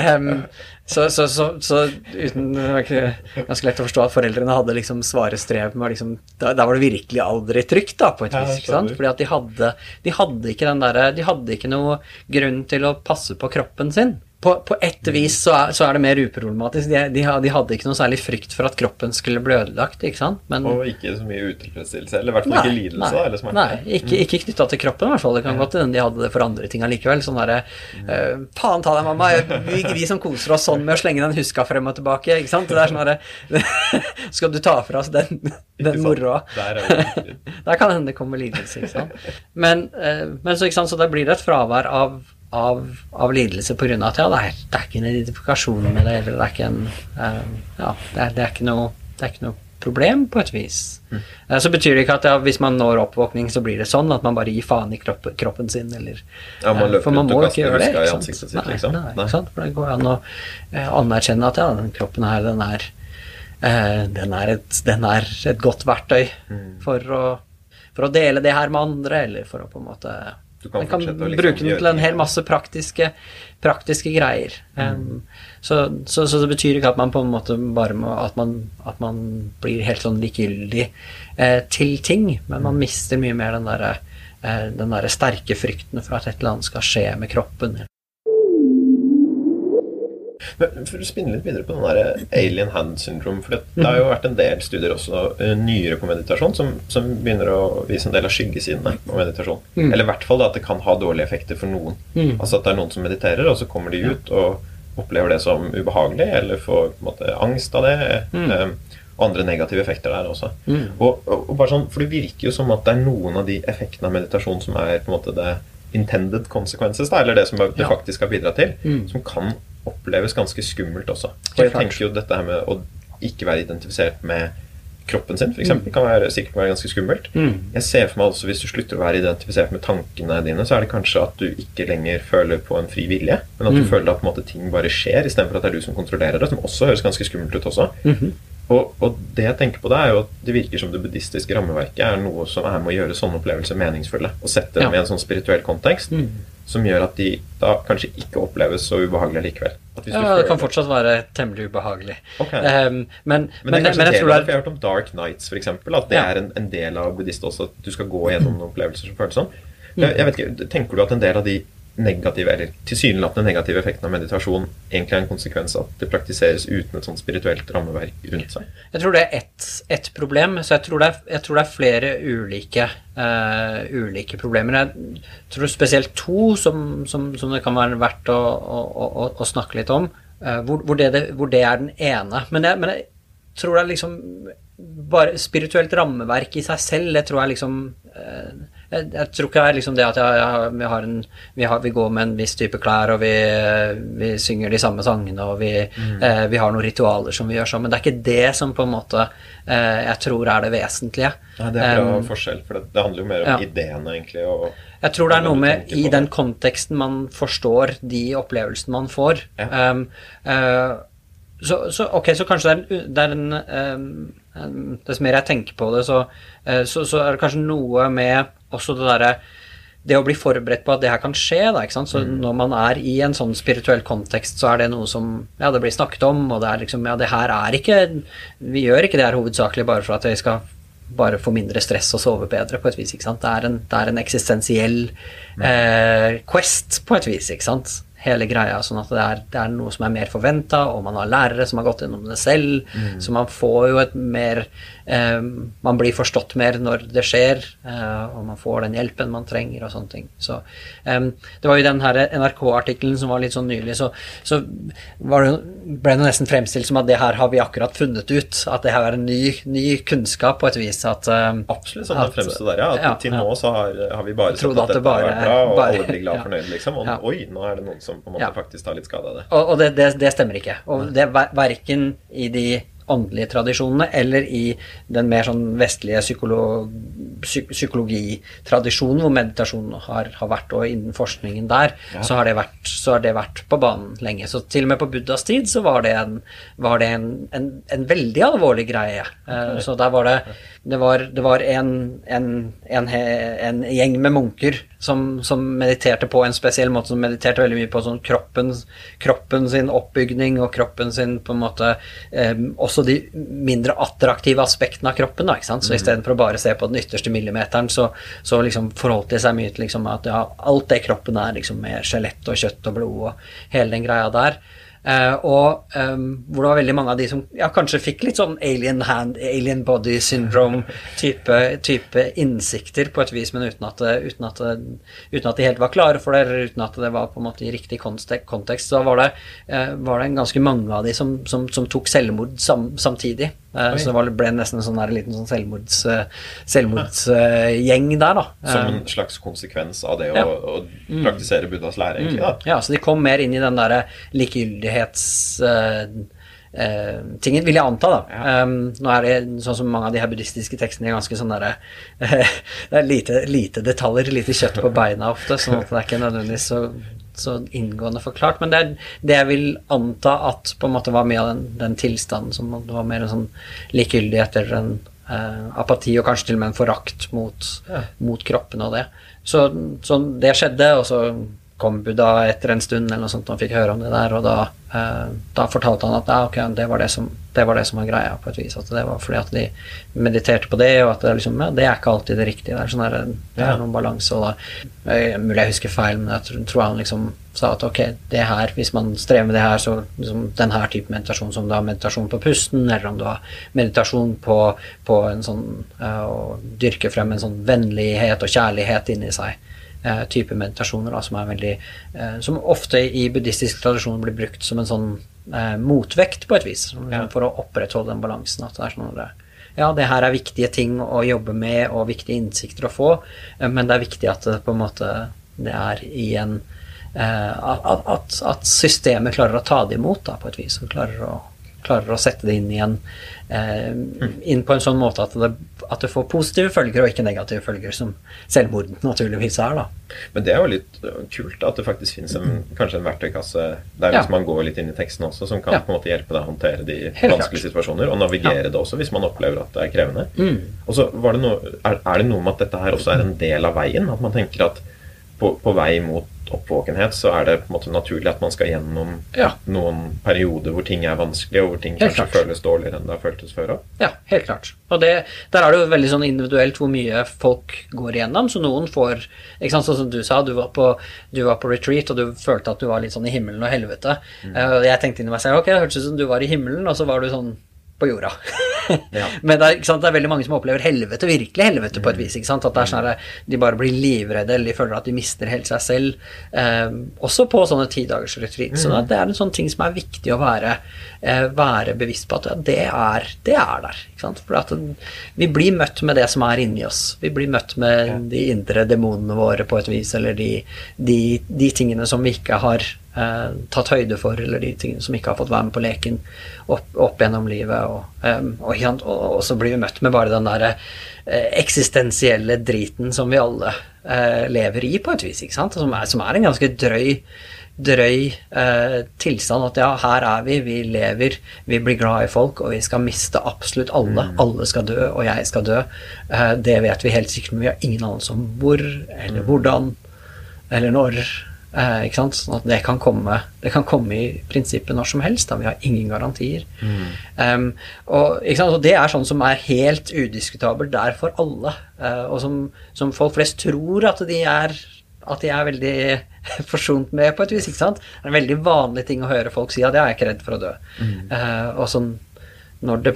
um, så, så, så, så, uten Det var ikke ganske lett å forstå at foreldrene hadde liksom svare strev med liksom Da, var det virkelig aldri trygt, da, på et vis. ikke sant? Fordi at de hadde, de hadde ikke den derre De hadde ikke noe grunn til å passe på kroppen sin på, på ett vis så er, så er, det mer uproblematisk. De, de, de, hadde ikke noe særlig frykt for at kroppen skulle bli ødelagt. ikke sant? Men, og ikke så mye utilfredsstillelse, eller i hvert fall ikke lidelse nei, eller smerte. Nei, ikke, mm. ikke knytta til kroppen, i hvert fall. Det kan ja. godt hende de hadde det for andre ting allikevel. Sånn derre uh, Faen ta deg, mamma! Vi, vi, som koser oss sånn med å slenge den huska frem og tilbake. ikke sant? Det er sånn derre Skal du ta fra oss den, den moroa? Der, Der kan hende det kommer lidelse, ikke sant. Men, uh, men så, ikke sant, så det blir det et fravær av av, av lidelse pga. at ja, det er, det er, ikke en identifikasjon med det, eller det er ikke en um, Ja, det er, det er, ikke noe, det er ikke noe problem, på et vis. Mm. Uh, så betyr det ikke at ja, hvis man når oppvåkning, så blir det sånn at man bare gir faen i kropp, kroppen sin, eller ja, man uh, For man må ikke gjøre det. Ikke sant? Sitt, nei, liksom. nei, nei. Sant? For det går an å uh, anerkjenne at ja, den kroppen her, den er, den er, et, den er et, godt verktøy mm. for, å, for å dele det her med andre, eller for å på en måte du kan, kan liksom bruke den til en hel masse praktiske, praktiske greier. Mm. Um, så, så, så, det betyr ikke at man på en måte bare må At man, at man blir helt sånn likegyldig eh, til ting, men man mm. mister mye mer den derre eh, den der sterke frykten for at et eller annet skal skje med kroppen. Men For å spinne litt videre på den der alien hand syndrome for det, har jo vært en del studier også uh, nyere på meditasjon som, som, begynner å vise en del av skyggesidene på meditasjon. Mm. Eller i hvert fall at det kan ha dårlige effekter for noen. Mm. Altså at det er noen som mediterer, og så kommer de ut og opplever det som ubehagelig, eller får måte angst av det. Mm. Um, og andre negative effekter der også. Mm. Og, og, og, bare sånn, For det virker jo som at det er noen av de effektene av meditasjon som er på en måte det intended consequences, da, eller det som det ja. faktisk har bidratt til, mm. som kan oppleves ganske skummelt også. For jeg tenker jo dette her med å ikke være identifisert med kroppen sin, f.eks., mm. kan være, sikkert være ganske skummelt. Mm. Jeg ser for meg også Hvis du slutter å være identifisert med tankene dine, så er det kanskje at du ikke lenger føler på en fri vilje, men at du mm. føler at måte, ting bare skjer, istedenfor at det er du som kontrollerer det, som også høres ganske skummelt ut også. -hmm. Og, og, det jeg tenker på det, er jo at det virker som det buddhistiske rammeverket er noe som er med å gjøre sånne opplevelser meningsfulle, og sette dem ja. i en sånn spirituell kontekst. Mm som gjør at de da kanskje ikke oppleves så ubehagelige likevel. ja, det kan fortsatt være temmelig ubehagelig. Okay. Um, men, men, men, men, jeg tror det er... Jeg har hørt om Dark Nights, f.eks. At det ja. er en, en, del av buddhister også, at du skal gå gjennom opplevelser som føles sånn. Jeg, jeg vet ikke, Tenker du at en del av de negative, eller tilsynelatende negative effekten av meditasjon egentlig er en konsekvens av at det praktiseres uten et sånt spirituelt rammeverk rundt seg? Jeg tror det er ett et problem, så jeg tror det er, tror det er flere ulike, uh, ulike, problemer. Jeg tror spesielt to som, som, som, det kan være verdt å, å, å, å snakke litt om, uh, hvor, hvor, det, hvor, det, er den ene. Men jeg, men jeg tror det er liksom bare spirituelt rammeverk i seg selv, det tror jeg liksom uh, jeg, jeg tror ikke det er liksom det at jeg, jeg, vi, har en, vi, har, vi, går med en viss type klær, og vi, vi synger de samme sangene, og vi, mm. eh, vi har noen ritualer som vi gjør sånn, men det er ikke det som på en måte eh, jeg tror er det vesentlige. Nei, det er bra um, forskjell, for det, det, handler jo mer om ja. ideene, egentlig. Og, jeg tror det er noe med i den konteksten man forstår de opplevelsene man får. Ja. Um, uh, så, så, ok, så kanskje det er, det er en um, Dess mer jeg tenker på det, så, uh, så, så, er det kanskje noe med også det derre det å bli forberedt på at det her kan skje. Da, ikke sant? Så mm. Når man er i en sånn spirituell kontekst, så er det noe som ja, det blir snakket om, og det er liksom Ja, det her er ikke Vi gjør ikke det her hovedsakelig bare for at vi skal bare få mindre stress og sove bedre, på et vis. ikke sant? Det er en, det er en eksistensiell mm. eh, quest, på et vis. ikke sant? Hele greia. Sånn at det er, det er noe som er mer forventa, og man har lærere som har gått gjennom det selv. Mm. Så man får jo et mer eh, Man blir forstått mer når det skjer, eh, og man får den hjelpen man trenger og sånne ting. Så eh, Det var jo den her NRK-artikkelen som var litt sånn nylig, så, så det, ble det nesten fremstilt som at det her har vi akkurat funnet ut. At det her er en ny, ny kunnskap på et vis. At, eh, Absolutt sånn det fremstår der, ja. At ja, til nå så har, har, vi bare sett at, at dette bare, har vært bra, og bare, alle blir glad og fornøyd, liksom. Og oi, nå er det noen som som på en måte ja. faktisk tar litt skade av det. Og, og det, det, det, stemmer ikke. Og det er verken i de åndelige tradisjonene eller i den mer sånn vestlige psykolog, psykologitradisjonen hvor meditasjon har, har, vært, og innen forskningen der, ja. så, har det vært, så har det vært på banen lenge. Så til og med på Buddhas tid så var det en, var det en, en, en veldig alvorlig greie. Eh, okay. Så der var det Det var, det var en, en, gjeng med munker som, som, mediterte på en spesiell måte, som mediterte veldig mye på sånn kroppen, kroppen sin oppbygning og kroppen sin på en måte eh, Også de mindre attraktive aspektene av kroppen. da, ikke sant? Så mm. istedenfor å bare se på den ytterste millimeteren, så, så liksom forholdt de seg mye til liksom, at ja, alt det kroppen er, liksom med skjelett og kjøtt og blod og hele den greia der. Uh, og um, hvor det var veldig mange av de som ja, kanskje fikk litt sånn alien hand, alien body syndrome-type type innsikter på et vis, men uten at, uten, at, uten at, de helt var klare for det, eller uten at det var på en måte i riktig kontekst, så var det, uh, var det ganske mange av de som, som, som tok selvmord sam, samtidig. Uh, så det ble nesten en sånn der, liten sånn selvmordsgjeng selvmords, der, da. Som en slags konsekvens av det ja. å å praktisere Buddhas lære, egentlig? da? Ja, så de kom mer inn i den derre likegyldighetstingen, uh, vil jeg anta, da. Ja. Um, nå er det sånn som mange av de her buddhistiske tekstene er ganske sånn derre uh, Det er lite, lite, detaljer, lite kjøtt på beina ofte, sånn at det er ikke nødvendigvis så, så inngående forklart. Men det er det jeg vil anta at på en måte var mye av den, den tilstanden som det var mer en sånn likegyldighet eller en eh, apati, og kanskje til og med en forakt mot, ja. mot kroppen og det. Så, så det skjedde, og så kom Buddha etter en stund, eller noe sånt, og han fikk høre om det der, og da, eh, da fortalte han at ja, okay, det var det, som, det var det, som, var greia, på et vis. At det var fordi at de mediterte på det, og at det, liksom, ja, det er ikke alltid det riktige. Det er, sånn der, det er noen balanse. og da, Mulig jeg husker feil, men jeg tror, tror, han liksom sa at ok, det her, hvis man strever med det her, så liksom, den her type meditasjon, som du har meditasjon på pusten, eller om du har meditasjon på, på en sånn uh, Å dyrke frem en sånn vennlighet og kjærlighet inni seg eh, type meditasjoner da, som er veldig eh, Som ofte i buddhistisk tradisjon blir brukt som en sånn eh, motvekt, på et vis, ja. for å opprettholde den balansen. At det er sånn at ja, det her er viktige ting å jobbe med og viktige innsikter å få, eh, men det er viktig at det på en måte det er i en eh, at, at, at, systemet klarer å ta det imot, da, på et vis. Og klarer å klarer å sette det inn igjen eh, inn på en sånn måte at det, at det, får positive følger og ikke negative følger, som selvmord naturligvis er. da. Men det er jo litt øh, kult at det faktisk finnes en, kanskje en verktøykasse der ja. hvis man går litt inn i teksten også, som kan ja. på en måte hjelpe deg å håndtere de Helt vanskelige klart. situasjoner, og navigere ja. det også hvis man opplever at det er krevende. Mm. Og så var det noe, er, er, det noe med at dette her også er en del av veien? At man tenker at på, på vei mot oppvåkenhet, så er det på en måte naturlig at man skal gjennom ja. noen perioder hvor ting er vanskelig, og hvor ting helt kanskje klart. føles dårligere enn det har føltes før òg. Ja, helt klart. Og det, der er det jo veldig sånn individuelt hvor mye folk går igjennom. Så noen får ikke sant, Sånn som du sa, du var, på, du var på retreat, og du følte at du var litt sånn i himmelen og helvete. Mm. Uh, jeg tenkte inni meg selv ok, det hørtes ut som du var i himmelen, og så var du sånn på jorda. Ja. Men det er, sant, det er veldig mange som opplever helvete, virkelig helvete, på et vis. ikke sant, At det er sånn at de bare blir livredde, eller de føler at de mister helt seg selv. Eh, også på sånne tidagers retreat. Så det er en sånn ting som er viktig å være, eh, være bevisst på at ja, det, er, det er der. For vi blir møtt med det som er inni oss. Vi blir møtt med de indre demonene våre på et vis, eller de, de, de tingene som vi ikke har eh, tatt høyde for, eller de tingene som ikke har fått være med på leken opp, opp gjennom livet. Og, em, og, og, og så blir vi møtt med bare den der eh, eksistensielle driten som vi alle eh, lever i, på et vis, ikke sant? Som er, som er en ganske drøy drøy eh, tilstand at ja, her er vi, vi lever, vi blir glad i folk, og vi skal miste absolutt alle. Alle skal dø, og jeg skal dø. Eh, det vet vi helt sikkert, men vi har ingen anelse om hvor, eller hvordan, eller når. Eh, ikke sant? Sånn at det kan, komme, det kan komme i prinsippet når som helst. Da. Vi har ingen garantier. Um, og, ikke sant? og det er sånn som er helt udiskutabelt der for alle. Uh, og som, som folk flest tror at de er at de er veldig forsont med, på et vis. ikke sant? Det er en veldig vanlig ting å høre folk si at 'jeg er ikke redd for å dø'. Eh, og sånn, når, det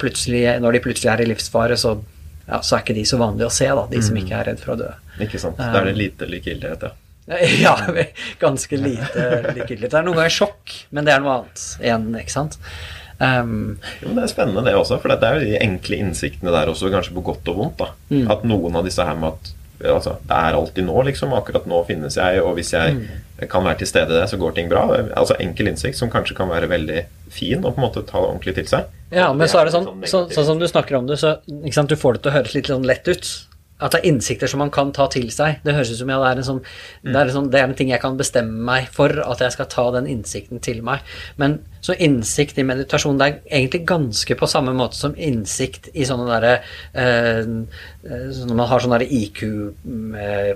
når de plutselig er i livsfare, så, ja, så er ikke de så vanlige å se, da, de som ikke er redd for å dø. Ikke sant. Da er det lite likegyldighet, ja. Ja, ganske lite likegyldig. Det er noen ganger sjokk, men det er noe annet igjen, ikke sant. Um, Jo, men Det er spennende, det også. For det er jo de enkle innsiktene der også, kanskje på godt og vondt. da. Mm. At noen av disse her med at altså, det er alltid nå, liksom. Akkurat nå finnes jeg, og hvis jeg Mm. kan være til stede der, så går ting bra. Altså Enkel innsikt som kanskje kan være veldig fin og på en måte ta det ordentlig til seg. ja, men så er det sånn, sånn, så, sånn som du snakker om det, så ikke sant, du får det til å høres litt sånn lett ut. At det er innsikter som man kan ta til seg. Det høres ut som ja, det er en sånn, det, er en sånn det er en ting jeg kan bestemme meg for, at jeg skal ta den innsikten til meg. Men så innsikt i meditasjon, det er egentlig ganske på samme måte som innsikt i sånne derre eh, eh, Når man har sånne IQ eh,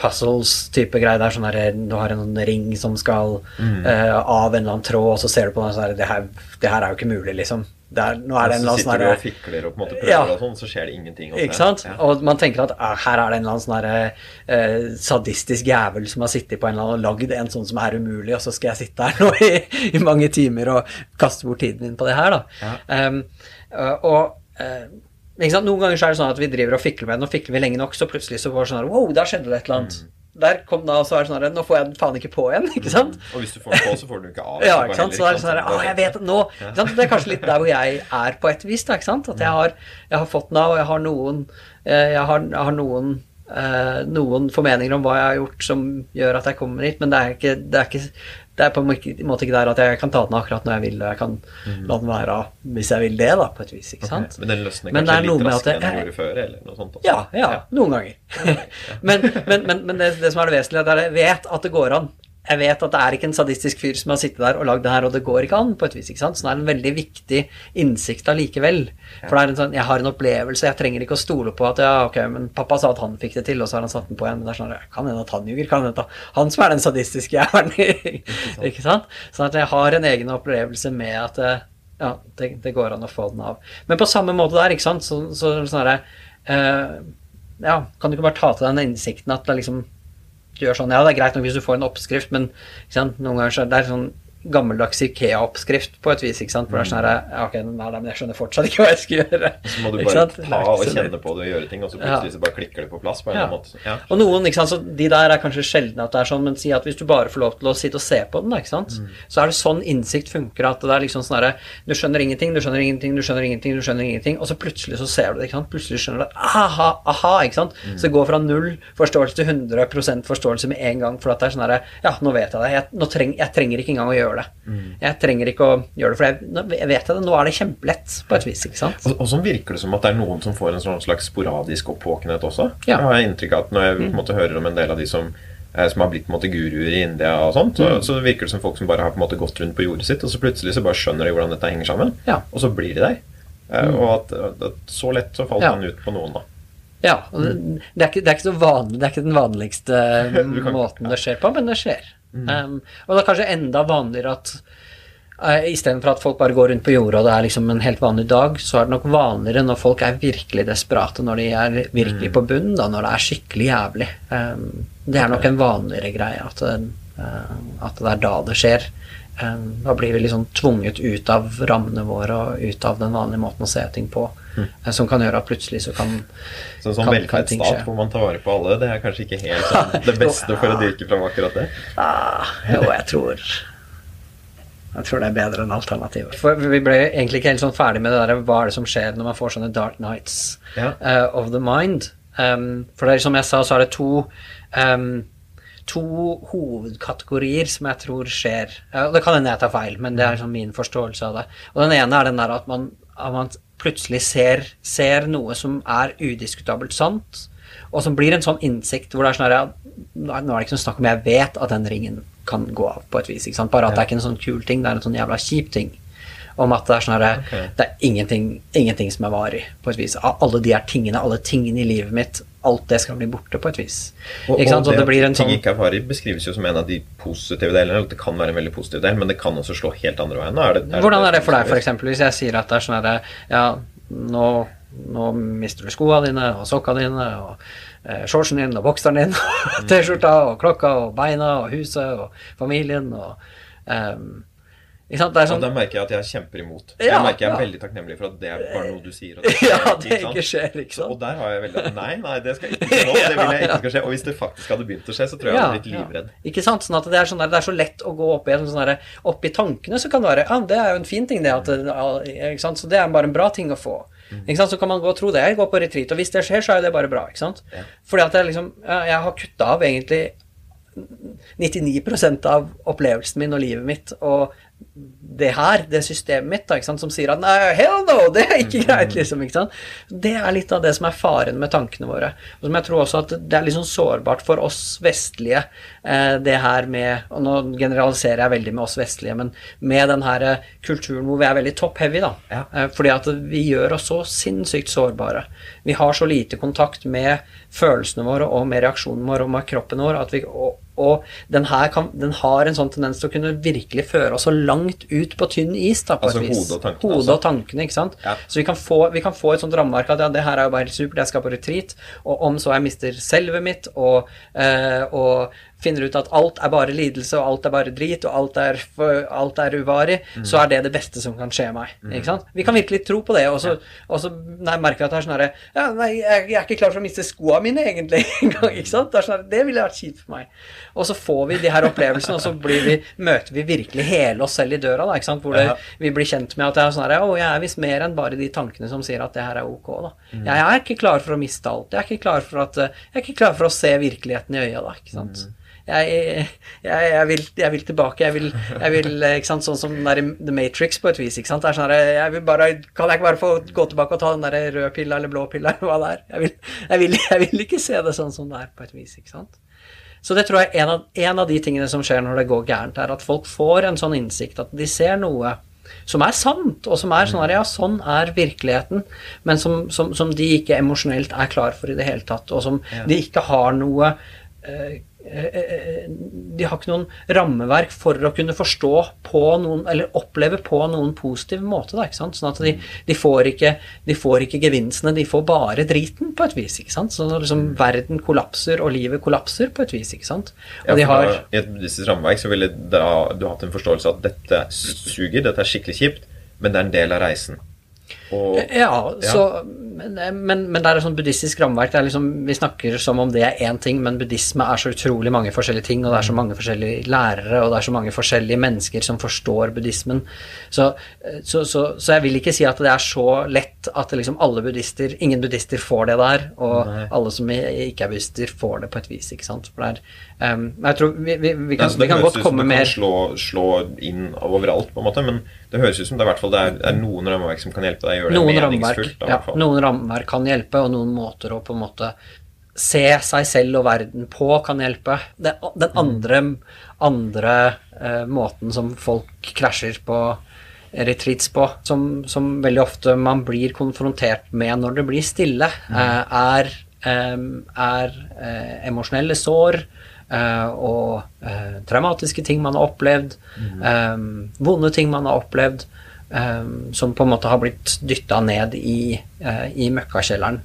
puzzles-type greier. Det er sånn der, du har en sånn ring som skal eh, av en eller annen tråd, og så ser du på den sånn der, det, her, det her er jo ikke mulig, liksom. Det er, nå er det en eller så sitter sånn du og fikler og på en måte prøver Ja. og sånn, så skjer det ingenting. hos ikke sant? Ja. Og man tenker at ah, her er det en eller annen sånn eh, sadistisk jævel som har sittet på en eller annen og lagd en sånn som er umulig, og så skal jeg sitte her nå i, i mange timer og kaste bort tiden min på det her, da. Um, og uh, ikke sant? Noen ganger så er det sånn at vi driver og fikler med den, og fikler vi lenge nok, så plutselig så var det sånn her Wow, der skjedde det et eller annet. Der kom det, og så er det sånn her Nå får jeg den faen ikke på igjen, ikke sant? Og hvis du får den på, så får du den ikke av. Ja, ikke sant? Så heller, er det sånn her, «Å, jeg vet det nå. Ikke sant? Det er kanskje litt der hvor jeg er på et vis, da, ikke sant? At jeg har, jeg har fått Nav, og jeg har noen, eh, jeg har, jeg har noen, eh, noen formeninger om hva jeg har gjort som gjør at jeg kommer hit, men det er ikke, det er ikke det er på en måte- ikke der at jeg kan ta den akkurat når jeg vil, og jeg kan la den være hvis jeg vil det, da, på et vis, ikke sant? Men den løsner kanskje litt raskere enn den gjorde før? eller noe sånt også. Ja, ja, noen ganger. men men, men, men det, det som er det vesentlige, er at jeg vet at det går an. Jeg vet at det er ikke en sadistisk fyr som har sittet der og lagd det her, og det går ikke an, på et vis. ikke sant? Så det er en veldig viktig innsikt allikevel. For det er en sånn, jeg har en opplevelse, jeg trenger ikke å stole på at ja, ok, men pappa sa at han fikk det til, og så har han satt den på igjen. Men det er sånn, kan hende at han ljuger, kan hende at han som er den sadistiske jævelen. ikke sant? Sånn at jeg har en egen opplevelse med at eh, ja, det, det går an å få den av. Men på samme måte der, ikke sant, så, så sånn herre uh, Ja, kan du ikke bare ta til deg den innsikten at det er liksom gjør sånn. Ja, det er greit nok hvis du får en oppskrift, men noen ganger så er det sånn gammeldags Ikea-oppskrift på et vis, ikke sant, hvor det er sånn her ja, ok, nei, nei, men jeg skjønner fortsatt ikke hva jeg skal gjøre. Så må du bare ta og kjenne på det og gjøre ting, og så plutselig så bare klikker det på plass på en Ja. måte. Ja. Og noen, ikke sant, så de der er kanskje sjeldne at det er sånn, men si at hvis du bare får lov til å sitte og se på den, da, ikke sant, Mm. så er det sånn innsikt funker, at det er liksom sånn herre Du skjønner ingenting, du skjønner ingenting, du skjønner ingenting, du skjønner ingenting, og så plutselig så ser du det, ikke sant, plutselig skjønner du det, aha, aha, ikke sant, Mm. så det går fra null forståelse til 100% forståelse med en gang, for at det er sånn herre Ja, nå vet jeg det, jeg, treng, jeg trenger ikke engang å gjøre det. Mm. Jeg trenger ikke å gjøre det, for jeg, jeg vet det, nå er det kjempelett, på et vis, ikke sant. Og, og så virker det som at det er noen som får en sånn slags sporadisk oppvåkenhet også. Ja. Jeg har inntrykk av at når jeg en måte, hører om en del av de som, eh, som har blitt på en måte, guruer i India og sånt, så, så virker det som folk som bare har på en måte, gått rundt på jordet sitt, og så plutselig så bare skjønner de hvordan dette henger sammen, Ja. og så blir de der. Mm. Og at, at så lett så falt Ja. han ut på noen, da. Ja, det, det, er ikke, det er ikke så vanlig, det er ikke den vanligste kan- måten det skjer på, men det skjer. Um, og det er kanskje enda vanligere at uh, istedenfor at folk bare går rundt på jorda og det er liksom en helt vanlig dag, så er det nok vanligere når folk er virkelig desperate, når de er virkelig på bunnen, da, når det er skikkelig jævlig. Um, det er nok en vanligere greie at, uh, at det er da det skjer. Um, da blir vi liksom tvunget ut av rammene våre og ut av den vanlige måten å se ting på. Eh, Som kan gjøre at plutselig så kan Så en sånn velferdsstat hvor man tar vare på alle, det er kanskje ikke helt sånn det beste for å dyrke fram akkurat det. ah, Jo, jeg tror Jeg tror det er bedre enn alternativet. For vi ble egentlig ikke helt sånn ferdig med det der hva er det som skjer når man får sånne dark nights Ja. uh, of the mind. Um, for det er, som jeg sa, så er det to um, to hovedkategorier som jeg tror skjer. Uh, det kan hende jeg tar feil, men det er sånn min forståelse av det. Og den ene er den der at man, at man plutselig ser, ser noe som er udiskutabelt sant, og som blir en sånn innsikt hvor det er sånn at Nå er det ikke noe snakk om jeg vet at den ringen kan gå av på et vis. Bare at det er ikke en sånn kul ting, det er en sånn jævla kjip ting. Om at det er sånn her, Ok. det er ingenting, ingenting som er varig, på et vis. Alle de her tingene, alle tingene i livet mitt, alt det skal bli borte på et vis. Og, og det, det blir en at ting sånn ikke er varig, beskrives jo som en av de positive delene. Det kan være en veldig positiv del, men det kan også slå helt andre veien. Er det, er Hvordan er det for deg, f.eks. hvis jeg sier at det er sånn herre Ja, nå, nå mister du skoene dine, og sokka dine, og eh, shortsen din, og bokseren din, og T-skjorta, og klokka, og beina, og huset, og familien, og ehm, Sant? Er Og sånn da merker jeg at jeg kjemper imot. Jeg merker jeg er ja. veldig takknemlig for at det er bare noe du sier. Og det, Ja, det ikke ikke skjer, ikke Så- Og der har jeg veldig Nei, nei, det skal ikke skje nå. Det vil jeg ikke skal skje. Og hvis det faktisk hadde begynt å skje, så tror jeg jeg hadde blitt livredd. Ikke sant? Sånn at det er, sånn der, det er så lett å gå opp i, sånn der, opp i tankene, så kan det være Ja, det er jo en fin ting, det. At, ikke sant? Så det er bare en bra ting å få. Ikke sant? Så kan man gå og tro det. Jeg går på retreat, og hvis det skjer, så er jo det bare bra. Ikke sant? Ja. Fordi at jeg liksom Jeg har kutta av egentlig 99% av opplevelsen min og livet mitt og det her, det systemet mitt, da, som sier at nei, hell no, det er ikke greit, liksom. ikke sant? Det er litt av det som er faren med tankene våre. Og som jeg tror også at det er litt sånn sårbart for oss vestlige, eh, det her med Og nå generaliserer jeg veldig med oss vestlige, men med den her eh, kulturen hvor vi er veldig top-heavy, da. Ja. Eh, fordi at vi gjør oss så sinnssykt sårbare. Vi har så lite kontakt med følelsene våre og med reaksjonen vår og med kroppen vår at vi og, og den her kan, den har en sånn tendens til å kunne virkelig føre oss så langt ut på tynn is. da, på Altså et vis. hodet og tankene, Hodet altså. og tankene, ikke sant? Ja. Så vi kan, få, vi kan få et sånt rammeverk at ja, det her er jo bare helt supert, jeg skal på retreat, og om så jeg mister selvet mitt og, eh, og finner ut at alt er bare lidelse, og alt er bare drit, og alt er, alt er uvarig, Mm. så er det det beste som kan skje meg. Ikke sant? Vi kan virkelig tro på det, og så, og så merker jeg at det er sånn herre Ja, nei, jeg, jeg er ikke klar for å miste skoene mine, egentlig, engang. Ikke sant? Det, er sånn, det ville vært kjipt for meg. Og så får vi de her opplevelsene, og så blir vi, møter vi virkelig hele oss selv i døra, da, ikke sant? hvor det, vi blir kjent med at det er sånn her, å, jeg er visst mer enn bare de tankene som sier at det her er ok. da. Mm. Jeg er ikke klar for å miste alt. Jeg er ikke klar for, at, eh, jeg er ikke klar for å se virkeligheten i øya. da, ikke sant? Mm. Jeg, jeg, jeg, vil, jeg vil tilbake. Jeg vil, jeg vil eh, ikke sant, Sånn som den der The Matrix, på et vis. ikke sant? Det er sånn jeg vil bare, Kan jeg ikke bare få gå tilbake og ta den der røde pilla eller blå pilla, eller hva det er? Jeg vil ikke se det sånn som det er, på et vis. ikke sant? Så det tror jeg er en av, en av de tingene som skjer når det går gærent, er at folk får en sånn innsikt at de ser noe som er sant, og som er sånn her, ja, sånn er virkeligheten, men som, som, som de ikke emosjonelt er klar for i det hele tatt, og som Ja. de ikke har noe eh, De har ikke noen rammeverk for å kunne forstå på noen, eller oppleve på noen positiv måte. Da, ikke sant? Sånn at de, de, får ikke, de får ikke gevinstene, de får bare driten, på et vis. ikke sant? Så at liksom verden kollapser, og livet kollapser, på et vis. ikke sant? Og Ja, de har da, I et buddhistisk rammeverk så ville da, du hatt en forståelse av at dette suger, dette er skikkelig kjipt, men det er en del av reisen. Og Ja, så, men, men, men det er et sånt buddhistisk rammeverk. Er liksom, vi snakker som om det er én ting, men buddhisme er så utrolig mange forskjellige ting, og det er så mange forskjellige lærere, og det er så mange forskjellige mennesker som forstår buddhismen. Så, så, så, så jeg vil ikke si at det er så lett at liksom alle buddhister Ingen buddhister får det der, og Nei. alle som ikke er buddhister, får det på et vis. ikke sant? For det er, um, jeg tror vi, vi, vi Ja, kan, godt det mer Det høres ut som komme det kan slå, slå inn overalt, på en måte, men det høres ut som det, er, hvert fall, det er, er noen rammeverk som kan hjelpe deg å gjøre noen det meningsfullt. Da, ja, noen rammeverk kan hjelpe, og noen måter å på en måte se seg selv og verden på kan hjelpe. Det, den andre, andre eh, måten som folk krasjer på retreats på, som, som veldig ofte man blir konfrontert med når det blir stille, eh, er, er eh, emosjonelle sår. eh, og traumatiske ting man har opplevd, eh, vonde ting man har opplevd, som på en måte har blitt dytta ned i, i møkkakjelleren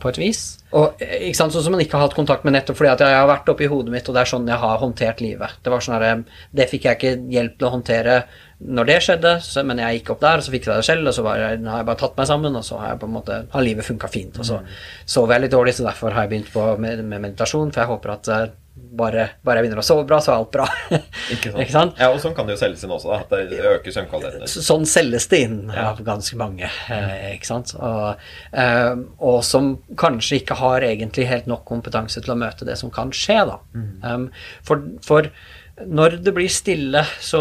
på et vis. Og ikke sant, Sånn som man ikke har hatt kontakt med nettopp fordi at jeg har vært oppi hodet mitt, og det er sånn jeg har håndtert livet. Det var sånn her, det fikk jeg ikke hjelp til å håndtere når det skjedde, så, men jeg gikk opp der, og så fikk jeg det selv, og så bare, har jeg bare tatt meg sammen, og så har måte, har livet funka fint. Og så sover jeg litt dårlig, så derfor har jeg begynt på med, med meditasjon, for jeg håper at eh, bare, bare jeg begynner å sove bra, så er alt bra. Ikke sant? Ikke sant? Ja, og sånn kan det jo selges inn også, da. At det øker søvnkvaliteten. Sånn selges det inn Ja. av ganske mange, eh, ikke sant. Og, eh, og som kanskje ikke har egentlig helt nok kompetanse til å møte det som kan skje, da. Um, for, for når det blir stille, så,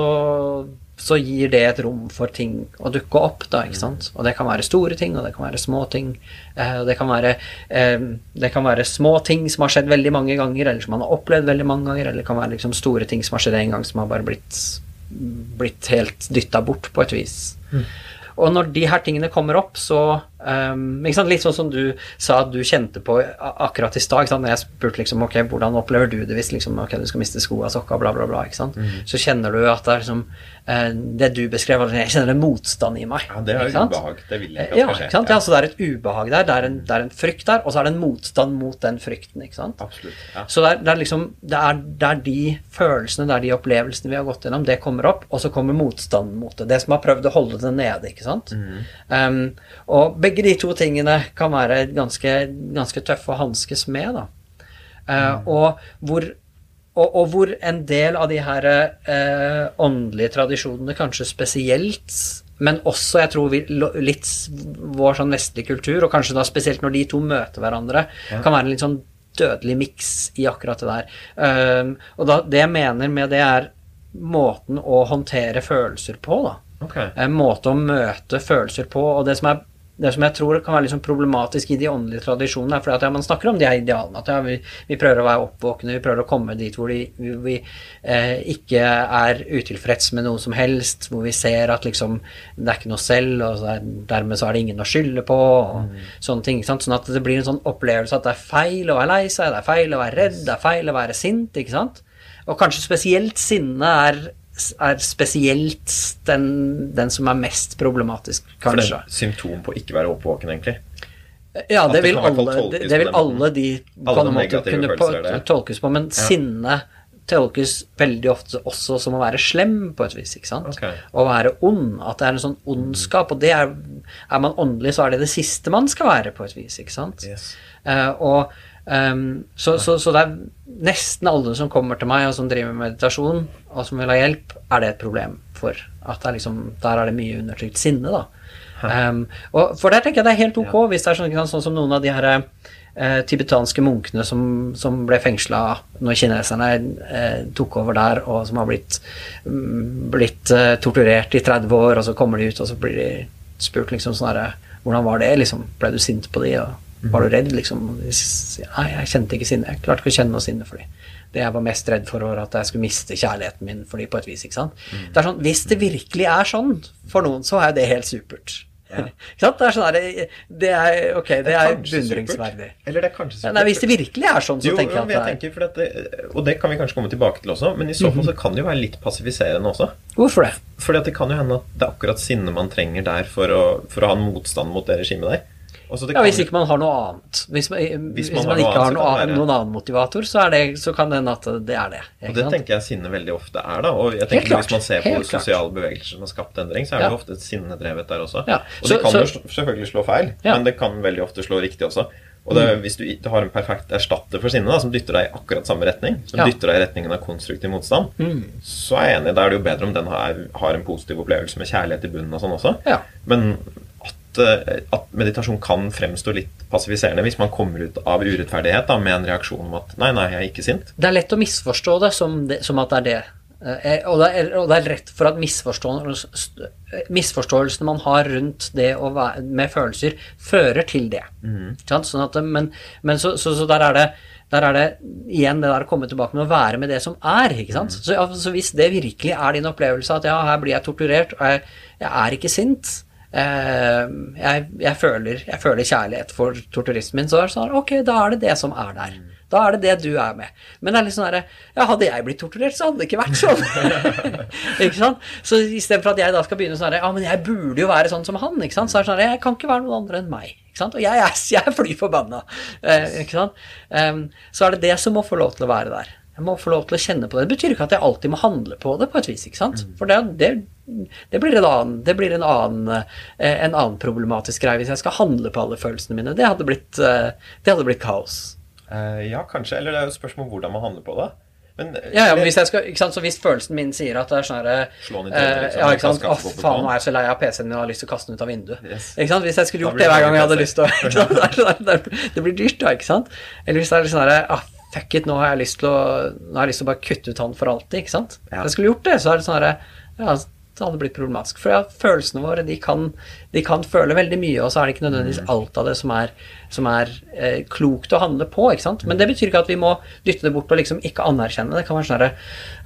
så gir det et rom for ting å dukke opp, da, ikke sant. Og det kan være store ting, og det kan være små ting. Eh, det kan være, eh, det kan være små ting som har skjedd veldig mange ganger, eller som man har opplevd veldig mange ganger, eller det kan være liksom store ting som har skjedd en gang, som har bare blitt, blitt helt dytta bort på et vis. Og når de her tingene kommer opp, så um, ikke? Litt sånn som du sa at du kjente på akkurat i stad. Når jeg spurte liksom, ok, hvordan opplever du det hvis liksom, okay, du skal miste skoa, sokka, bla, bla, bla. ikke sant? Så kjenner du at det er liksom eh, Det du beskrev, jeg kjenner en motstand i meg. Ja, det er jo ubehag. Det vil jeg ikke Ja, at skal skje. ikke? Ja, så det er et ubehag der. Det er, en, det er en frykt der, og så er det en motstand mot den frykten. ikke sant? Absolutt. Ja. Så det er, det er liksom det er, det er de følelsene, det er de opplevelsene vi har gått gjennom, det kommer opp, og så kommer motstanden mot det. Det som har prøvd å holde det nede, ikke sant. Um, og begge de to tingene kan være ganske, ganske tøffe å hanskes med, da. Uh, og, hvor, og, og hvor en del av de her eh, åndelige tradisjonene, kanskje spesielt, men også jeg tror vi, litt vår sånn vestlige kultur, og kanskje da spesielt når de to møter hverandre, kan være en litt sånn dødelig miks i akkurat det der. Um, og da, det jeg mener med det, er måten å håndtere følelser på, da Okay. en måte å møte følelser på. Og det som, er, det som jeg tror kan være sånn problematisk i de åndelige tradisjonene, er fordi at man snakker om de her idealene. At ja, vi, vi prøver å være oppvåkne, vi prøver å komme dit hvor de, vi, vi eh, ikke er utilfreds med noe som helst, hvor vi ser at liksom det er ikke noe selv, og så er, dermed så er det ingen å skylde på, og sånne ting. ikke sant? Sånn at det blir en sånn opplevelse at det er feil å være lei seg, det er feil å være redd, det er feil å være sint, ikke sant? Og kanskje spesielt sinne er er spesielt den, den som er mest problemask, For det er symptom på å ikke være oppvåken, egentlig. Ja, det det vil alle, det, det vil alle de Alle på en måte kunne på, tolkes på, men sinne tolkes veldig ofte også som å være slem på et vis, ikke sant? Okay. Å være ond, at det er en sånn ondskap, og det er Er man åndelig, så er det det siste man skal være på et vis, ikke sant? Yes. Uh, og um, så, så, så det er nesten alle som kommer til meg og som driver med meditasjon, og som vil ha hjelp, er det et problem for. At det liksom, der er det mye undertrykt sinne, da. Um, og for der tenker jeg det er helt ok, hvis det er sånn, sånn som noen av de her eh, tibetanske munkene som, som ble fengsla når kineserne eh, tok over der, og som har blitt, mm, blitt eh, torturert i 30 år, og så kommer de ut, og så blir de spurt liksom sånn herre Hvordan var det, liksom? Ble du sint på de, og var du redd, liksom? Og de sier nei, jeg kjente ikke sinne. Jeg klarte ikke å kjenne noe sinne for de. Det jeg var mest redd for, var at jeg skulle miste kjærligheten min for dem på et vis. ikke sant? Det er sånn, Hvis det virkelig er sånn for noen, så er det helt supert. ikke sant? Det er sånn det, det er, ok, det er kanskje beundringsverdig. Eller det er kanskje supert. Nei, hvis det virkelig er sånn, så jo, tenker jeg at det er tenker, for at det, Og det kan vi kanskje komme tilbake til også, men i så fall så kan det jo være litt passiviserende også. Hvorfor det? Fordi at det kan jo hende at det er akkurat sinne man trenger der for å, for å ha en motstand mot det regimet der. Det Ja, Hvis ikke man har noe annet. Hvis man, hvis man man, har ikke har annet, så noe, kan være- noen annen motivator, så, er det, så kan det hende at det er det. Og det sant? tenker jeg sinne veldig ofte er, da. Og jeg tenker. Hvis man ser på sosiale bevegelser som har skapt endring, så er det Ja. det ofte et sinne drevet der også. Ja. Og det kan så- jo selvfølgelig slå feil, Ja. men det kan veldig ofte slå riktig også. Og det, Mm. hvis du ikke har en perfekt erstatter for sinne, da, som dytter deg i akkurat samme retning, som Ja. dytter deg i retningen av konstruktiv motstand, Mm. så er jeg enig. Da er det jo bedre om den har, har en positiv opplevelse med kjærlighet i bunnen og sånn også. Ja. Men at, eh, at meditasjon kan fremstå litt passiviserende hvis man kommer ut av urettferdighet da, med en reaksjon om at nei, nei, jeg er ikke sint. Det er lett å misforstå det som, det, som at det er det. Eh, og, det er, og det er rett for at misforståelsene man har rundt det være, med følelser, fører til det. Mm. Sånn at, men men så, så, så der er det der er det igjen det der å komme tilbake med å være med det som er. ikke sant? Så, altså, hvis det virkelig er din opplevelse at ja, her blir jeg torturert, og jeg, jeg er ikke sint eh, jeg, jeg, føler, jeg føler kjærlighet for torturismen min, så er det sånn ok, da er det det som er der. Da er det det du er med. Men det er litt sånn herre Ja, hadde jeg blitt torturert, så hadde det ikke vært sånn. ikke sant? Så istedenfor at jeg da skal begynne sånn herre Ja, men jeg burde jo være sånn som han, ikke sant? Så er det sånn herre Jeg kan ikke være noen andre enn meg. Ikke sant? Og jeg jeg er fly forbanna. Eh, ikke sant? Um, så er det det som må få lov til å være der. Jeg må få lov til å kjenne på det. Det betyr ikke at jeg alltid må handle på det på et vis. ikke sant? For det, det, det blir, en annen, det blir en, annen, eh, en annen problematisk greie hvis jeg skal handle på alle følelsene mine. Det hadde blitt, eh, det hadde blitt kaos. Uh, ja, kanskje. Eller det er jo et spørsmål om hvordan man handler på det. Men, ja, ja, men hvis jeg skal, så hvis følelsen min sier at det er sånn herre liksom, Ja, ikke sant. Å, faen, nå er jeg så lei av PC-en min og har lyst til å kaste den ut av vinduet. Yes. Ikke sant? Hvis jeg skulle gjort det hver gang jeg hadde lyst til å? Det blir dyrt, da, ikke sant? Eller hvis det er sånn herre ah, Fuck it, nå har jeg lyst til å, har jeg lyst til å bare kutte ut han for alltid. ikke sant? Ja. Jeg skulle gjort det, så er det sånn herre ja, det hadde blitt problematisk. For ja, følelsene våre de kan, de kan, føle veldig mye, og så er det ikke nødvendigvis mm. alt av det som er, som er eh, klokt å handle på. ikke sant? Men det betyr ikke at vi må dytte det bort og liksom ikke anerkjenne det. Det kan være sånn herre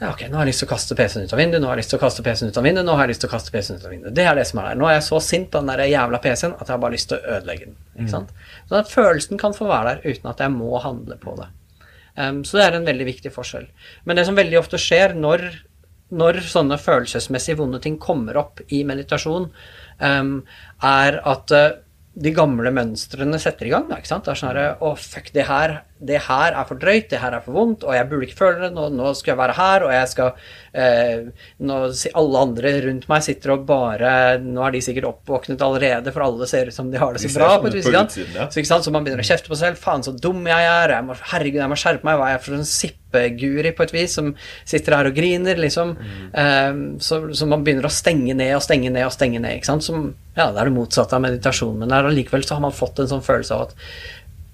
ja, Ok, nå har jeg lyst til å kaste PC-en ut av vinduet, nå har jeg lyst til å kaste PC-en ut av vinduet, nå har jeg lyst til å kaste PC-en ut av vinduet. Det er det som er der. Nå er jeg så sint på den der jævla PC-en at jeg har bare lyst til å ødelegge den. ikke mm. sant? Så at følelsen kan få være der uten at jeg må handle på det. Um, så det er en veldig viktig forskjell. Men det som veldig ofte skjer når, når sånne følelsesmessig vonde ting kommer opp i meditasjon, um, er at uh, de gamle mønstrene setter i gang. Da, ikke sant? Det er sånn herre Å, fuck, det her, det her er for drøyt, det her er for vondt, og jeg burde ikke føle det. Nå, nå skal jeg være her, og jeg skal eh, nå, Alle andre rundt meg sitter og bare Nå er de sikkert oppvåknet allerede, for alle ser ut som de har det så bra. på et vis, ja. så, så man begynner å kjefte på seg selv. Faen, så dum jeg er. Jeg må, herregud, jeg må skjerpe meg. Hva er jeg for en sippeguri, på et vis, som sitter her og griner, liksom. Mm. Eh, så, så, man begynner å stenge ned og stenge ned og stenge ned. ikke sant? Som, ja, det er det motsatte av meditasjon, men allikevel så har man fått en sånn følelse av at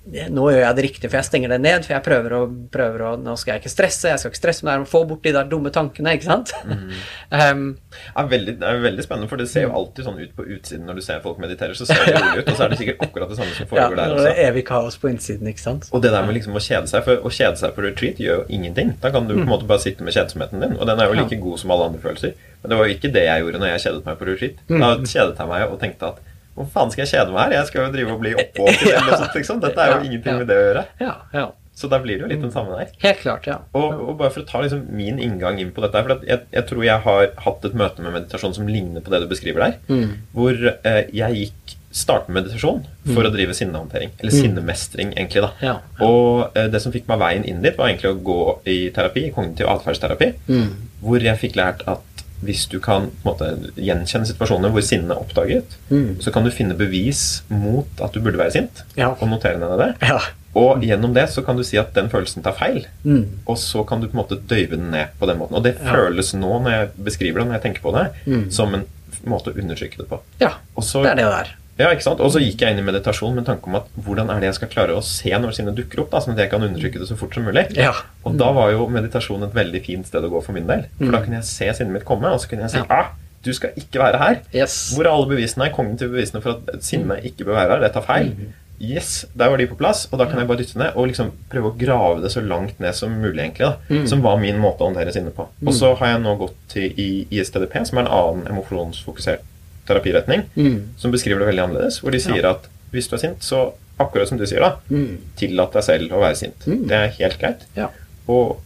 nå gjør jeg det riktig, for jeg stenger det ned. For jeg prøver å, prøver å Nå skal jeg ikke stresse, jeg skal ikke stresse, men det er å få bort de der dumme tankene, ikke sant? Mm. um, det, er veldig, det er veldig spennende, for det ser jo alltid sånn ut på utsiden når du ser folk mediterer. Så ser det rolig ut, og så er det sikkert akkurat det samme som foregår ja, der også. Det er evig kaos på innsiden, ikke sant? Og det der med liksom å kjede seg, for å kjede seg på retreat gjør jo ingenting. Da kan du på en mm. måte bare sitte med kjedsomheten din, og den er jo like god som alle andre følelser. Men det var jo ikke det jeg gjorde når jeg kjedet meg på retreat. Mm. Da kjedet jeg meg og tenkte at hvor faen skal jeg kjede meg her? Jeg skal jo drive og bli oppvåken. sånt. Liksom. Dette er jo ingenting med det å gjøre. Ja, ja. Så da blir det jo litt den samme der. Helt klart, ja. Og, og bare for å ta liksom min inngang inn på dette For jeg, jeg, tror jeg har hatt et møte med meditasjon som ligner på det du beskriver der. Mm. Hvor eh, jeg gikk starte meditasjon for mm. å drive sinnehåndtering. Eller mm. sinnemestring, egentlig. da. Ja, ja. Og eh, det som fikk meg veien inn dit, var egentlig å gå i terapi, kognitiv atferdsterapi, mm. hvor jeg fikk lært at hvis du kan måte, gjenkjenne situasjoner hvor sinnet er oppdaget, mm. så kan du finne bevis mot at du burde være sint, ja. og notere ned det. Ja. Og gjennom det så kan du si at den følelsen tar feil, mm. og så kan du på en måte døyve den ned på den måten. Og det ja. føles nå, når jeg beskriver det, når jeg tenker på det, mm. som en måte å undertrykke det på. Ja, så, det er det der. Ja, ikke sant? Og så gikk jeg inn i meditasjon med tanke om at hvordan er det jeg skal klare å se når sinnet dukker opp, da, sånn at jeg kan undertrykke det så fort som mulig. Ja. Og da var jo meditasjon et veldig fint sted å gå for min del. For mm. da kunne jeg se sinnet mitt komme, og så kunne jeg si ah, du skal ikke være her. Yes. Hvor er alle bevisene, kognitive bevisene for at sinnet ikke bør være her? Det tar feil. Mm. Yes, der var de på plass, og da kan jeg bare dytte ned og liksom prøve å grave det så langt ned som mulig, egentlig. da, mm. Som var min måte å håndtere sinnet på. Og så har jeg nå gått til ISTDP, som er en annen emosjonsfokusert terapiretning mm. som beskriver det veldig annerledes. Hvor de sier ja. at hvis du er sint, så akkurat som du sier, da, mm. tillat deg selv å være sint. Mm. Det er helt greit. Ja. Og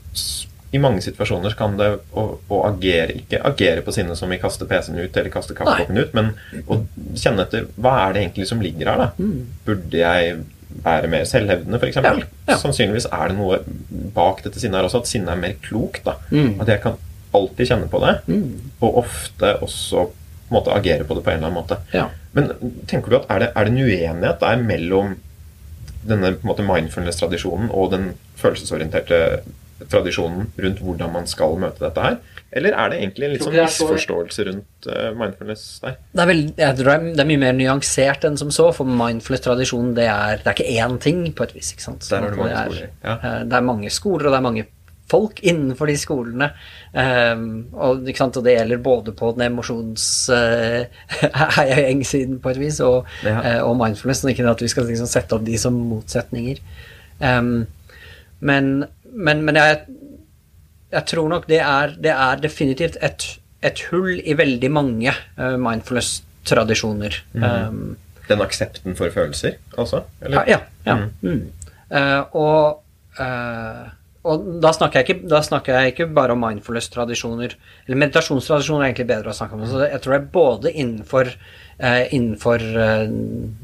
i mange situasjoner kan det å, å, agere Ikke agere på sinnet som vi kaster PC-en ut eller kaster kaffekoppen ut, men å kjenne etter hva er det egentlig som ligger her, da? Mm. Burde jeg være mer selvhevdende, f.eks.? Ja. Ja. Sannsynligvis er det noe bak dette sinnet her også, at sinnet er mer klokt. da. Mm. At jeg kan alltid kjenne på det, mm. og ofte også måte agere på det på en eller annen måte. Ja. Men tenker du at er det, er det en uenighet der mellom denne mindfulness-tradisjonen og den følelsesorienterte tradisjonen rundt hvordan man skal møte dette her? Eller er det egentlig en litt sånn misforståelse rundt uh, mindfulness der? Det er, vel, jeg tror det er mye mer nyansert enn som så, for mindfulness-tradisjonen det, det, er ikke én ting, på et vis. ikke sant? Der er det. Ja. Eh, det er mange skoler, og det er mange folk innenfor de skolene. Um, og, og, det gjelder både på den emosjons uh, heiagjeng-siden på et vis, og, ja. uh, og mindfulness. Ikke at vi skal liksom, sette opp de som motsetninger. Um, men, men, men jeg, jeg, tror nok det er, det er definitivt et, et, hull i veldig mange uh, mindfulness-tradisjoner. Mm. Um, den aksepten for følelser, altså? Eller? Ja. ja, ja. Mm. Mm. og eh, og da snakker, jeg ikke, snakker jeg ikke bare om mindfulness-tradisjoner, eller meditasjonstradisjoner er egentlig bedre å snakke om. Så jeg tror det er både innenfor, eh, innenfor eh,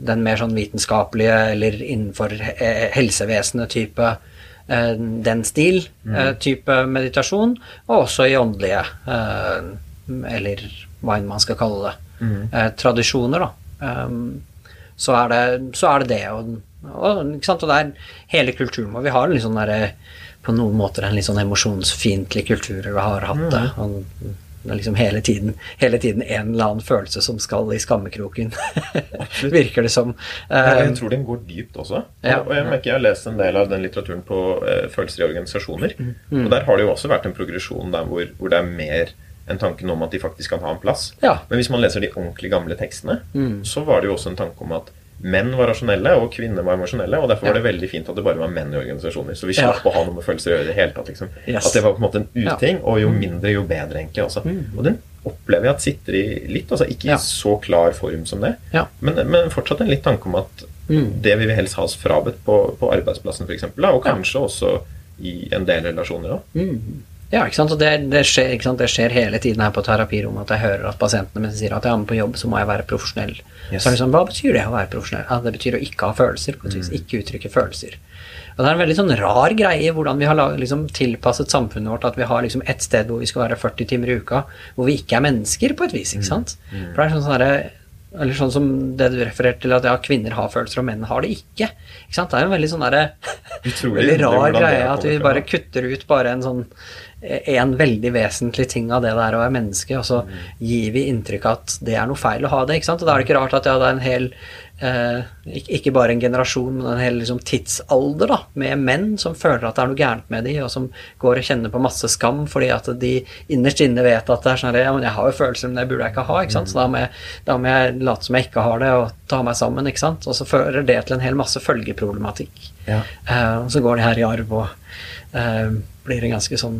den mer sånn vitenskapelige, eller innenfor eh, helsevesenet type eh, den stil eh, type meditasjon, og også i åndelige, eh, eller hva enn man skal kalle det, eh, tradisjoner, da. Um, så er det så er det. det og, og, og det er hele kulturen vår. Vi har en litt sånn derre på noen måter en litt sånn emosjonsfiendtlig kultur, du har hatt det. Og det er liksom hele tiden, hele tiden en eller annen følelse som skal i skammekroken, virker det som. Jeg Um, tror den går dypt også. Ja. Og jeg merker jeg har lest en del av den litteraturen på eh, følelser i organisasjoner. Mm. Og der har det jo også vært en progresjon der hvor, hvor det er mer enn tanken om at de faktisk kan ha en plass. Ja. Men hvis man leser de ordentlig gamle tekstene, Mm. så var det jo også en tanke om at menn var rasjonelle, og kvinner var emosjonelle. Og derfor Ja. var det veldig fint at det bare var menn i organisasjoner. Så vi Ja. slapp å ha noe med følelser å gjøre i det hele tatt. Liksom. Yes. At det var på en måte en Ja. Mm. uting, og jo mindre, jo bedre, egentlig. Også. Og den opplever jeg at sitter i litt, altså ikke Ja. i så klar form som det, Ja. men, men fortsatt en litt tanke om at Mm. det vil vi helst ha oss frabedt på, på arbeidsplassen, f.eks. Og kanskje også i en del relasjoner òg. Mm. Ja, ikke sant? Og det, det, skjer, ikke sant? det skjer hele tiden her på terapirommet at jeg hører at pasientene mine sier at jeg er med på jobb så må jeg være profesjonell. Yes. Så er det sånn, Hva betyr det å være profesjonell? Ja, Det betyr å ikke ha følelser. et vis, Ikke uttrykke følelser. Og Det er en veldig sånn rar greie hvordan vi har liksom, tilpasset samfunnet vårt. At vi har liksom et sted hvor vi skal være 40 timer i uka, hvor vi ikke er mennesker, på et vis. ikke sant? For det er sånn sånn eller sånn som det du refererte til, at ja, kvinner har følelser og menn har det ikke. ikke sant? Det er jo en veldig sånn der, Veldig rar greie at vi bare kutter ut bare en sånn en veldig vesentlig ting av det det er å være menneske, og så gir vi inntrykk av at det er noe feil å ha det. ikke sant? Og da er det ikke rart at ja, det er en hel eh, ikke, bare en generasjon, men en hel liksom, tidsalder da, med menn som føler at det er noe gærent med de, og som går og kjenner på masse skam fordi at de innerst inne vet at det er sånn ja, men jeg har jo følelser, men det burde jeg ikke ha. ikke sant? Så da må, jeg, da må jeg late som jeg ikke har det, og ta meg sammen. ikke sant? Og så fører det til en hel masse følgeproblematikk. Ja. Eh, og så går det her i arv og eh, blir en ganske sånn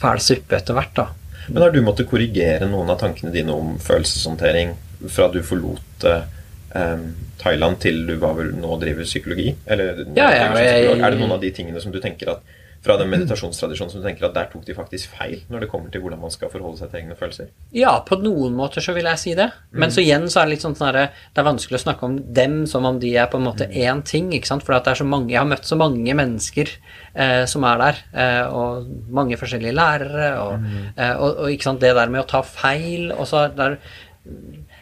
fæl suppe etter hvert, da. Men har du måttet korrigere noen av tankene dine om følelseshåndtering fra du forlot eh, Thailand til du var vel nå driver psykologi? Eller, Ja, ja, jeg- Er det noen av de tingene som du tenker at fra den meditasjonstradisjonen som du tenker at der tok de faktisk feil når det kommer til hvordan man skal forholde seg til egne følelser? Ja, på noen måter så vil jeg si det. Men så igjen så er det litt sånn at Det er vanskelig å snakke om dem som om de er på en måte én ting, ikke sant. For at det er så mange Jeg har møtt så mange mennesker eh, som er der, eh, og mange forskjellige lærere, og, eh, og, og ikke sant, det der med å ta feil og så der,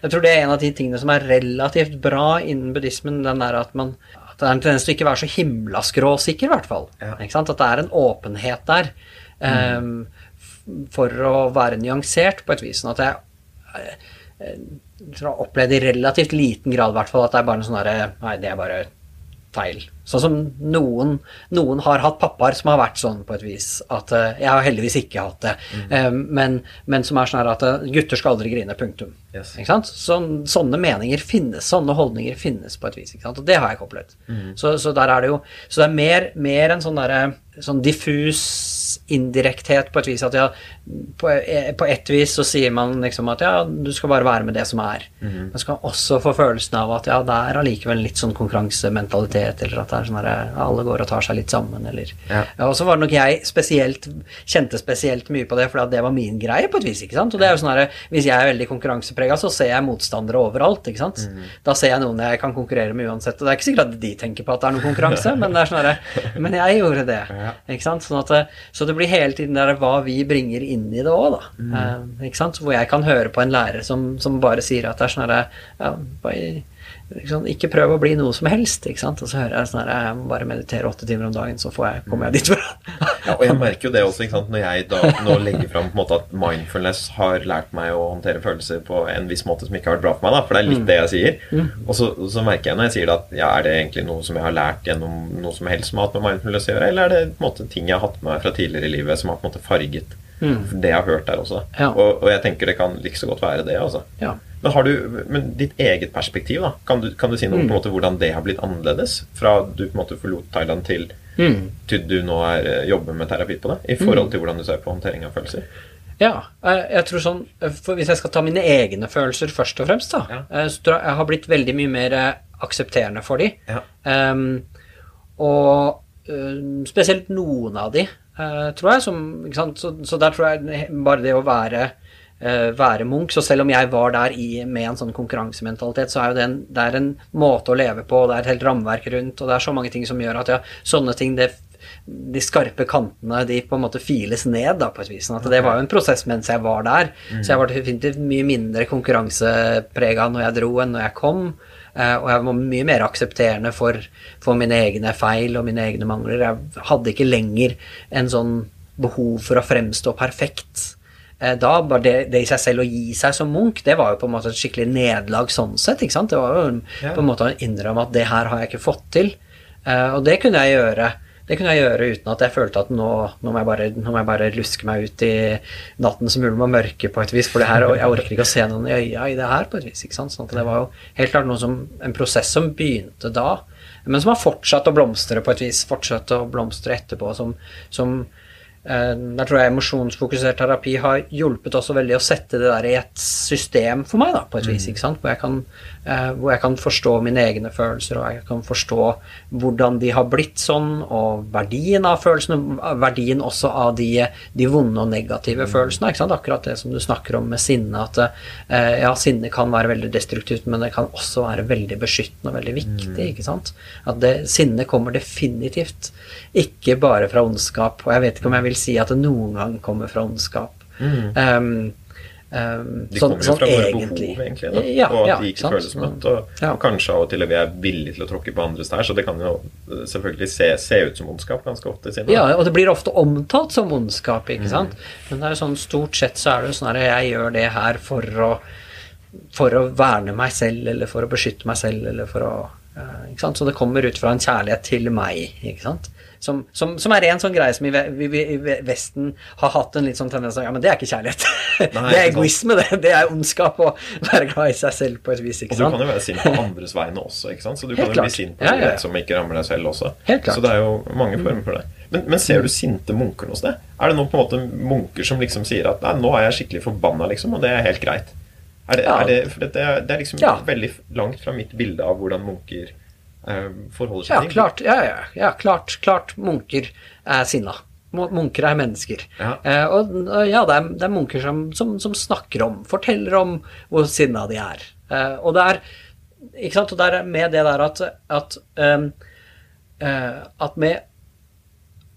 Jeg tror det er en av de tingene som er relativt bra innen buddhismen, den der at man det er en tendens til å ikke være så himla skråsikker, i hvert fall. Ja. Ikke sant? At det er en åpenhet der. um, for å være nyansert på et vis. Sånn at jeg jeg, tror jeg opplevde i relativt liten grad i hvert fall at det er bare en sånn herre Nei, det er bare feil. Sånn som noen, noen har hatt pappaer som har vært sånn på et vis. At eh, Jeg har heldigvis ikke hatt det. mm. men, men som er sånn her at eh, gutter skal aldri grine. Punktum. Yes. Ikke sant? Sånn, sånne meninger finnes, sånne holdninger finnes på et vis. Ikke sant? Og det har jeg ikke opplevd. Så, så der er det jo Så det er mer, mer en sånn derre sånn diffus indirekthet på et vis. At ja, på, eh, på et vis så sier man liksom at ja, du skal bare være med det som er. Så kan man også få følelsen av at ja, det er allikevel litt sånn konkurransementalitet, eller at det er sånn at alle går og tar seg litt sammen, eller Ja. ja, Og så var det nok jeg spesielt kjente spesielt mye på det, for det var min greie på et vis. ikke sant? Og det er jo sånn her, Hvis jeg er veldig konkurranseprega, så ser jeg motstandere overalt. ikke sant? Da ser jeg noen jeg kan konkurrere med uansett. Og det er ikke sikkert at de tenker på at det er noen konkurranse, men det er sånn at, men jeg gjorde det. Ikke sant? Sånn at, det- så det blir hele tiden der hva vi bringer inn i det òg, da. Eh, ikke sant? Hvor jeg kan høre på en lærer som, som bare sier at det er sånn herre ja, ikke, ikke prøv å bli noe som helst, ikke sant. Og så hører jeg sånn her Jeg må bare meditere åtte timer om dagen, så får jeg, kommer jeg dit. Ja, og jeg merker jo det også, ikke sant, når jeg da nå legger fram på en måte at mindfulness har lært meg å håndtere følelser på en viss måte som ikke har vært bra for meg, da, for det er litt det jeg sier. Og så, så merker jeg når jeg sier det at ja, er det egentlig noe som jeg har lært gjennom noe som helst som har hatt med mindfulness å gjøre, eller er det på en måte ting jeg har hatt med meg fra tidligere i livet som har på en måte farget det jeg har hørt der også. Ja. Og, og jeg tenker det kan like så godt være det, altså. Ja. Men har du, men ditt eget perspektiv, da? Kan du, kan du si noe på en måte hvordan det har blitt annerledes? Fra du på en måte forlot Thailand til, Mm. til du nå er, eh, jobber med terapi på det? I forhold til hvordan du ser på håndtering av følelser? Ja, jeg, jeg tror sånn for Hvis jeg skal ta mine egne følelser først og fremst, da, Ja. eh, så tror jeg jeg har blitt veldig mye mer eh, aksepterende for de. Ja. Um, og um, spesielt noen av de, tror jeg, som? Så, så der tror jeg bare det å være øh, være Munch. Så selv om jeg var der i, med en sånn konkurransementalitet, så er jo det en, det er en måte å leve på, det er et helt rammeverk rundt, og det er så mange ting som gjør at ja, sånne ting det de skarpe kantene de på en måte files ned, da, på et vis. Sånn at det var jo en prosess mens jeg var der. Så jeg var definitivt mye mindre konkurranseprega når jeg dro, enn når jeg kom. Eh, og jeg var mye mer aksepterende for, for mine egne feil og mine egne mangler. Jeg hadde ikke lenger en sånn behov for å fremstå perfekt. Eh, Da var det, det i seg selv å gi seg som Munch, det var jo på en måte et skikkelig nederlag sånn sett. ikke sant? Det var jo på en måte å innrømme at det her har jeg ikke fått til. Eh, og det kunne jeg gjøre. Det kunne jeg gjøre uten at jeg følte at nå, nå, må, jeg bare, nå må jeg bare luske meg ut i nattens mulm og mørke på et vis, for det her, jeg orker ikke å se noen i øya i det her på et vis. ikke sant? Sånn at det var jo helt klart som, en prosess som begynte da, men som har fortsatt å blomstre på et vis. Fortsatt å blomstre etterpå. Som, som Der tror jeg emosjonsfokusert terapi har hjulpet også veldig å sette det der i et system for meg, da, på et vis. ikke sant? Hvor jeg, kan, eh, hvor jeg kan forstå mine egne følelser, og jeg kan forstå hvordan de har blitt sånn, og verdien av følelsene, verdien også av de, de vonde og negative følelsene. ikke sant? Akkurat det som du snakker om med sinne, at eh, ja, sinne kan være veldig destruktivt, men det kan også være veldig beskyttende og veldig viktig. ikke sant? At det, sinne kommer definitivt ikke bare fra ondskap, og jeg vet ikke om jeg vil si at det noen gang kommer fra ondskap. Um, um, De sånn- kommer jo sånn fra våre egentlig. behov, egentlig. Da. Ja, og at ja, de ikke sant? føles møtt. Og, Ja. og kanskje av og til vi er villige til å tråkke på andres tær, så det kan jo eh, selvfølgelig se, se ut som ondskap ganske ofte. Siden, Ja, og det blir ofte omtalt som ondskap, ikke sant? Men det er jo sånn, stort sett så er det jo sånn at jeg gjør det her for å, for å verne meg selv, eller for å beskytte meg selv, eller for å uh, ikke sant? Så det kommer ut fra en kjærlighet til meg, ikke sant? Som, som, som er en sånn greie som i, vi, i Vesten har hatt en litt sånn tendens til Ja, men det er ikke kjærlighet. Nei, det er egoisme, det. Det er ondskap å være glad i seg selv på et vis, ikke sant? Og du kan jo være sint på andres vegne også, ikke sant? så du Helt kan jo klart. bli sint på Ja, ja, som ikke rammer deg selv også. Helt klart. Mm. Så det er jo mange former for det. Men, men ser du sinte munker hos sted? Er det noen på en måte munker som liksom sier at nei, nå er jeg skikkelig forbanna, liksom, og det er helt greit? Er det, Ja. er det, det, er, det er liksom Ja. veldig langt fra mitt bilde av hvordan munker forholder seg Ja, til klart, ja, ja, ja, klart, klart munker er sinna. Munker er mennesker. Ja. Eh, og ja, det er, det er munker som, som, som snakker om, forteller om hvor sinna de er. Eh, og det er ikke sant, og det er med det der at, at, um, eh, at med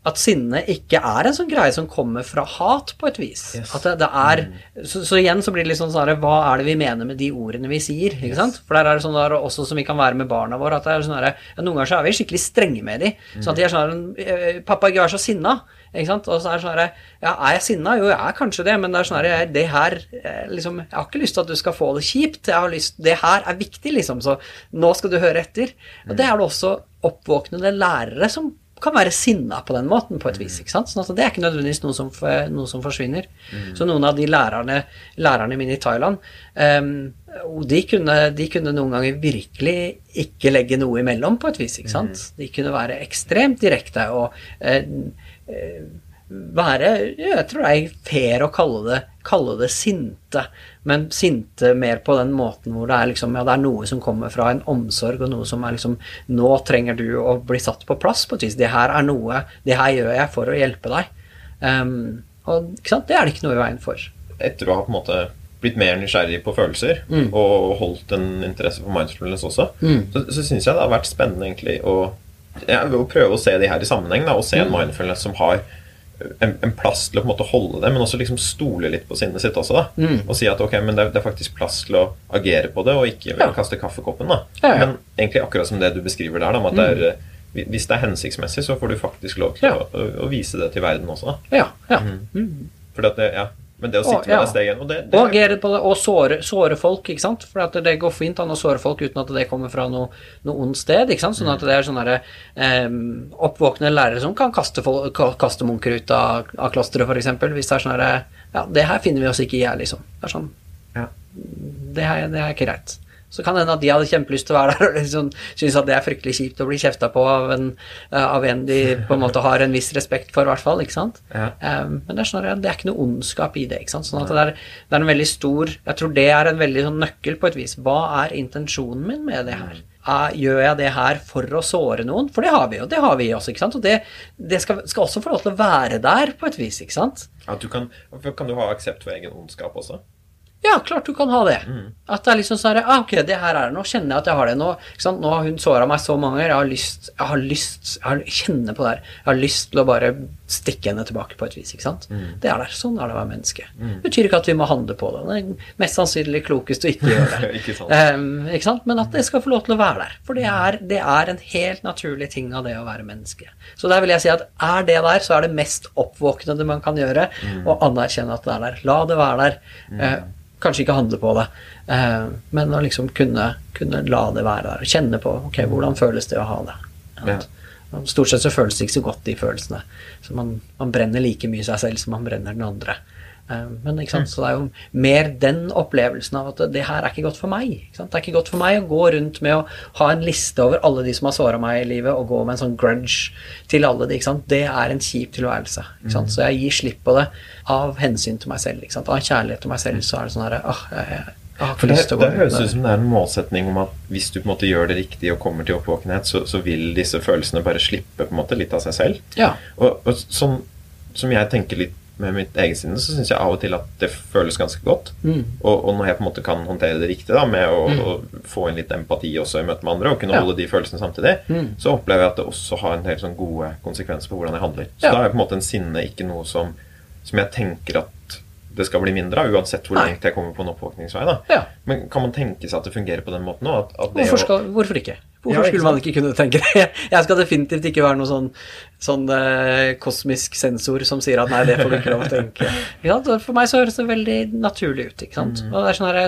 at sinne ikke er en sånn greie som kommer fra hat, på et vis. Yes. At det, det er, så, så igjen så blir det litt sånn sånn Hva er det vi mener med de ordene vi sier? ikke sant? For der er det sånn der, også som vi kan være med barna våre, at det er sånn der, ja, noen ganger så er vi skikkelig strenge med dem. Sånn at de er sånn her, 'Pappa, ikke vær så sinna'. Ikke sant? Og så er det sånn her, Ja, er jeg sinna? Jo, jeg er kanskje det, men det er sånn jeg- det her eh, liksom, Jeg har ikke lyst til at du skal få det kjipt. Jeg har lyst, det her er viktig, liksom, så nå skal du høre etter. Og det er det også oppvåknende lærere som kan være sinna på den måten, på et vis. ikke sant? Sånn at det er ikke nødvendigvis noe som, noe som forsvinner. Så noen av de lærerne, lærerne mine i Thailand, um, de, kunne, de kunne noen ganger virkelig ikke legge noe imellom, på et vis. ikke sant? De kunne være ekstremt direkte og uh, være Jeg tror det er fair å kalle det, kalle det sinte, men sinte mer på den måten hvor det er liksom Ja, det er noe som kommer fra en omsorg, og noe som er liksom Nå trenger du å bli satt på plass på et vis. Det her er noe Det her gjør jeg for å hjelpe deg. Um, og ikke sant, det er det ikke noe i veien for. Etter å ha på en måte blitt mer nysgjerrig på følelser Mm. og holdt en interesse for mindfulness også, så, så syns jeg det har vært spennende egentlig å, ja, å prøve å se de her i sammenheng. Da, og se Mm. en mindfulness som har en, en plass til å på en måte holde det, men også liksom stole litt på sinnet sitt også. da, Mm. Og si at ok, men det er, det er faktisk plass til å agere på det, og ikke Ja. kaste kaffekoppen. da. Ja, ja. Men egentlig akkurat som det du beskriver der, da, med at det er, eh, hvis det er hensiktsmessig, så får du faktisk lov til Ja. å, å, vise det til verden også. Ja, ja. Fordi at det, ja, Men det å sitte ja. med det steget og det, det Og agere på det, og såre, såre folk, ikke sant. For at det går fint an å såre folk uten at det kommer fra noe, noe ondt sted. ikke sant? Sånn at det er sånne der, eh, oppvåkne lærere som kan kaste, folk, kaste munker ut av, av klosteret, f.eks. Hvis det er sånn her Ja, det her finner vi oss ikke i her, liksom. Det er sånn Ja. det, her, det er ikke greit. Så kan det hende at de hadde kjempelyst til å være der og liksom synes at det er fryktelig kjipt å bli kjefta på av en, eh, av en de på en måte har en viss respekt for, i hvert fall. ikke sant? Ja. Um, men det er, snarere, det er ikke noe ondskap i det. ikke sant? Sånn at det er, det er en veldig stor Jeg tror det er en veldig sånn nøkkel på et vis. Hva er intensjonen min med det her? er, gjør jeg det her for å såre noen? For det har vi jo, det har vi også, ikke sant? Og det, det skal, skal, også få lov til å være der på et vis, ikke sant? Ja, du kan, kan du ha aksept for egen ondskap også? Ja, klart du kan ha det. Mm. At det er liksom sånn ah, Ok, det her er det. Nå kjenner jeg at jeg har det. Nå, nå har hun såra meg så mange ganger. Jeg har lyst Jeg har lyst Jeg har, kjenner på det her. Jeg har lyst til å bare stikke henne tilbake på et vis. ikke sant? Mm. Det er der. Sånn er det å være menneske. Mm. Det betyr ikke at vi må handle på det. Det er mest sannsynlig klokest å ikke gjøre det. ikke, sant. Um, ikke sant? Men at det skal få lov til å være der. For det er, det er en helt naturlig ting av det å være menneske. Så der vil jeg si at er det der, så er det mest oppvåknende man kan gjøre, mm. å anerkjenne at det er der. La det være der. Uh, kanskje ikke handle på det, eh, men å liksom kunne, kunne, la det være der. Kjenne på ok, hvordan føles det å ha det. Ja. Stort sett så føles det ikke så godt, de følelsene. Så man, man, brenner like mye seg selv som man brenner den andre. Eh, men ikke sant? Så det er jo mer den opplevelsen av at det her er ikke godt for meg. Ikke sant? Det er ikke godt for meg å gå rundt med å ha en liste over alle de som har såra meg i livet, og gå med en sånn grudge til alle de. Ikke sant? Det er en kjip tilværelse. Ikke sant? Så jeg gir slipp på det av hensyn til meg selv. Ikke sant? Av kjærlighet til meg selv så er det sånn herre ah, jeg, for det, det høres ut som det er en målsetning om at hvis du på en måte gjør det riktig og kommer til oppvåkenhet, så, så vil disse følelsene bare slippe på en måte litt av seg selv. Ja. Og, og som, som jeg tenker litt med mitt eget sinne, så syns jeg av og til at det føles ganske godt. Mm. Og, og, når jeg på en måte kan håndtere det riktig da, med å, mm. å få inn litt empati også i møte med andre, og kunne ja. holde de følelsene samtidig, mm. så opplever jeg at det også har en del sånn gode konsekvenser på hvordan jeg handler. Så ja. da er på en måte en sinne ikke noe som, som jeg tenker at det skal bli mindre av, uansett hvor langt jeg kommer på en oppvåkningsvei. da. Ja. Men kan man tenke seg at det fungerer på den måten òg? Hvorfor, skal, hvorfor ikke? Hvorfor ja, skulle man ikke kunne tenke det? Jeg skal definitivt ikke være noen sånn, sånn eh, kosmisk sensor som sier at nei, det får du ikke lov å tenke. Ja, for meg så høres det veldig naturlig ut. ikke sant? Mm. Og det er sånn her,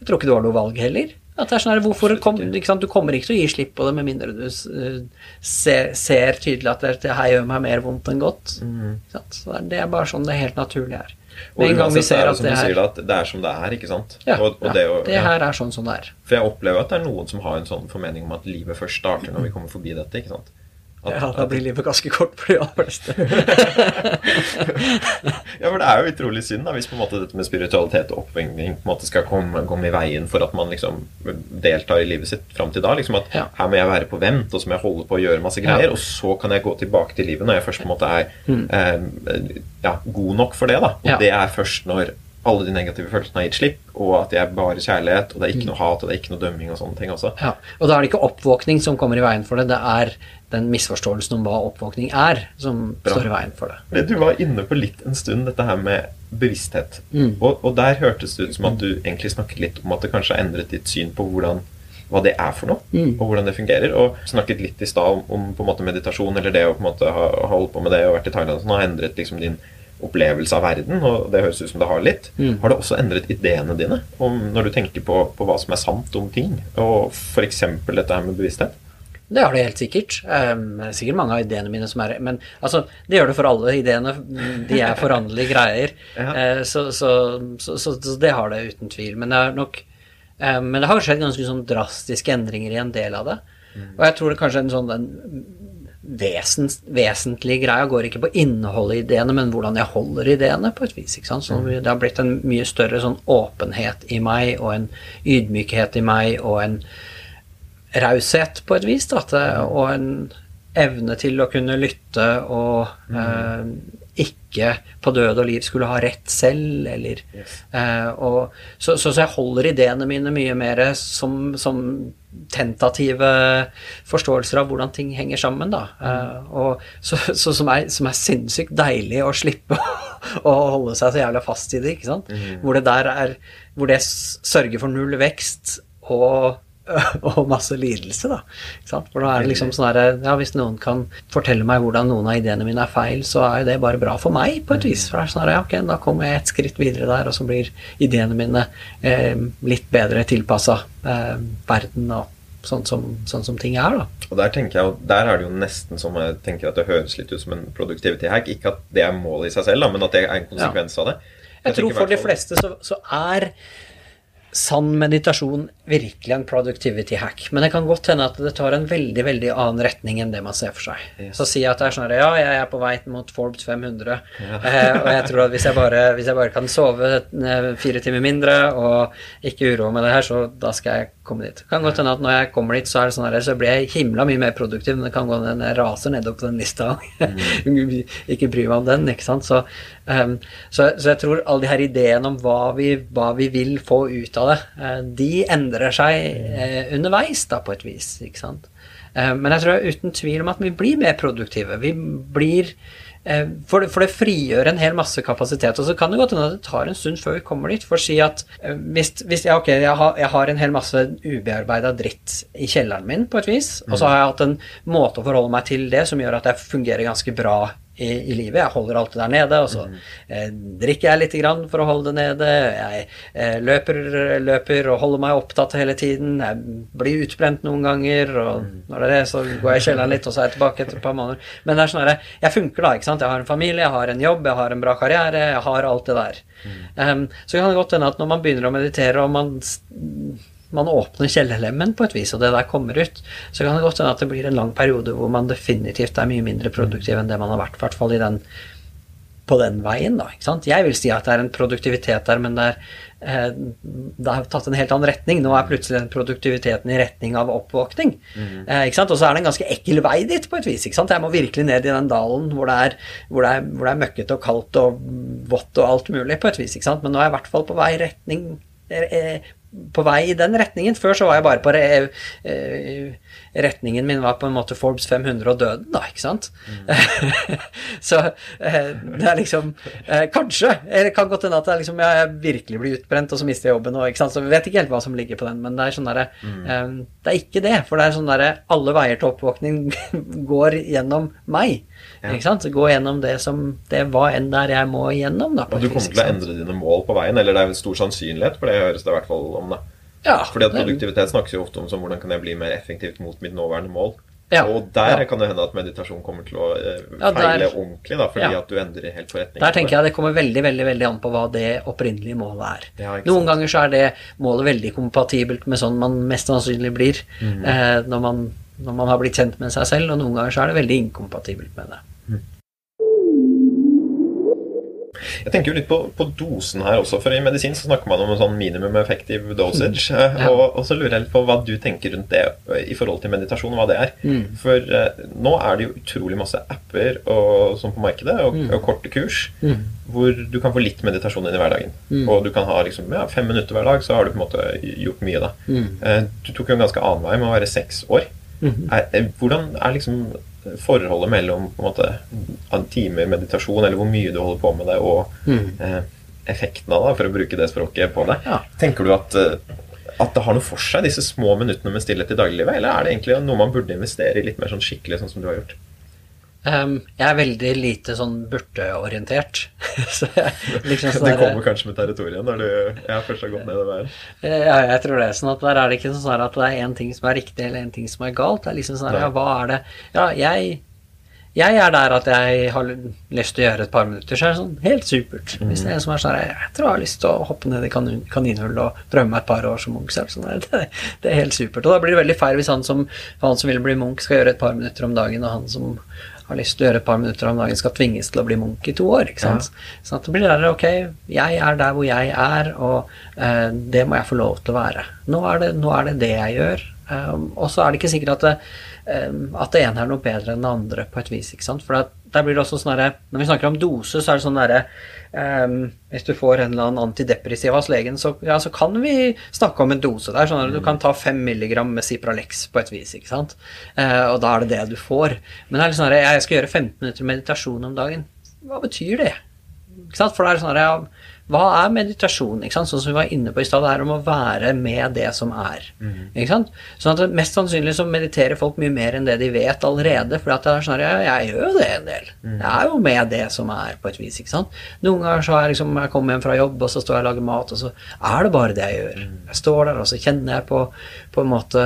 Jeg tror ikke du har noe valg heller. At det er sånn her, hvorfor kom, Du kommer ikke til å gi slipp på det med mindre du uh, ser, ser, tydelig at det, det, her gjør meg mer vondt enn godt. Mm. Så det er bare sånn det helt naturlig er. Med en gang vi ser at det er, at det er som det er, ikke sant? Ja, og, og ja det, og, det, her er sånn som det er. For jeg opplever at det er noen som har en sånn formening om at livet først starter når vi kommer forbi dette. ikke sant? At, ja, da blir livet ganske kort for de aller fleste. ja, for det er jo utrolig synd da, hvis på en måte dette med spiritualitet og oppvingning på en måte skal komme, komme, i veien for at man liksom deltar i livet sitt fram til da. liksom At ja. her må jeg være på vent, og så må jeg holde på å gjøre masse greier, ja. og så kan jeg gå tilbake til livet når jeg først på en måte er mm. eh, ja, god nok for det. da Og det er først når alle de negative følelsene har gitt slipp, og at det er bare kjærlighet, og det er ikke mm. noe hat, og det er ikke noe dømming og sånne ting også. Ja, Og da er det ikke oppvåkning som kommer i veien for det, det er den misforståelsen om hva oppvåkning er, som Bra. står i veien for det. Du var inne på litt en stund dette her med bevissthet, mm. og, og, der hørtes det ut som at du egentlig snakket litt om at det kanskje har endret ditt syn på hvordan hva det er for noe, mm. og hvordan det fungerer. Og snakket litt i stad om, om, på en måte meditasjon, eller det å på en måte ha, ha holdt på med det og vært i Thailand, som har endret liksom din opplevelse av verden, og det høres ut som det har litt. Mm. Har det også endret ideene dine om når du tenker på, på hva som er sant om ting? Og f.eks. dette her med bevissthet? Det har det helt sikkert. Um, sikkert mange av ideene mine som er Men altså, det gjør det for alle ideene. De er foranderlige greier. ja. uh, så, så, så, så, det har det uten tvil. Men det, nok, uh, men det har skjedd ganske sånn drastiske endringer i en del av det. Mm. Og jeg tror det kanskje en sånn en vesens, vesentlige greia går ikke på innholdet i ideene, men hvordan jeg holder ideene, på et vis. ikke sant? Så mm. det har blitt en mye større sånn åpenhet i meg, og en ydmykhet i meg, og en raushet, på et vis, da, mm. og en evne til å kunne lytte og mm. eh, ikke på død og liv skulle ha rett selv, eller yes. eh, og, så, så, så, jeg holder ideene mine mye mer som, som tentative forståelser av hvordan ting henger sammen. Da. Mm. Uh, og, så, så som, er, som, er, sinnssykt deilig å slippe å holde seg så jævla fast i det. ikke sant? Mm. Hvor det der er Hvor det sørger for null vekst og og masse lidelse, da. For da er det liksom sånn herre Ja, hvis noen kan fortelle meg hvordan noen av ideene mine er feil, så er jo det bare bra for meg, på et vis. For det er sånn herre Ja, ok, da kommer jeg et skritt videre der, og så blir ideene mine eh, litt bedre tilpassa eh, verden og sånn som, sånn som, ting er, da. Og der tenker jeg, der er det jo nesten som jeg tenker at det høres litt ut som en productivity hack. Ikke at det er målet i seg selv, da, men at det er en konsekvens ja. av det. Jeg, jeg tror for de fleste så, så er sann meditasjon virkelig en productivity hack? Men det kan godt hende at det tar en veldig veldig annen retning enn det man ser for seg. Yes. Så jeg at det er sånn ja, jeg er på vei mot Forbes 500, eh, og jeg tror at hvis jeg bare, hvis jeg bare kan sove eh, fire timer mindre og ikke uroe med det her, så da skal jeg komme dit. Det kan godt hende at når jeg kommer dit, så er det sånn her, så blir jeg himla mye mer produktiv, men det kan gå hende jeg raser nedover på den lista. ikke bry meg om den, ikke sant. Så, um, så, så, jeg tror alle de her ideene om hva vi, hva vi vil få ut av det, uh, de endrer seg uh, underveis, da, på et vis, ikke sant. Uh, men jeg tror uten tvil om at vi blir mer produktive. Vi blir for det, frigjør en hel masse kapasitet. Og så kan det godt hende at det tar en stund før vi kommer dit. For å si at hvis, hvis ja, okay, jeg, har, jeg, har, en hel masse ubearbeida dritt i kjelleren min, på et vis, og så har jeg hatt en måte å forholde meg til det som gjør at jeg fungerer ganske bra i, i, livet. Jeg holder alt det der nede, og så mm. eh, drikker jeg litt grann for å holde det nede. Jeg eh, løper, løper, og holder meg opptatt hele tiden. Jeg blir utbrent noen ganger, og mm. når det er det, så går jeg i kjelleren litt, og så er jeg tilbake etter et par måneder. Men det er sånn at jeg funker da, ikke sant. Jeg har en familie, jeg har en jobb, jeg har en bra karriere, jeg har alt det der. Um, så kan det godt hende at når man begynner å meditere, og man man åpner kjellerlemmen på et vis, og det der kommer ut, så kan det godt hende at det blir en lang periode hvor man definitivt er mye mindre produktiv enn det man har vært, i hvert fall i den, på den veien, da. ikke sant? Jeg vil si at det er en produktivitet der, men det, er, eh, det har tatt en helt annen retning. Nå er plutselig den produktiviteten i retning av oppvåkning. Mm. Eh, ikke sant? Og så er det en ganske ekkel vei dit, på et vis. ikke sant? Jeg må virkelig ned i den dalen hvor det er, hvor det er, hvor det er møkkete og kaldt og vått og alt mulig, på et vis. ikke sant? Men nå er jeg i hvert fall på vei i retning eh, på vei i den retningen. Før så var jeg bare på re, uh, retningen min var på en måte Forbes 500 og døden, da, ikke sant? Mm. så uh, det er liksom uh, Kanskje. Det kan godt hende at jeg, liksom, jeg virkelig blir utbrent, og så mister jeg jobben, og, ikke sant? så vi vet ikke helt hva som ligger på den, men det er sånn derre mm. Det er ikke det, for det er sånn derre Alle veier til oppvåkning går gjennom meg. Ja. Ikke sant? Gå gjennom det som Det hva enn der jeg må igjennom. Da, og du kommer til å endre dine mål på veien, eller det er stor sannsynlighet for det høres det i hvert fall om. det. Ja, Fordi at produktivitet snakkes jo ofte om som hvordan kan jeg bli mer effektivt mot mitt nåværende mål. Ja, og der ja. kan det hende at meditasjon kommer til å eh, feile der, ordentlig, da, fordi at du endrer helt forretningen. Der tenker jeg det kommer veldig veldig, veldig an på hva det opprinnelige målet er. Noen ganger så er det målet veldig kompatibelt med sånn man mest sannsynlig blir mm. eh, når, man, når man har blitt kjent med seg selv, og noen ganger så er det veldig inkompatibelt med det. Jeg tenker jo litt på, på, dosen her også, for i medisin så snakker man om en sånn minimum effective dosage. Mm. Ja. Og, og, så lurer jeg litt på hva du tenker rundt det i forhold til meditasjon, hva det er. Mm. For uh, nå er det jo utrolig masse apper og, sånn på markedet, og, mm. og korte kurs, mm. hvor du kan få litt meditasjon inn i hverdagen. Mm. Og du kan ha liksom, ja, fem minutter hver dag, så har du på en måte gjort mye, da. Uh, du tok jo en ganske annen vei med å være seks år. Er, hvordan er liksom forholdet mellom på en måte timer meditasjon, eller hvor mye du holder på med det, og mm. eh, effekten av det, for å bruke det språket på det. Ja. Tenker du at, eh, at det har noe for seg, disse små minuttene med stillhet i dagliglivet, eller er det egentlig noe man burde investere i litt mer sånn skikkelig, sånn som du har gjort? Um, jeg er veldig lite sånn burteorientert. så liksom sånn det kommer kanskje med territoriet når du jeg først har gått ned den veien? Ja, jeg tror det. sånn at Der er det ikke sånn at det er én ting som er riktig, eller én ting som er galt. Det er liksom sånn ja, hva er det Ja, jeg, jeg er der at jeg har lyst til å gjøre et par minutter, så er det sånn helt supert. Hvis det er en som er sånn Jeg tror jeg har lyst til å hoppe ned i kanin, kaninhullet og prøve meg et par år som munk selv. Sånn det, det, er helt supert. Og da blir det veldig feil hvis han som, han som vil bli munk, skal gjøre et par minutter om dagen, og han som har lyst til å gjøre et par minutter om dagen, skal tvinges til å bli munk i to år. ikke sant? Ja. Sånn at det blir der, ok, jeg er der hvor jeg er, og uh, det må jeg få lov til å være. Nå er det nå er det, det jeg gjør. Um, og så er det ikke sikkert at det, um, at det ene er noe bedre enn det andre på et vis. ikke sant? For der blir det også sånn herre Når vi snakker om dose, så er det sånn derre Um, hvis du får en eller annen antidepressiv hos legen, så, ja, så, kan vi snakke om en dose. Det er sånn at Du kan ta 5 milligram med Cipralex på et vis, ikke sant? Uh, og da er det det du får. Men det er litt sånn at jeg skal gjøre 15 minutter meditasjon om dagen. Hva betyr det? Ikke sant? For det er sånn at jeg, hva er meditasjon? Ikke sant? Sånn som vi var inne på i stad, det er om å være med det som er. Mm. Sånn at Mest sannsynlig så mediterer folk mye mer enn det de vet allerede. For det er sånn at jeg, jeg gjør jo det en del. Mm. Jeg er jo med det som er, på et vis. ikke sant? Noen ganger så er jeg liksom, jeg kommer hjem fra jobb, og så står jeg og lager mat, og så er det bare det jeg gjør. Mm. Jeg står der, og så kjenner jeg på, på en måte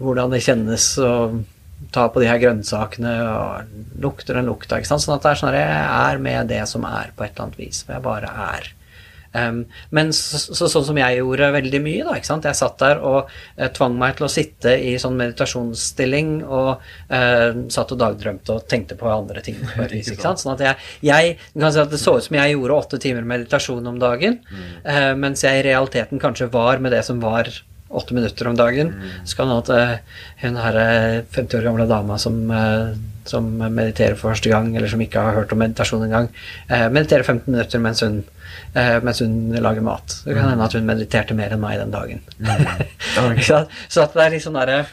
hvordan det kjennes. og ta på de her grønnsakene og lukter den lukta. ikke sant? Sånn at det er sånn at jeg er med det som er, på et eller annet vis. For jeg bare er. Um, men så, så, sånn som jeg gjorde veldig mye, da, ikke sant. Jeg satt der og eh, tvang meg til å sitte i sånn meditasjonsstilling og eh, satt og dagdrømte og tenkte på andre ting på et vis, ikke sant. Sånn at jeg, jeg kan si at det så ut som jeg gjorde åtte timer meditasjon om dagen, eh, mens jeg i realiteten kanskje var med det som var åtte minutter om dagen. Så kan at eh, hun her eh, 50 år gamle dama som, eh, som mediterer for første gang, eller som ikke har hørt om meditasjon engang, eh, mediterer 15 minutter mens hun, eh, mens hun lager mat. Det kan hende at hun mediterte mer enn meg den dagen. Mm. sant? så at det er sånn derre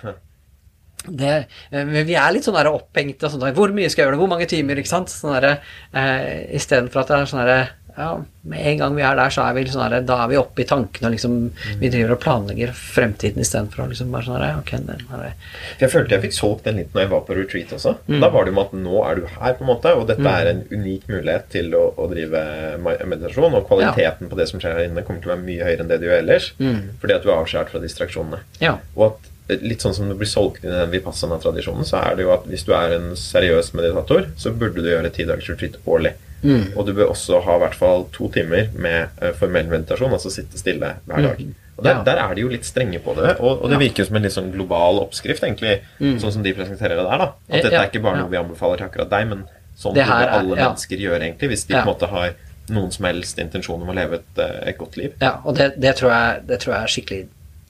det, eh, vi er litt sånn opphengte og sånn Hvor mye skal jeg gjøre det? Hvor mange timer? ikke sant? Sånn eh, Istedenfor at det er sånn derre ja, Med en gang vi er der, så er vi liksom der, da er vi oppe i tankene og liksom Vi driver og planlegger fremtiden istedenfor å liksom bare sånn her, ok, den her er Jeg følte jeg fikk solgt den litt når jeg var på retreat også. Mm. Da var det jo med at nå er du her, på en måte, og dette er en unik mulighet til å, å drive meditasjon. Og kvaliteten på det som skjer her inne, kommer til å være mye høyere enn det du gjør ellers. Mm. Fordi at du er avskåret fra distraksjonene. Ja. Og at eh, litt sånn som du blir solgt inn i den vipassana-tradisjonen, så er det jo at hvis du er en seriøs meditator, så burde du gjøre ti dagers retreat årlig. Mm. Og du bør også ha i hvert fall to timer med eh, formell meditasjon, altså sitte stille hver dag. Og der, Ja. der er de jo litt strenge på det, og, og det virker jo som en litt sånn global oppskrift, egentlig, sånn som de presenterer det der. da. At Eh, dette ja, er ikke bare noe vi anbefaler til akkurat deg, men sånn Det burde er- alle ja. mennesker gjøre, egentlig, hvis de Ja. på en måte har noen som helst intensjon om å leve et, eh, et godt liv. ja og det, det, tror jeg, det tror jeg er skikkelig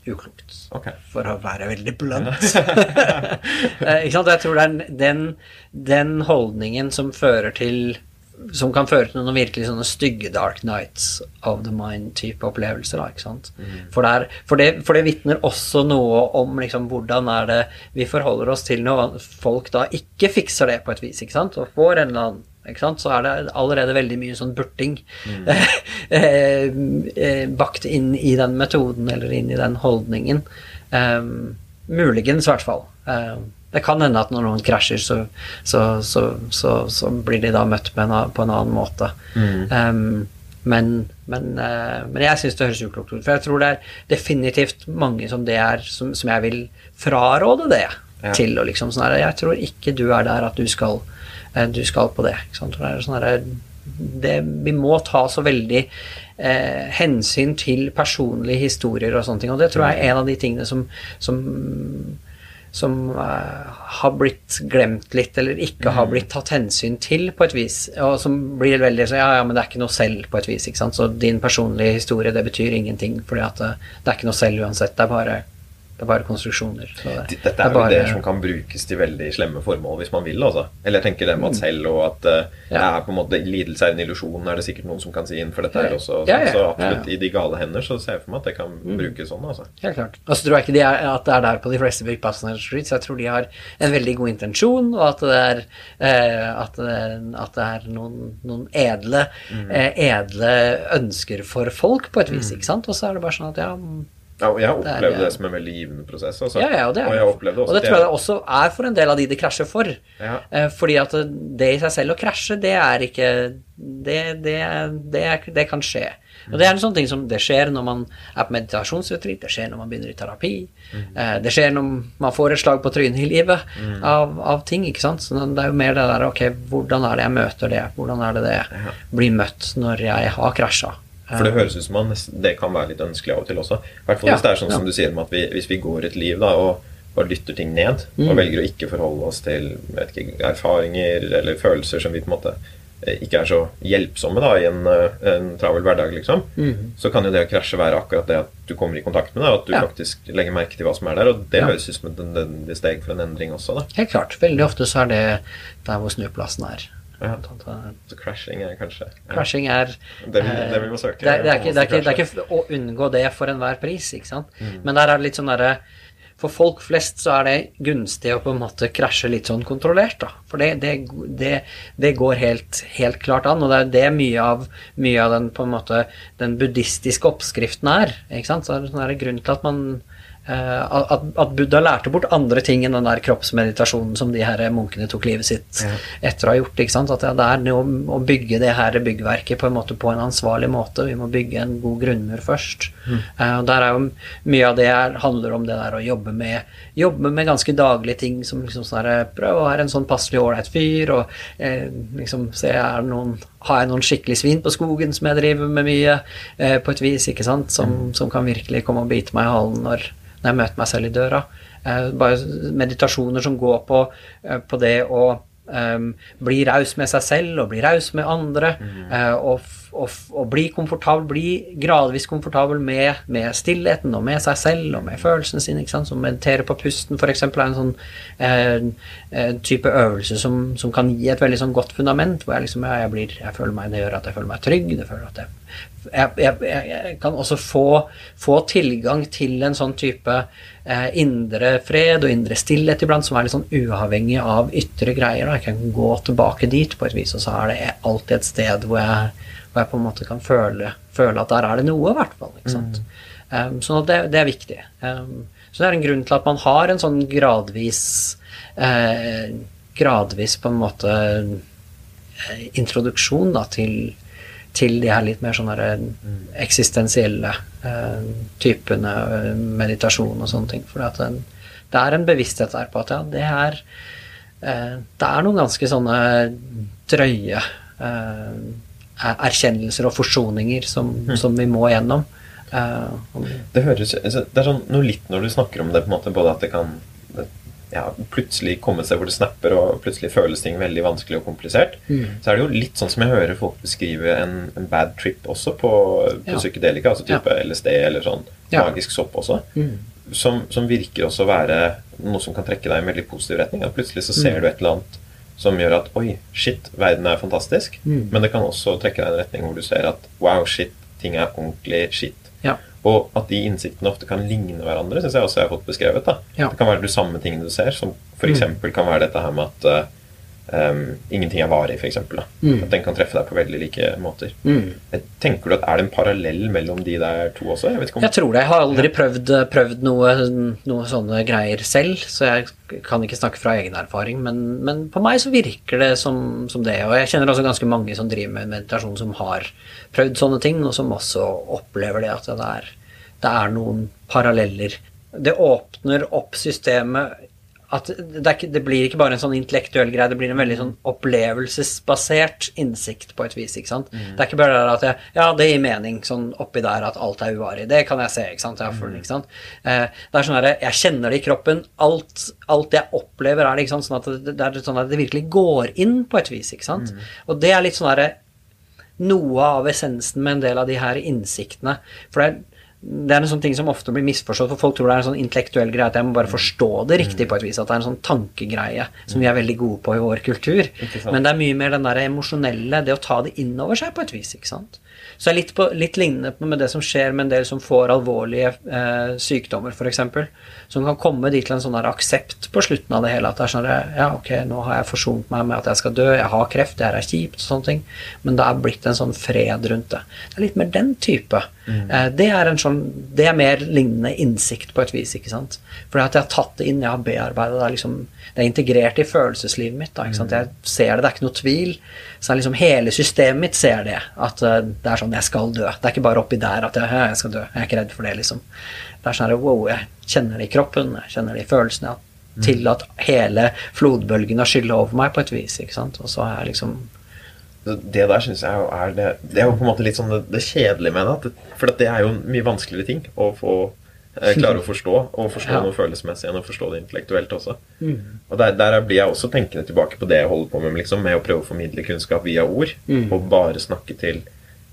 uklokt. okay. For å være veldig blunt. Ikke sant? Jeg tror det er den, den holdningen som fører til som kan føre til noen virkelig sånne stygge Dark Nights of the Mind-type opplevelser. Da, ikke sant? For, der, for det, for det vitner også noe om liksom, hvordan er det vi forholder oss til når folk da ikke fikser det på et vis, ikke sant? og får en eller annen ikke sant? så er det allerede veldig mye sånn burting eh, eh, bakt inn i den metoden eller inn i den holdningen. Um, muligens, i hvert fall. Um, det kan hende at når noen krasjer, så, så, så, så, så blir de da møtt en, på en annen måte. Um, men, men, uh, men jeg syns det høres uklokt ut. For jeg tror det er definitivt mange som det er, som, som jeg vil fraråde det Ja. til. Og liksom sånn her, jeg tror ikke du er der at du skal, eh, du skal på det. Det er sånn her, det, vi må ta så veldig eh, hensyn til personlige historier og sånne ting. Og det tror jeg er en av de tingene som, som som eh, har blitt glemt litt, eller ikke har blitt tatt hensyn til på et vis. Og som blir veldig så ja, ja, men det er ikke noe selv på et vis. ikke sant? Så din personlige historie, det betyr ingenting, fordi at det, det er ikke noe selv uansett. Det er bare, det er bare konstruksjoner. Det, Dette det er jo bare- ideer som kan brukes til veldig slemme formål hvis man vil. altså. Eller jeg tenker det med at selv og at eh, Mm. Ja. er på en måte lidelse er en illusjon, er det sikkert noen som kan si inn, for dette her også. Ja, ja, Så absolutt, i de gale hender så ser jeg for meg at det kan Mm. brukes sånn. altså. Helt klart. Og så tror jeg ikke de er, at det er der på de fleste Vipassana Streets. Jeg tror de har en veldig god intensjon, og at det er, eh, at det, at det er noen, noen edle, Mm. eh, edle ønsker for folk, på et vis. ikke sant? Og så er det bare sånn at ja, Ja, og jeg Det er- opplevde det som en veldig givende prosess. altså. ja, ja og det er og jeg det også Og det tror jeg det også er for en del av de det krasjer for. Ja. Eh, fordi at det i seg selv å krasje, det er ikke Det, det, det, det kan skje. Og det er en sånn ting som det skjer når man er på meditasjonsretreat, det skjer når man begynner i terapi, eh, det skjer når man får et slag på trynet i livet av, av ting, ikke sant. Så det er jo mer det der ok, hvordan er det jeg møter det, hvordan er det det blir møtt når jeg har krasja. For det høres ut som man, det kan være litt ønskelig av og til også. I hvert fall hvis det er sånn som du sier om at vi, hvis vi går et liv da, og bare dytter ting ned, Mm. og velger å ikke forholde oss til vet ikke, erfaringer eller følelser som vi på en måte eh, ikke er så hjelpsomme da, i en, eh, en travel hverdag, liksom, Mm. så kan jo det å krasje være akkurat det at du kommer i kontakt med det, og at du Ja. faktisk legger merke til hva som er der. Og det Ja. høres ut som et steg for en endring også. da. Helt klart. Veldig ofte så er det der hvor snuplassen er. Ja. Eh, Så crashing er kanskje ja. Crashing er Det vi- eh, det vi må søke, Det, er- det, er er ikke, det, er ikke, det er ikke å unngå det for enhver pris, ikke sant. Mm. Men der er det litt sånn derre For folk flest så er det gunstig å på en måte krasje litt sånn kontrollert, da. For det, det, det, det går helt, helt klart an, og det er det mye av, mye av den på en måte den buddhistiske oppskriften er. ikke sant? Så er det sånn der grunn til at man eh, at, at Buddha lærte bort andre ting enn den der kroppsmeditasjonen som de her munkene tok livet sitt Ja. etter å ha gjort. ikke sant? At det er noe å bygge det her byggverket på en måte på en ansvarlig måte. Vi må bygge en god grunnmur først. Mm. og der er jo Mye av det er, handler om det der å jobbe med jobbe med ganske daglige ting som liksom sånn her, Prøve å være en sånn passelig ålreit fyr, og eh, liksom se er det noen har jeg noen skikkelig svin på skogen som jeg driver med mye, eh, på et vis, ikke sant, som, som kan virkelig komme og bite meg i halen når, når jeg møter meg selv i døra. Eh, bare meditasjoner som går på, eh, på det å eh, bli raus med seg selv og bli raus med andre. eh, og, og, og bli komfortabel, bli gradvis komfortabel med, med stillheten og med seg selv og med følelsene sine. ikke sant? Som meditere på pusten, f.eks., er en sånn eh, type øvelse som, som kan gi et veldig sånn godt fundament. Hvor jeg liksom, ja, jeg, blir, jeg føler meg, det gjør at jeg føler meg trygg. det føler at jeg jeg, jeg, jeg, kan også få, få tilgang til en sånn type eh, indre fred og indre stillhet iblant, som er litt sånn uavhengig av ytre greier. Da. Jeg kan gå tilbake dit på et vis, og så er det alltid et sted hvor jeg, hvor jeg på en måte kan føle, føle at der er det noe, i hvert fall. Ikke sant? Um, så det, det er viktig. Um, så det er en grunn til at man har en sånn gradvis eh, Gradvis på en måte eh, introduksjon da, til, til de her litt mer sånne eksistensielle eh, typene eh, meditasjon og sånne ting. For det er en bevissthet der på at ja, det er eh, Det er noen ganske sånne drøye eh, erkjennelser og forsoninger som, som vi må gjennom. Eh, Det høres altså, Det er sånn noe litt når du snakker om det, på en måte, både at det kan ja, plutselig komme seg hvor det snapper, og plutselig føles ting veldig vanskelig og komplisert. Så er det jo litt sånn som jeg hører folk beskrive en, en bad trip også på, på Ja. psykedelika, altså type LSD eller sånn Ja. magisk sopp også. Som, som virker også å være noe som kan trekke deg i en veldig positiv retning. At plutselig så ser du et eller annet som gjør at oi, shit, verden er fantastisk. Men det kan også trekke deg i en retning hvor du ser at wow, shit, ting er ordentlig shit. ja. Og at de innsiktene ofte kan ligne hverandre, syns jeg også jeg har fått beskrevet. Ja. Mm. Det kan være de samme tingene du ser, som f.eks. kan være dette her med at uh, um, ingenting er varig, f.eks. Mm. At den kan treffe deg på veldig like måter. Mm. Tenker du at er det en parallell mellom de der to også? Jeg om... Jeg tror det. Jeg har aldri prøvd, prøvd noe, noe sånne greier selv, så jeg kan ikke snakke fra egen erfaring. Men, men på meg så virker det som, som det. Og jeg kjenner også ganske mange som driver med meditasjon, som har prøvd sånne ting, og som også opplever det at det er, det er noen paralleller. Det åpner opp systemet at det, ikke, det blir ikke bare en sånn intellektuell greie, det blir en veldig sånn opplevelsesbasert innsikt på et vis. ikke sant? Det er ikke bare det at jeg, ja, det gir mening sånn oppi der at alt er uvarig. Det kan jeg se. ikke sant? Jeg, har full, ikke sant? Eh, det er sånn at Jeg kjenner det i kroppen. Alt, alt jeg opplever, er det ikke sant? sånn at det, det er sånn at det virkelig går inn på et vis. ikke sant? Og det er litt sånn herre noe av essensen med en del av de her innsiktene. For det er, det er en sånn ting som ofte blir misforstått, for folk tror det er en sånn intellektuell greie at jeg må bare forstå det riktig på et vis. At det er en sånn tankegreie som vi er veldig gode på i vår kultur. Men det er mye mer den der emosjonelle, det å ta det inn over seg på et vis. ikke sant? Så det er litt, på, litt lignende med det som skjer med en del som får alvorlige eh, sykdommer, f.eks. Som kan komme dit til en sånn aksept på slutten av det hele. At det er sånn Ja, ok, nå har jeg forsont meg med at jeg skal dø, jeg har kreft, det her er kjipt, og sånne ting. Men det er blitt en sånn fred rundt det. Det er litt mer den type. Eh, det, er en sånn, det er mer lignende innsikt på et vis, ikke sant. For at jeg har tatt det inn, jeg har bearbeidet det. er liksom, Det er integrert i følelseslivet mitt. da, ikke sant? Jeg ser det, det er ikke noe tvil. Så er liksom hele systemet mitt ser det. At eh, det er sånn jeg skal dø. Det er ikke bare oppi der at jeg, jeg skal dø. Jeg er ikke redd for det, liksom. Det er sånn her, wow, jeg kjenner det i kroppen, jeg kjenner det i følelsene. Jeg Til at hele flodbølgen har skylle over meg på et vis. ikke sant? Og så er jeg liksom Det der synes jeg er det Det er jo på en måte litt sånn det, det kjedelige med det. For det er jo en mye vanskeligere ting å få eh, klare å forstå. Og forstå Ja. noe følelsesmessig enn å forstå det intellektuelt også. Og der, der blir jeg også tenkende tilbake på det jeg holder på med, liksom, med å prøve å formidle kunnskap via ord. Og bare snakke til,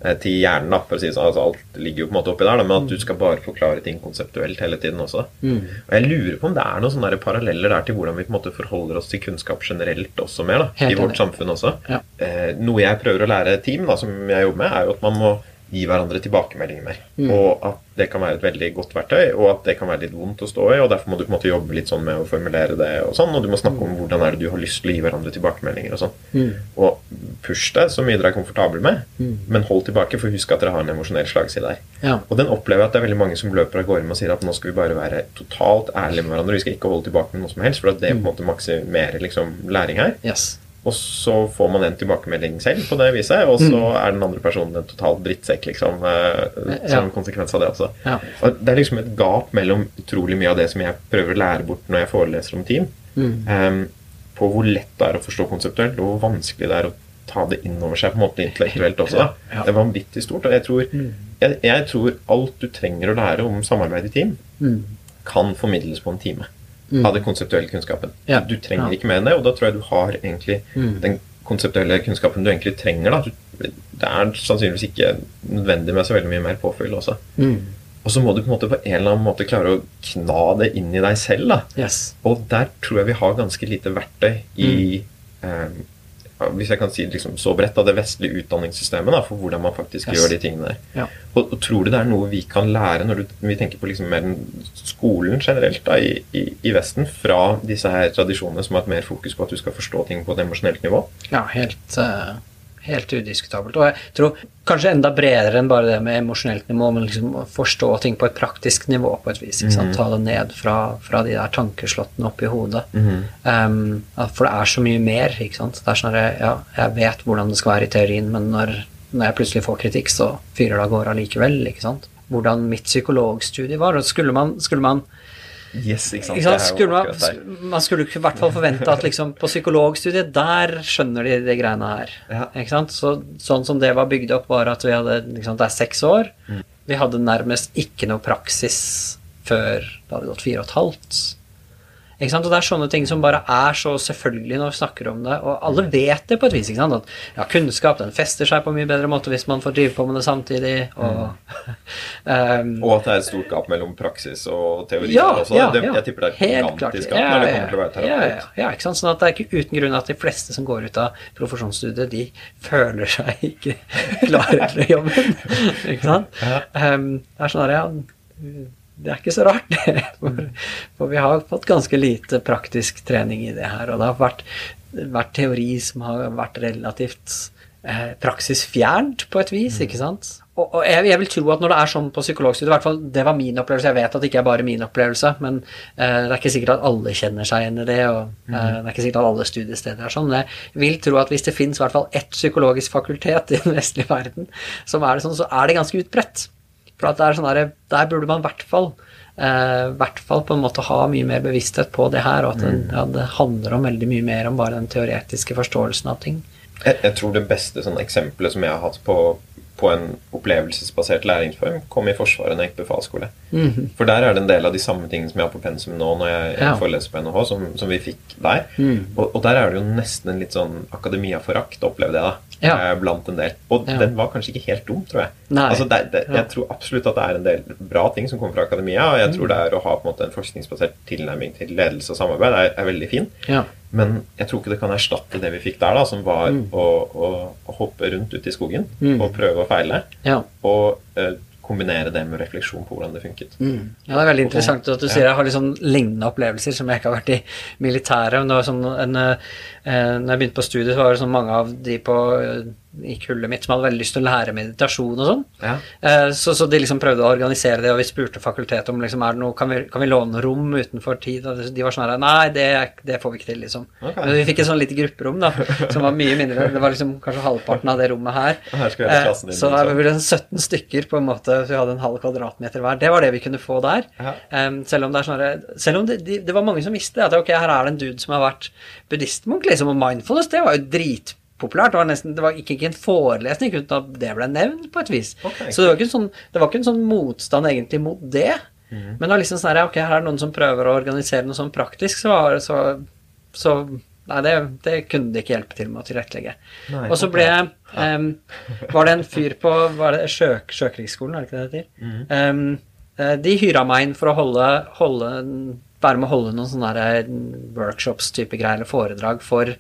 eh, til hjernen, da, for å si sånn. Altså, alt ligger jo på en måte oppi der, da, men at du skal bare forklare ting konseptuelt hele tiden også. Og jeg lurer på om det er noen sånne paralleller der til hvordan vi på en måte forholder oss til kunnskap generelt også mer, da, i vårt samfunn også. Ja. Eh, noe jeg prøver å lære team, da, som jeg jobber med, er jo at man må gi hverandre tilbakemeldinger mer. Og at det kan være et veldig godt verktøy, og at det kan være litt vondt å stå i. og Derfor må du på en måte jobbe litt sånn med å formulere det, og sånn, og du må snakke om hvordan er det du har lyst til å gi hverandre tilbakemeldinger. Og sånn. Og push det så mye dere er komfortable med, Mm. men hold tilbake, for husk at dere har en emosjonell slagside der. Ja. Og den opplever jeg at det er veldig mange som løper av gårde med og sier at nå skal vi bare være totalt ærlige med hverandre, vi skal ikke holde tilbake med noe som helst, for at det på en måte maksimerer liksom læring her. Yes. Og så får man en tilbakemelding selv på det viset, og så er den andre personen en total drittsekk, liksom, eh, som Ja. konsekvens av det også. Ja. Og det er liksom et gap mellom utrolig mye av det som jeg prøver å lære bort når jeg foreleser om team, Mm. um, på hvor lett det er å forstå konseptuelt, og hvor vanskelig det er å ta det inn over seg på en måte intellektuelt også. Ja, ja. Det er vanvittig stort. Og jeg tror, jeg, jeg tror alt du trenger å lære om samarbeid i team, Mm. kan formidles på en time Mm. av den konseptuelle kunnskapen. Ja. Du trenger Ja. ikke mer enn det, og da tror jeg du har egentlig Mm. den konseptuelle kunnskapen du egentlig trenger. Da. Det er sannsynligvis ikke nødvendig med så veldig mye mer påfyll også. Mm. Og så må du på en måte på en eller annen måte klare å kna det inn i deg selv. da. Yes. Og der tror jeg vi har ganske lite verktøy i eh, ja, Hvis jeg kan si liksom så bredt, av det vestlige utdanningssystemet da, for hvordan man faktisk Yes. gjør de tingene der. Ja. Og, og tror du det er noe vi kan lære når, du, når vi tenker på liksom mer skolen generelt da, i, i, i Vesten, fra disse her tradisjonene som har et mer fokus på at du skal forstå ting på et emosjonelt nivå? Ja, helt, eh, helt udiskutabelt. Og jeg tror kanskje enda bredere enn bare det med emosjonelt nivå, men liksom forstå ting på et praktisk nivå på et vis. ikke sant? Ta det ned fra, fra de der tankeslottene oppi hodet. Um, for det er så mye mer, ikke sant. Det er sånn at ja, jeg vet hvordan det skal være i teorien, men når, når jeg plutselig får kritikk, så fyrer det av gårde allikevel, ikke sant. Hvordan mitt psykologstudie var. Og skulle man, skulle man Yes, ikke sant? ikke sant? Skulle man, man skulle i hvert fall forvente at liksom, på psykologstudiet, der skjønner de de greiene her. Ja. Ikke sant? Så, sånn som det var bygd opp, var at vi hadde sant, Det er seks år. Mm. Vi hadde nærmest ikke noe praksis før det hadde gått fire og et halvt. Ikke sant? Og det er sånne ting som bare er så selvfølgelig når vi snakker om det, og alle vet det på et vis. ikke sant? At ja, kunnskap den fester seg på en mye bedre måte hvis man får drive på med det samtidig. og um, Og at det er et stort gap mellom praksis og teori. ja, også. ja, det, ja. Jeg tipper det er Helt et klart. gigantisk gap når det kommer til å være ja, ja, terapeut. ja, ikke sant? Sånn at det er ikke uten grunn at de fleste som går ut av profesjonsstudiet, de føler seg ikke klare til jobben. ikke sant? Ja. Um, det er sånn at, ja, det er ikke så rart, det. For, for vi har fått ganske lite praktisk trening i det her. Og det har vært, vært teori som har vært relativt eh, praksisfjernt på et vis, ikke sant? Og, og jeg, jeg vil tro at når det er sånn på psykologstudiet, i hvert fall det var min opplevelse, jeg vet at det ikke er bare min opplevelse, men eh, det er ikke sikkert at alle kjenner seg igjen i det, og eh, det er ikke sikkert at alle studiesteder er sånn, men jeg vil tro at hvis det finnes i hvert fall ett psykologisk fakultet i den vestlige verden som er det sånn, så er det ganske utbredt. For at det er sånn der, der burde man i hvert fall eh, hvert fall på en måte ha mye mer bevissthet på det her, og at det, ja, det handler om veldig mye mer om bare den teoretiske forståelsen av ting. Jeg, jeg tror det beste sånn, eksempelet som jeg har hatt på, på en opplevelsesbasert læringsform, kom i Forsvaret når jeg gikk befalsskole. Mhm. For der er det en del av de samme tingene som jeg har på pensum nå når jeg, jeg Ja. foreleser på NHH, som, som vi fikk der. Mm. Og, og der er det jo nesten en litt sånn akademia forakt, opplevde jeg da. Ja. eh, Blant en del. Og Ja. den var kanskje ikke helt dum, tror jeg. Altså, det, det, jeg tror absolutt at det er en del bra ting som kommer fra akademia, og jeg Mm. tror det er å ha på en måte en forskningsbasert tilnærming til ledelse og samarbeid er, er veldig fin. Ja. Men jeg tror ikke det kan erstatte det vi fikk der, da, som var Mm. å, å, hoppe rundt ute i skogen Mm. og prøve og feile. Ja. Og eh, kombinere det med refleksjon på hvordan det funket. Mm. ja, det er veldig interessant at du sier jeg har sånn lignende opplevelser som jeg ikke har vært i militæret. Men det var sånn en, en, når jeg begynte på studiet, så var det sånn mange av de på, eh, i kullet mitt som hadde veldig lyst til å lære meditasjon og sånn. Ja. Eh, Så, så de liksom prøvde å organisere det, og vi spurte fakultetet om liksom, er det noe, kan, vi, kan vi låne rom utenfor tid. Og de var sånn her Nei, det, det får vi ikke til, liksom. Okay. Men vi fikk et sånn lite grupperom da, som var mye mindre. Det var liksom kanskje halvparten av det rommet her. Her Eh, din, Så liksom. det 17 stykker, på en måte. Så vi hadde en halv kvadratmeter hver. Det var det vi kunne få der. Ja. Selv om det er sånn Selv om det, de, det var mange som visste at ok, her er det en dude som har vært buddhistmunk, liksom, og mindfulness, det var jo dritpopulært. Det var nesten, det var ikke, ikke en forelesning uten at det ble nevnt, på et vis. Okay. Så det var, sånn, det var ikke en sånn motstand egentlig mot det. Mm. Men det var liksom sånn her, ok, her er det noen som prøver å organisere noe sånn praktisk, så, så, så Nei, det, det kunne de ikke hjelpe til med å tilrettelegge. Og så ble em, Var det en fyr på var det Sjøk, Sjøkrigsskolen, er det ikke det det heter? Mm. Eh, de hyra meg inn for å holde, holde være med å holde noen sånne eh, workshops-type greier, eller foredrag, for,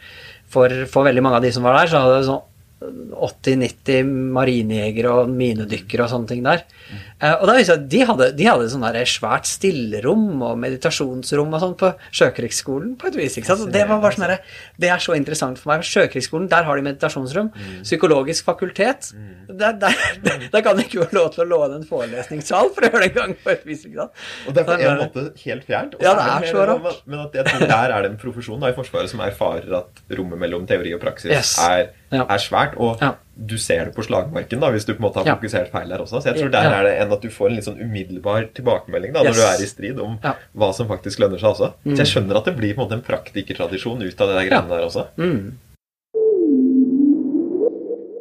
for, for veldig mange av de som var der. Så hadde det sånn 80-90 marinejegere og minedykkere og sånne ting der. Eh, og da visste jeg de hadde, de hadde sånn der svært stillerom og meditasjonsrom og sånn på Sjøkrigsskolen på et vis. ikke sant? Det var bare sånn det er så interessant for meg. Sjøkrigsskolen, der har de meditasjonsrom. Psykologisk fakultet, der, der, der, der kan de ikke få lov til å låne en forelesningssal for å gjøre det en gang på et vis. ikke sant? Og det er på en måte helt fjernt. Ja, det er så rart. Men at jeg tror der er det en profesjon da, i Forsvaret som erfarer at rommet mellom teori og praksis Yes. er, er svært. Og Ja. Du ser det på slagmarken da, hvis du på en måte har Ja. fokusert feil der også. Så jeg tror der Ja. er det enn at du får en litt sånn umiddelbar tilbakemelding da, når Yes. du er i strid om Ja. hva som faktisk lønner seg også. Mm. Så jeg skjønner at det blir på en måte en praktikertradisjon ut av det der greiene der også. Mm.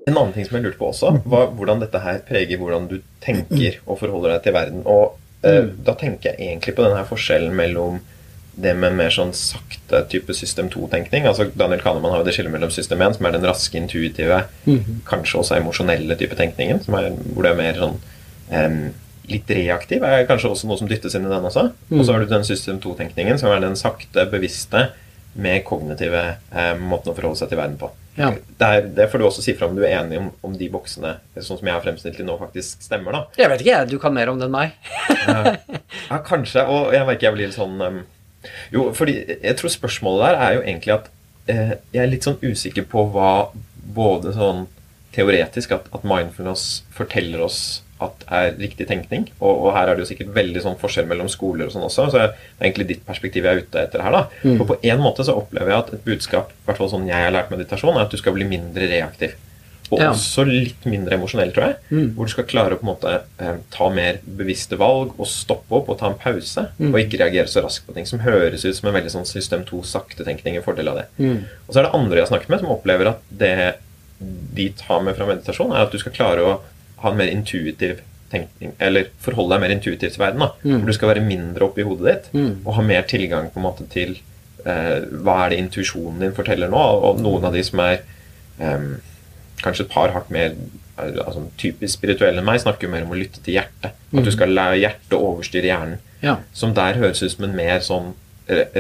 En annen ting som jeg lurte på også, var hvordan dette her preger hvordan du tenker og forholder deg til verden. Og eh, Mm. da tenker jeg egentlig på denne her forskjellen mellom det med mer sånn sakte type system 2-tenkning. altså Daniel Kahneman har jo det skillet mellom system 1, som er den raske, intuitive, Mhm. kanskje også emosjonelle type tenkningen, som er, hvor det er mer sånn um, litt reaktiv, er kanskje også noe som dyttes inn i den også. Og så har du den system 2-tenkningen, som er den sakte, bevisste, mer kognitive eh, måten å forholde seg til verden på. Ja. Det, er, det får du også si fra om du er enig om, om de boksene sånn som jeg har fremstilt til nå, faktisk stemmer. da. Jeg vet ikke, jeg. Du kan mer om det enn meg. Ja, kanskje. Og jeg merker jeg blir litt sånn um, Jo, fordi jeg tror spørsmålet der er jo egentlig at eh, jeg er litt sånn usikker på hva både sånn teoretisk at, at mindfulness forteller oss at er riktig tenkning. Og, og her er det jo sikkert veldig sånn forskjell mellom skoler og sånn også. Så det er egentlig ditt perspektiv jeg er ute etter her. da. Mm. For på en måte så opplever jeg at et budskap, i hvert fall sånn jeg har lært meditasjon, er at du skal bli mindre reaktiv. Og Ja. også litt mindre emosjonell, tror jeg. Mm. Hvor du skal klare å på en måte eh, ta mer bevisste valg og stoppe opp og ta en pause. Mm. Og ikke reagere så raskt på ting som høres ut som en veldig sånn system 2-saktetenkning. En fordel av det. Mm. Og så er det andre jeg har snakket med, som opplever at det de tar med fra meditasjon, er at du skal klare å ha en mer intuitiv tenkning, eller forholde deg mer intuitivt til verden. da, Mm. Hvor du skal være mindre oppi hodet ditt Mm. og ha mer tilgang på en måte til eh, hva er det intuisjonen din forteller nå. Og noen av de som er em, kanskje et par hakk mer altså, typisk spirituelle enn meg, snakker jo mer om å lytte til hjertet. At du skal la hjertet overstyre hjernen. Ja. Som der høres ut som en mer sånn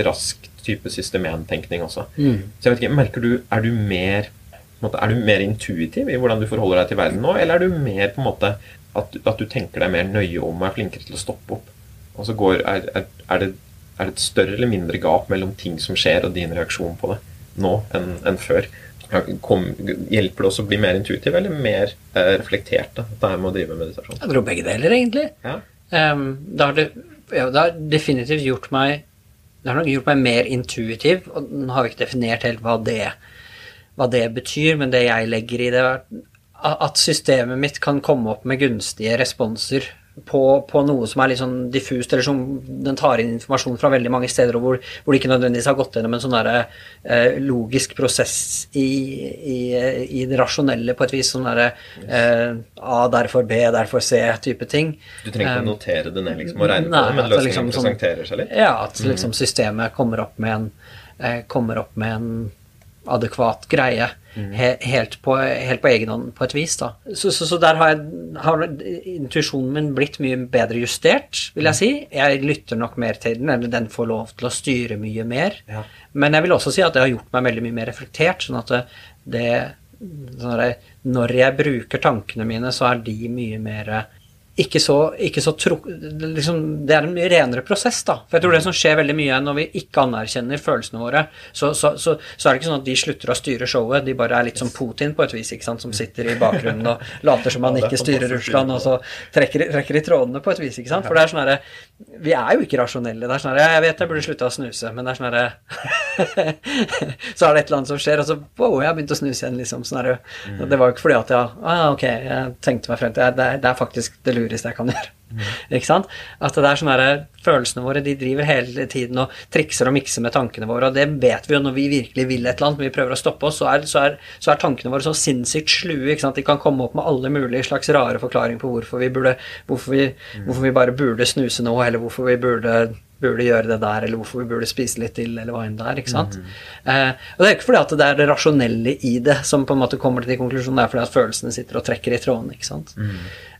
rask type system 1-tenkning også. Mm. Så jeg vet ikke, merker du, Er du mer måte, er du mer intuitiv i hvordan du forholder deg til verden nå, eller er du mer på en måte at, at du tenker deg mer nøye om og er flinkere til å stoppe opp? Og så går, er, er, er, det, er det et større eller mindre gap mellom ting som skjer, og din reaksjon på det nå enn enn før? Kom, hjelper det oss å bli mer intuitiv eller mer eh, reflektert? da, det her med å drive med meditasjon? Jeg tror begge deler, egentlig. Ja. Um, det, har det, ja, det har definitivt gjort meg Det har nok gjort meg mer intuitiv, og nå har vi ikke definert helt hva det, hva det betyr, men det jeg legger i det, er at systemet mitt kan komme opp med gunstige responser på, på noe som er litt sånn diffust, eller som den tar inn informasjon fra veldig mange steder, og hvor, hvor det ikke nødvendigvis har gått gjennom en sånn der, eh, logisk prosess i, i, i det rasjonelle på et vis. Sånn derre eh, A, derfor B, derfor C type ting. Du trenger ikke å notere det ned liksom, og regne på det, men løsningen liksom sånn- presenterer seg litt? Ja, at liksom systemet kommer opp med en, eh, kommer opp med en adekvat greie. He, helt, på, helt på egen hånd, på et vis. da. Så, så, så der har, jeg, har intuisjonen min blitt mye bedre justert, vil jeg si. Jeg lytter nok mer til den, eller den får lov til å styre mye mer. Ja. Men jeg vil også si at det har gjort meg veldig mye mer reflektert. sånn at det, det sånn jeg- Når jeg bruker tankene mine, så er de mye mer ikke så, ikke så tro, liksom, Det er en mye renere prosess, da. For jeg tror det som skjer veldig mye når vi ikke anerkjenner følelsene våre, så, så, så, så er det ikke sånn at de slutter å styre showet. De bare er litt som Putin på et vis, ikke sant, som sitter i bakgrunnen og later som han ikke styrer Russland, og så trekker, trekker i trådene på et vis, ikke sant. For det er sånn herre Vi er jo ikke rasjonelle. Det er sånn herre Jeg vet jeg burde slutta å snuse, men det er sånn herre Så er det et eller annet som skjer, og så wow, jeg har begynt å snuse igjen, liksom. Sånn herre Mm. Det var jo ikke fordi at jeg ah, Ok, jeg tenkte meg frem til det er, det er faktisk det lureste jeg kan gjøre. Mm. Ikke sant? At det er sånn herre Følelsene våre de driver hele tiden og trikser og mikser med tankene våre, og det vet vi jo når vi virkelig vil et eller annet, men vi prøver å stoppe oss, så er, så er, så er tankene våre så sinnssykt slue. ikke sant? De kan komme opp med alle mulige slags rare forklaringer på hvorfor vi burde hvorfor vi, hvorfor vi bare burde snuse nå, eller hvorfor vi burde burde gjøre det der, eller hvorfor vi burde spise litt til, eller hva enn det er. ikke sant? Eh, og det er ikke fordi at det er det rasjonelle i det som på en måte kommer til konklusjonen, det er fordi at følelsene sitter og trekker i trådene. ikke sant?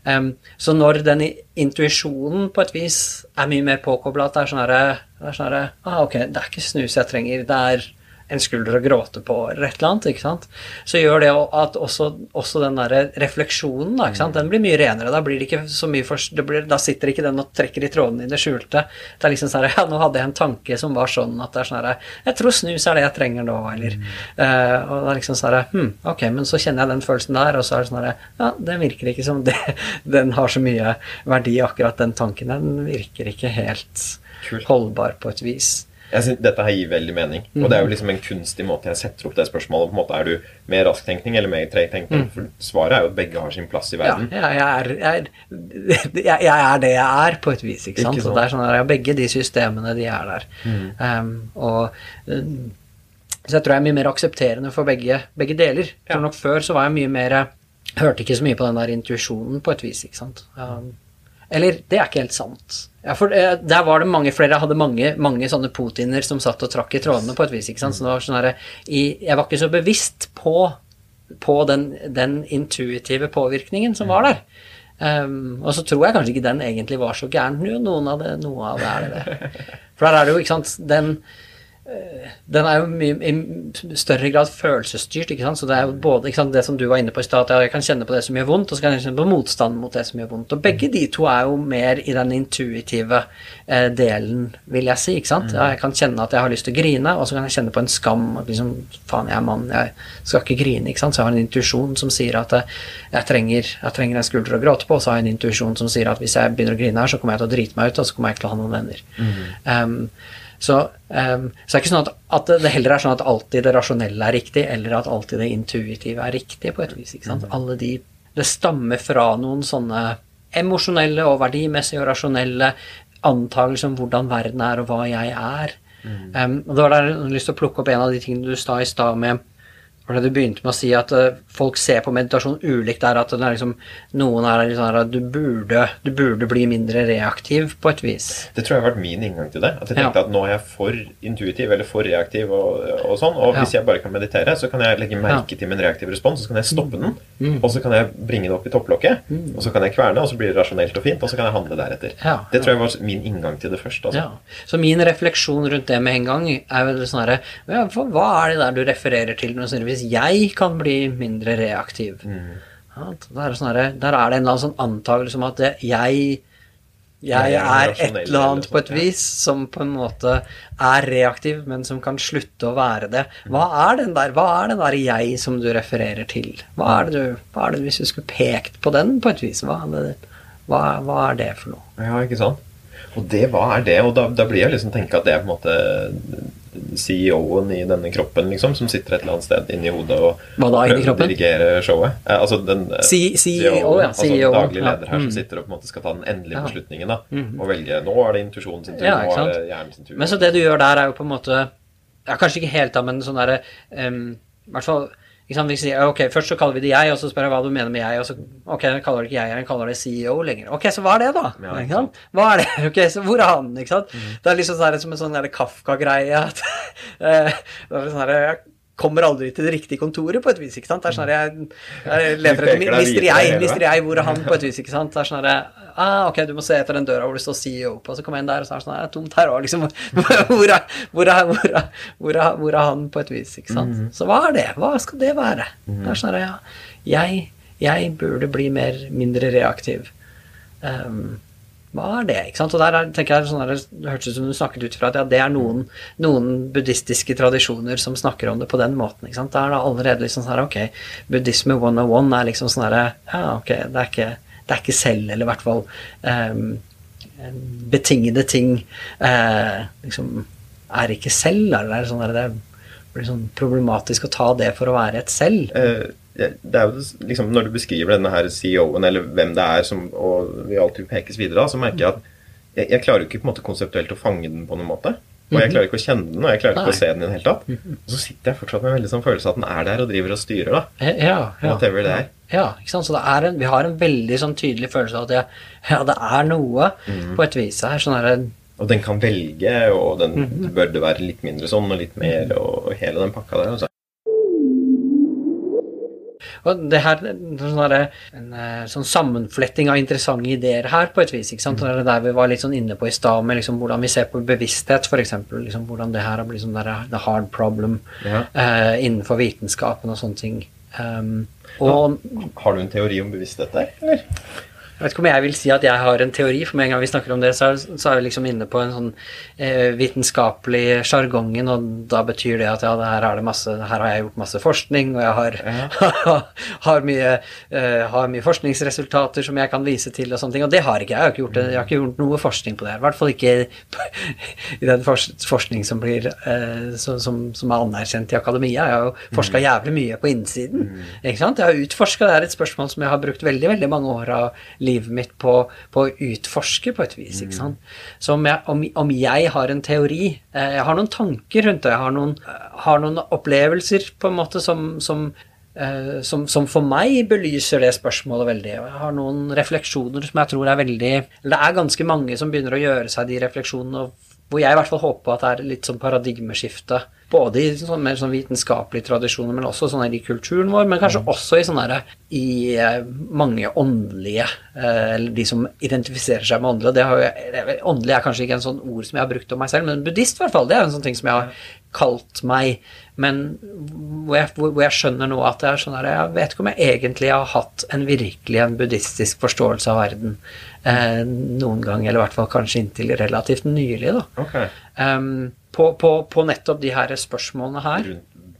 Em, så når den intuisjonen på et vis er mye mer påkobla, at sånn det er sånn herre, ah, Ok, det er ikke snus jeg trenger, det er en skulder å gråte på, eller et eller annet, ikke sant, så gjør det at også, også den der refleksjonen, da, ikke sant, den blir mye renere. Da blir det ikke så mye for, blir, Da sitter ikke den og trekker i trådene i det skjulte. Det er liksom sånn Ja, nå hadde jeg en tanke som var sånn at det er sånn herre Jeg tror snus er det jeg trenger nå, eller mm. uh, Og det er liksom sånn herre Hm, ok, men så kjenner jeg den følelsen der, og så er det sånn herre Ja, det virker ikke som det Den har så mye verdi, akkurat den tanken. Den virker ikke helt Kult. holdbar på et vis. Jeg synes Dette her gir veldig mening. Og det er jo liksom en kunstig måte jeg setter opp det spørsmålet på. en måte Er du mer rasktenkning eller mer tregtenkning? Mm. For svaret er jo at begge har sin plass i verden. Ja, jeg er, jeg, er, jeg er, det jeg er, på et vis. ikke sant? Ikke så det er sånn at Begge de systemene, de er der. Mm. Um, og um, Så jeg tror jeg er mye mer aksepterende for begge, begge deler. Ja. For nok før så var jeg mye mer Hørte ikke så mye på den der intuisjonen på et vis. ikke sant? Um, eller, det er ikke helt sant. Ja, for eh, der var det mange flere, jeg hadde mange, mange sånne Putiner som satt og trakk i trådene på et vis. ikke sant? Så det var sånn Jeg var ikke så bevisst på, på den, den, intuitive påvirkningen som var der. Um, og så tror jeg kanskje ikke den egentlig var så gæren. Noen av det, noe av det er det. For der er det jo, ikke sant den den er jo mye, i større grad følelsesstyrt. ikke sant? Så det er jo både sant, det som du var inne på i stad, at jeg kan kjenne på det som gjør vondt, og så kan jeg kjenne på motstand mot det som gjør vondt. Og begge de to er jo mer i den intuitive eh, delen, vil jeg si. ikke sant? Mm. Ja, jeg kan kjenne at jeg har lyst til å grine, og så kan jeg kjenne på en skam. at liksom, Faen, jeg er mann, jeg skal ikke grine. ikke sant? Så jeg har en intuisjon som sier at jeg trenger, jeg trenger en skulder å gråte på, og så har jeg en intuisjon som sier at hvis jeg begynner å grine her, så kommer jeg til å drite meg ut, og så kommer jeg ikke til å ha noen venner. Mm. Um, så, um, så det er ikke sånn at, at, det heller er sånn at alltid det rasjonelle er riktig, eller at alltid det intuitive er riktig, på et vis. ikke sant? Mm. Alle de Det stammer fra noen sånne emosjonelle og verdimessige og rasjonelle antakelser om hvordan verden er, og hva jeg er. Mm. Um, og da har jeg lyst til å plukke opp en av de tingene du sa i stad med for Du begynte med å si at uh, folk ser på meditasjon ulikt der. At liksom, noen er litt sånn at du burde, du burde, bli mindre reaktiv på et vis. Det tror jeg har vært min inngang til det. At jeg tenkte ja. at nå er jeg for intuitiv eller for reaktiv. Og, og sånn, og hvis jeg bare kan meditere, så kan jeg legge merke ja. til min reaktiv respons. Så kan jeg stoppe den, mm. og så kan jeg bringe det opp i topplokket. Mm. Og så kan jeg kverne, og så blir det rasjonelt og fint, og så kan jeg handle deretter. Ja, det tror jeg var min inngang til det først. Altså. Så min refleksjon rundt det med en gang er vel sånn herre Hva er det der du refererer til? Noe sånt, hvis jeg kan bli mindre reaktiv. Mm. Ja, der, sånn der, er det en eller annen sånn antakelse om at jeg jeg er et eller annet på et vis som på en måte er reaktiv, men som kan slutte å være det. Hva er den der, hva er den der jeg som du refererer til? Hva er det, du, hva er det hvis du skulle pekt på den på et vis? Hva er det, hva, hva er det for noe? Ja, ikke sant? Og det, hva er det? Og da, da blir jeg liksom tenke at det er på en måte CEO-en i denne kroppen, liksom, som sitter et eller annet sted inni hodet og Hva da, inni å dirigere showet. Eh, altså den eh, CEO, ja, altså CEO, daglig leder her, mm. som sitter og på en måte skal ta den endelige ja. beslutningen da, mm. og velge Nå er det intuisjonen sin tur, ja, nå er det hjernen sin tur. Men så det du gjør der, er jo på en måte ja, Kanskje ikke helt, da, men sånn derre um, I hvert fall vi sier, ok, Først så kaller vi det jeg, og så spør jeg hva du mener med jeg. og så, ok, jeg kaller det ikke jeg, jeg kaller det CEO lenger. Ok, så hva er det, da? Ja? Hva er det? Ok, så Hvor er han? ikke sant? Mm. Det er liksom sånn, som en sånn Kafka-greie. at eh, sånn jeg kommer aldri til det riktige kontoret, på et vis. ikke sant? Det er sånn jeg, jeg leter etter Mister jeg, mister jeg, hvor er han, på et vis. ikke sant? Det er sånn ah, ok, du må se etter den døra hvor det står CEO på, og så kommer jeg inn der, og så er det sånn det er tomt her òg, liksom. Hvor er, hvor, er, hvor, er, hvor, er, hvor han, på et vis, ikke sant. Mm. Så hva er det? Hva skal det være? Mm. Det er sånn ja, jeg, jeg burde bli mer, mindre reaktiv. Um, hva er det? ikke sant? Og der tenker jeg sånn der, Det hørtes ut som du snakket ut fra at ja, det er noen, noen, buddhistiske tradisjoner som snakker om det på den måten. ikke sant? Da er det allerede liksom sånn her, ok, buddhisme 101 er liksom sånn herre Ja, ok, det er ikke det er ikke selv, eller i hvert fall eh, betingede ting eh, liksom, er ikke selv. Er det, sånn, er det blir sånn problematisk å ta det for å være et selv. Uh, det er jo liksom, Når du beskriver denne her CEO-en, eller hvem det er, som, og vi alltid pekes videre, av, så merker jeg at jeg, jeg klarer jo ikke på en måte konseptuelt å fange den på noen måte. Og jeg klarer ikke å kjenne den, og jeg klarer ikke Nei. å se den i det hele tatt. Og så sitter jeg fortsatt med en veldig sånn følelse av at den er der og driver og styrer, da. Ja, ja. Whatever det er. Ja, ikke sant? så en, vi har en veldig sånn tydelig følelse av at det, ja, det er noe mm. på et vis her. sånn her og den kan velge, og den mm. bør det være litt mindre sånn og litt mer, og hele den pakka der. Altså. Og det her, sånn en eh, sånn sammenfletting av interessante ideer her, på et vis. ikke sant? Det er der vi var litt sånn inne på i stad, med liksom hvordan vi ser på bevissthet, f.eks. Liksom hvordan det her har blitt sånn der, the hard problem Ja. uh, innenfor vitenskapen og sånne ting. Um, og Har du en teori om bevissthet der, eller? Jeg vet ikke om jeg vil si at jeg har en teori, for med en gang vi snakker om det, så så er vi liksom inne på en sånn eh, vitenskapelig sjargongen, og da betyr det at ja, det her, er det masse, her har jeg gjort masse forskning, og jeg har, har, mye, eh, har mye forskningsresultater som jeg kan vise til og sånne ting, og det har ikke jeg. Jeg har ikke gjort, jeg har ikke gjort noe forskning på det her. I hvert fall ikke i den forskning som, blir, eh, som, som, som er anerkjent i akademia. Jeg har jo forska jævlig mye på innsiden. ikke sant? Jeg har utforska, det er et spørsmål som jeg har brukt veldig veldig mange år av livet mitt på, på å utforske, på et vis. ikke sant? Så om jeg, om, om jeg har en teori eh, Jeg har noen tanker rundt det. Jeg har noen, har noen opplevelser på en måte som, som eh, som, som for meg belyser det spørsmålet veldig. Og jeg har noen refleksjoner som jeg tror er veldig det er ganske mange som begynner å gjøre seg de refleksjonene, hvor jeg i hvert fall håper at det er litt sånn paradigmeskifte. Både i sånn mer sånn vitenskapelige tradisjoner, men også sånn i kulturen vår. Men kanskje også i sånne i eh, mange åndelige, eh, eller de som identifiserer seg med åndelige. Det har jo, jeg- åndelig er kanskje ikke en sånn ord som jeg har brukt om meg selv, men buddhist i hvert fall. Det er en sånn ting som jeg har kalt meg. Men hvor jeg, hvor, jeg skjønner nå at det er sånn her Jeg vet ikke om jeg egentlig har hatt en virkelig en buddhistisk forståelse av verden eh, noen gang, eller i hvert fall kanskje inntil relativt nylig, da. Ok. Em, på, på, på nettopp de her spørsmålene her.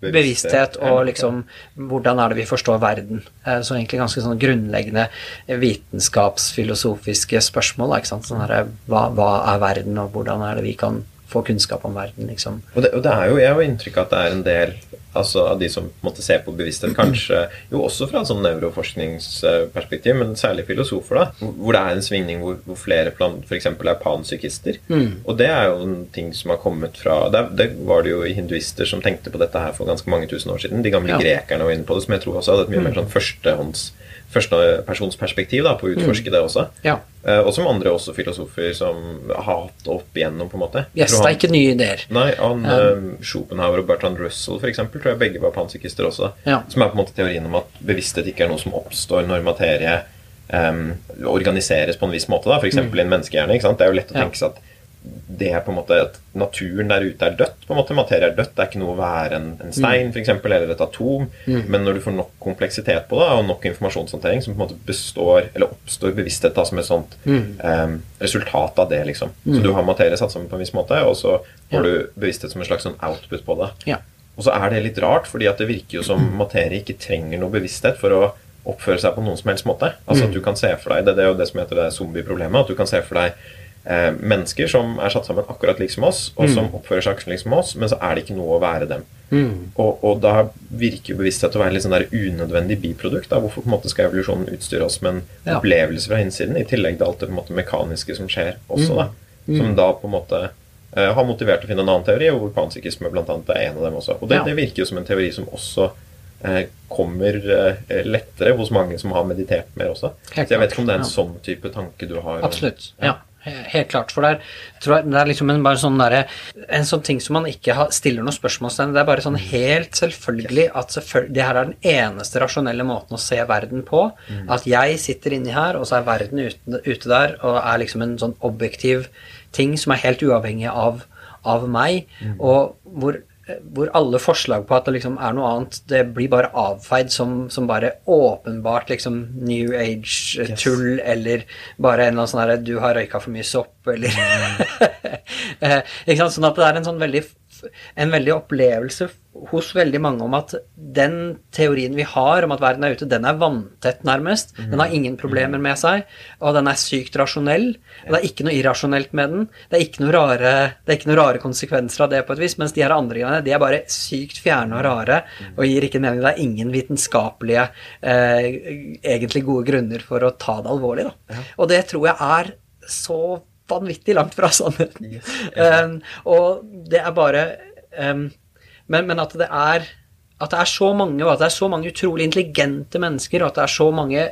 Bevissthet og liksom hvordan er det vi forstår verden. Eh, Så egentlig ganske sånn grunnleggende vitenskapsfilosofiske spørsmål. Ikke sant? Sånn her, hva, hva er verden, og hvordan er det vi kan få kunnskap om verden, liksom. Og det, og det er jo, Jeg har inntrykk av at det er en del altså, av de som på en måte ser på bevissthet, kanskje jo også fra et sånn nevroforskningsperspektiv, men særlig filosofer, da, hvor det er en svingning hvor, hvor flere f.eks. er panpsykister. Og det er jo en ting som har kommet fra det, det var det jo hinduister som tenkte på dette her for ganske mange tusen år siden. De gamle Ja. grekerne var inne på det, som jeg tror også hadde et mye mer sånn førstehånds førstepersonsperspektiv da, på å utforske det også. Ja. Eh, og som andre også filosofer som har hatt opp igjennom, på en måte. Yes, han, det er ikke nye ideer. Nei, han, um, Schopenhauer og Bertrand Russell for eksempel, tror jeg begge var panpsykister også. Ja. Som er på en måte teorien om at bevissthet ikke er noe som oppstår når materie um, organiseres på en viss måte. da, F.eks. i en menneskehjerne. Det er jo lett å Mm. Tenke seg at det er på en måte at naturen der ute er dødt. på en måte, Materie er dødt. Det er ikke noe å være en, en stein for eksempel, eller et atom. Mm. Men når du får nok kompleksitet på det, og nok informasjonshåndtering, som på en måte består, eller oppstår bevissthet da, som et sånt Mm. um, resultat av det. liksom. Så du har materie satt sammen på en viss måte, og så får Ja. du bevissthet som en slags sånn output på det. Ja. Og så er det litt rart, fordi at det virker jo som materie ikke trenger noe bevissthet for å oppføre seg på noen som helst måte. Altså at du kan se for deg, Det, det er jo det som heter det zombie-problemet. At du kan se for deg mennesker som er satt sammen akkurat lik som oss, og som oppfører seg akkurat lik som oss, men så er det ikke noe å være dem. Og, og da virker jo bevissthet å være litt sånn der unødvendig biprodukt. Da. Hvorfor på en måte skal evolusjonen utstyre oss med en Ja. opplevelse fra innsiden, i tillegg til alt det på en måte mekaniske som skjer også, da. Mm. Som da på en måte eh, har motivert til å finne en annen teori, og hvor panpsykisme blant annet er en av dem også. Og det, Ja. det virker jo som en teori som også eh, kommer eh, lettere hos mange som har meditert mer også. Helt Så jeg vet ikke om det er en ja. sånn type tanke du har. Absolutt. Ja. He- Helt klart. For der, tror jeg, det er liksom en, bare sånn der, en sånn ting som man ikke har, stiller noe spørsmålstegn Det er bare sånn helt selvfølgelig at selvføl det her er den eneste rasjonelle måten å se verden på. At jeg sitter inni her, og så er verden ute, ute der, og er liksom en sånn objektiv ting som er helt uavhengig av, av meg, og hvor hvor alle forslag på at det liksom er noe annet, det blir bare avfeid som, som bare åpenbart liksom New Age-tull, eller bare en eller annen sånn herre 'du har røyka for mye sopp', eller Eh, Ikke sant? Sånn at det er en sånn veldig en veldig opplevelse hos veldig mange om at den teorien vi har om at verden er ute, den er vanntett, nærmest. Den har ingen problemer med seg, og den er sykt rasjonell. Og det er ikke noe irrasjonelt med den. Det er ikke noe rare, det er ikke noe rare konsekvenser av det, på et vis, mens de her andre greiene de er bare sykt fjerne og rare og gir ikke mening. Det er ingen vitenskapelige, eh, egentlig gode grunner for å ta det alvorlig. Da. Og det tror jeg er så vanvittig langt fra sannheten. Um, og det er bare um, men, men at det er at det er så mange, og at det er så mange utrolig intelligente mennesker, og at det er så mange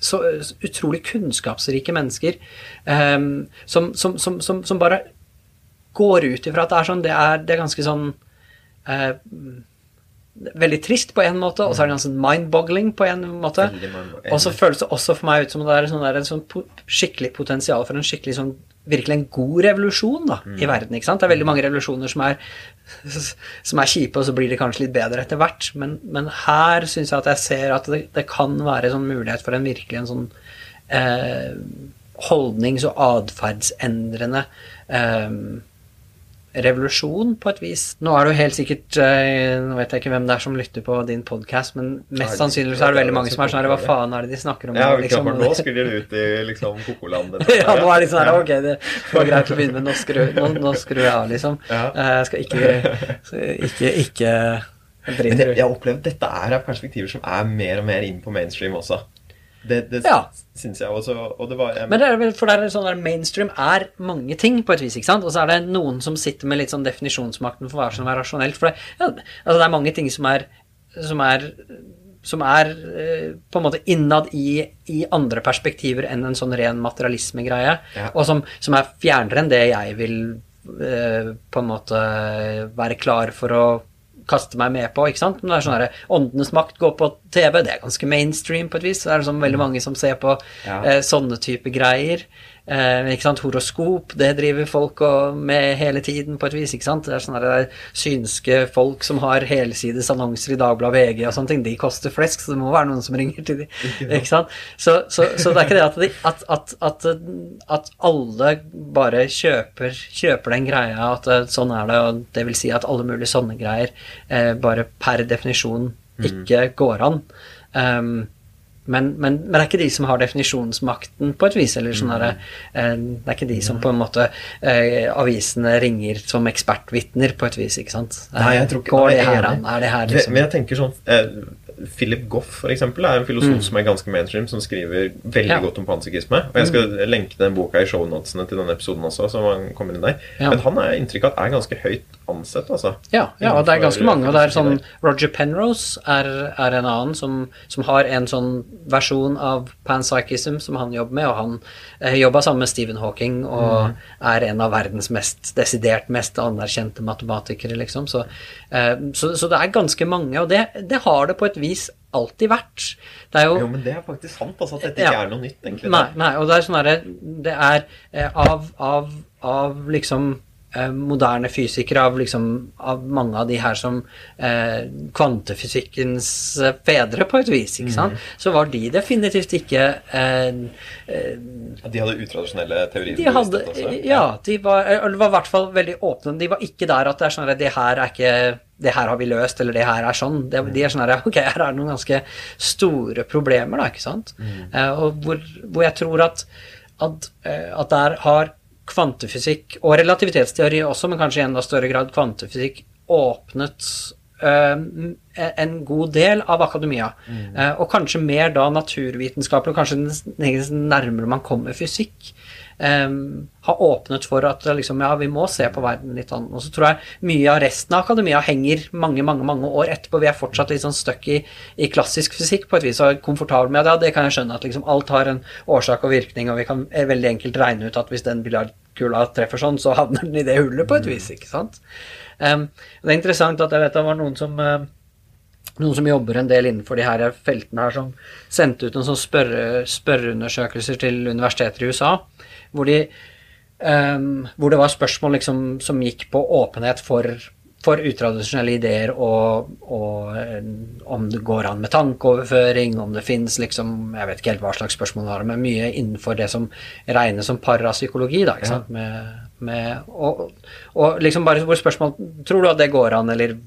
så utrolig kunnskapsrike mennesker um, som, som, som, som, bare går ut ifra at det er sånn Det er, det er ganske sånn eh, veldig trist på en måte, og så er det ganske mind-boggling på en måte. Og så føles det også for meg ut som det er sånn der, en sånn po skikkelig potensial for en skikkelig sånn virkelig en god revolusjon da, i verden. ikke sant? Det er veldig mange revolusjoner som er, som er kjipe, og så blir de kanskje litt bedre etter hvert. Men, men her syns jeg at jeg ser at det, det kan være en sånn mulighet for en virkelig en sånn eh, holdnings- og atferdsendrende eh, revolusjon, på et vis. Nå er det jo helt sikkert eh, Nå vet jeg ikke hvem det er som lytter på din podkast, men mest sannsynlig så er det veldig mange som er sånn Hva faen er det de snakker om? Ja, liksom, nå skulle de ut i liksom kokoland. ja, nå er de sånn ok, det var greit å begynne med nå skrur nå, nå skru jeg av, liksom. Eh, Jeg skal ikke Ikke, ikke Men det, jeg har at dette er perspektiver som er mer og mer inn på mainstream også. Det, det Ja. syns jeg også. Og det var jeg, Men det er vel, for det er sånn der mainstream er mange ting, på et vis, ikke sant? Og så er det noen som sitter med litt sånn definisjonsmakten for hva som er rasjonelt. For det, ja, altså det er mange ting som er som er, som er eh, på en måte innad i, i andre perspektiver enn en sånn ren materialisme-greie, Ja. og som, som er fjernere enn det jeg vil eh, på en måte være klar for å kaste meg med på, ikke sant? Men det er sånn her, Åndenes makt går på TV, det er ganske mainstream på et vis. Det er liksom veldig mange som ser på Ja. eh, sånne type greier. Eh, ikke sant? Horoskop, det driver folk med hele tiden på et vis. ikke sant? Det er sånne der synske folk som har helsides annonser i Dagbladet VG og sånne ting. De koster flesk, så det må være noen som ringer til dem. Ikke sant? Så, så, så det er ikke det at, de, at, at, at, alle bare kjøper, kjøper den greia, at eh, sånn er det, og det vil si at alle mulige sånne greier eh, bare per definisjon ikke går an. Um, men, men, men det er ikke de som har definisjonsmakten, på et vis. eller sånn herre, eh, Det er ikke de som på en måte eh, avisene ringer som ekspertvitner, på et vis. ikke sant? Nei, jeg tror ikke- Går det er her an? Er det her liksom Men jeg tenker sånn eh, Philip Goff for eksempel, er en filosof som er ganske mainstream, som skriver veldig Ja. godt om pansekisme. Og jeg skal lenke den boka i shownotene til denne episoden også. så man kommer inn der. Ja. Men han er inntrykk av at er ganske høyt ansett, altså. Ja, ja, og det er ganske mange. Og det er sånn Roger Penrose er, er en annen som, som har en sånn versjon av panpsychism som han jobber med, og han eh, jobba sammen med Stephen Hawking og er en av verdens mest desidert mest anerkjente matematikere, liksom. Så, eh, så, så det er ganske mange, og det, det har det på et vis alltid vært. Det jo Jo, men det er faktisk sant, altså, at dette ikke er noe nytt, egentlig. Nei, nei, og det er sånn herre Det er eh, av, av, av liksom eh, moderne fysikere, av liksom Av mange av de her som eh, Kvantefysikkens eh, fedre, på et vis, ikke sant, så var de definitivt ikke eh, eh, de hadde utradisjonelle teorier. de hadde, også. ja, de var, eller var i hvert fall veldig åpne. De var ikke der at det er sånn at det her er ikke det her har vi løst, eller det her er sånn. Det, de er sånn her, ok, her er det noen ganske store problemer, da, ikke sant? Eh, og hvor, hvor jeg tror at, at, at der har kvantefysikk, og relativitetsteori også, men kanskje i enda større grad kvantefysikk, åpnet eh, en god del av akademia. Eh, og kanskje mer da naturvitenskapelig, og kanskje nærmere man kommer fysikk, eh, har åpnet for at liksom, ja, vi må se på verden litt annet. Og så tror jeg mye av resten av akademia henger mange mange, mange år etterpå. Vi er fortsatt litt sånn stuck i, i klassisk fysikk på et vis, og er komfortable med det. Ja, det kan jeg skjønne, at liksom alt har en årsak og virkning, og vi kan er veldig enkelt regne ut at hvis den biljardkula treffer sånn, så havner den i det hullet på et vis, ikke sant? Um, det er interessant at jeg vet det var noen som uh, noen som jobber en del innenfor de her feltene her, som sendte ut en sånn spørre, spørreundersøkelser til universiteter i USA, hvor, de, um, hvor det var spørsmål liksom, som gikk på åpenhet for, for utradisjonelle ideer, og, og eh, om det går an med tankeoverføring, om det fins liksom Jeg vet ikke helt hva slags spørsmål det var, men mye innenfor det som regnes som parapsykologi, da, ikke sant, med, med og, og liksom bare hvor spørsmål Tror du at det går an, eller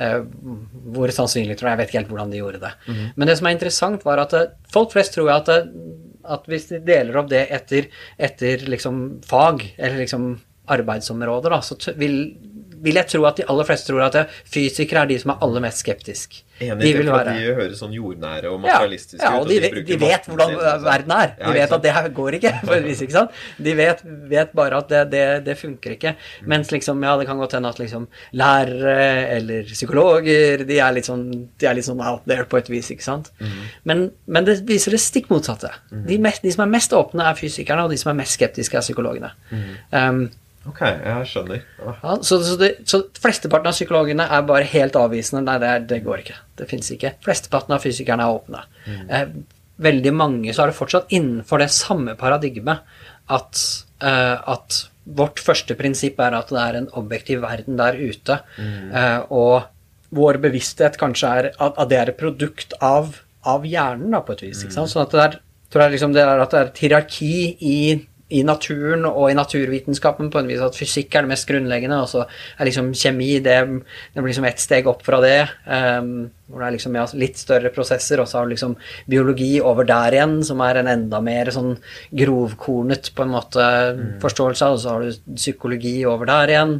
Eh, hvor sannsynlig tror jeg, jeg vet ikke helt hvordan de gjorde det. Men det som er interessant, var at eh, folk flest tror at, det, at hvis de deler opp det etter, etter liksom fag, eller liksom arbeidsområder, da, så vil, vil jeg tro at de aller fleste tror at fysikere er de som er aller mest skeptiske. Enig, De de, vil være de høres sånn jordnære og ja, materialistiske ja, ut. og de, og de vet hvordan sin, verden er. De ja, vet at det her går ikke, for vis, ikke sant? De vet, vet bare at det, det, det funker ikke. Mm. Mens liksom, ja, det kan godt hende at liksom lærere eller psykologer, de er litt sånn, de er litt sånn out there på et vis, ikke sant? Mm. Men, men det viser det stikk motsatte. De, mest, de som er mest åpne, er fysikerne, og de som er mest skeptiske, er psykologene. Mm. Um, Ok, jeg skjønner. Ja. Ja, så, så, det, så flesteparten av psykologene er bare helt avvisende. Nei, det, det går ikke. Det fins ikke. Flesteparten av fysikerne er åpne. Eh, veldig mange så er det fortsatt innenfor det samme paradigmet at, eh, at vårt første prinsipp er at det er en objektiv verden der ute, eh, og vår bevissthet kanskje er at, at det er et produkt av, av hjernen, da, på et vis. Sant? Sånn at det er, tror jeg liksom det er at det er et hierarki i i naturen og i naturvitenskapen på en vis at fysikk er det mest grunnleggende, og så er liksom kjemi det, det blir liksom ett steg opp fra det. Um, hvor det er liksom ja, litt større prosesser, og så har du liksom biologi over der igjen, som er en enda mer sånn grovkornet på en måte forståelse av, og så har du psykologi over der igjen.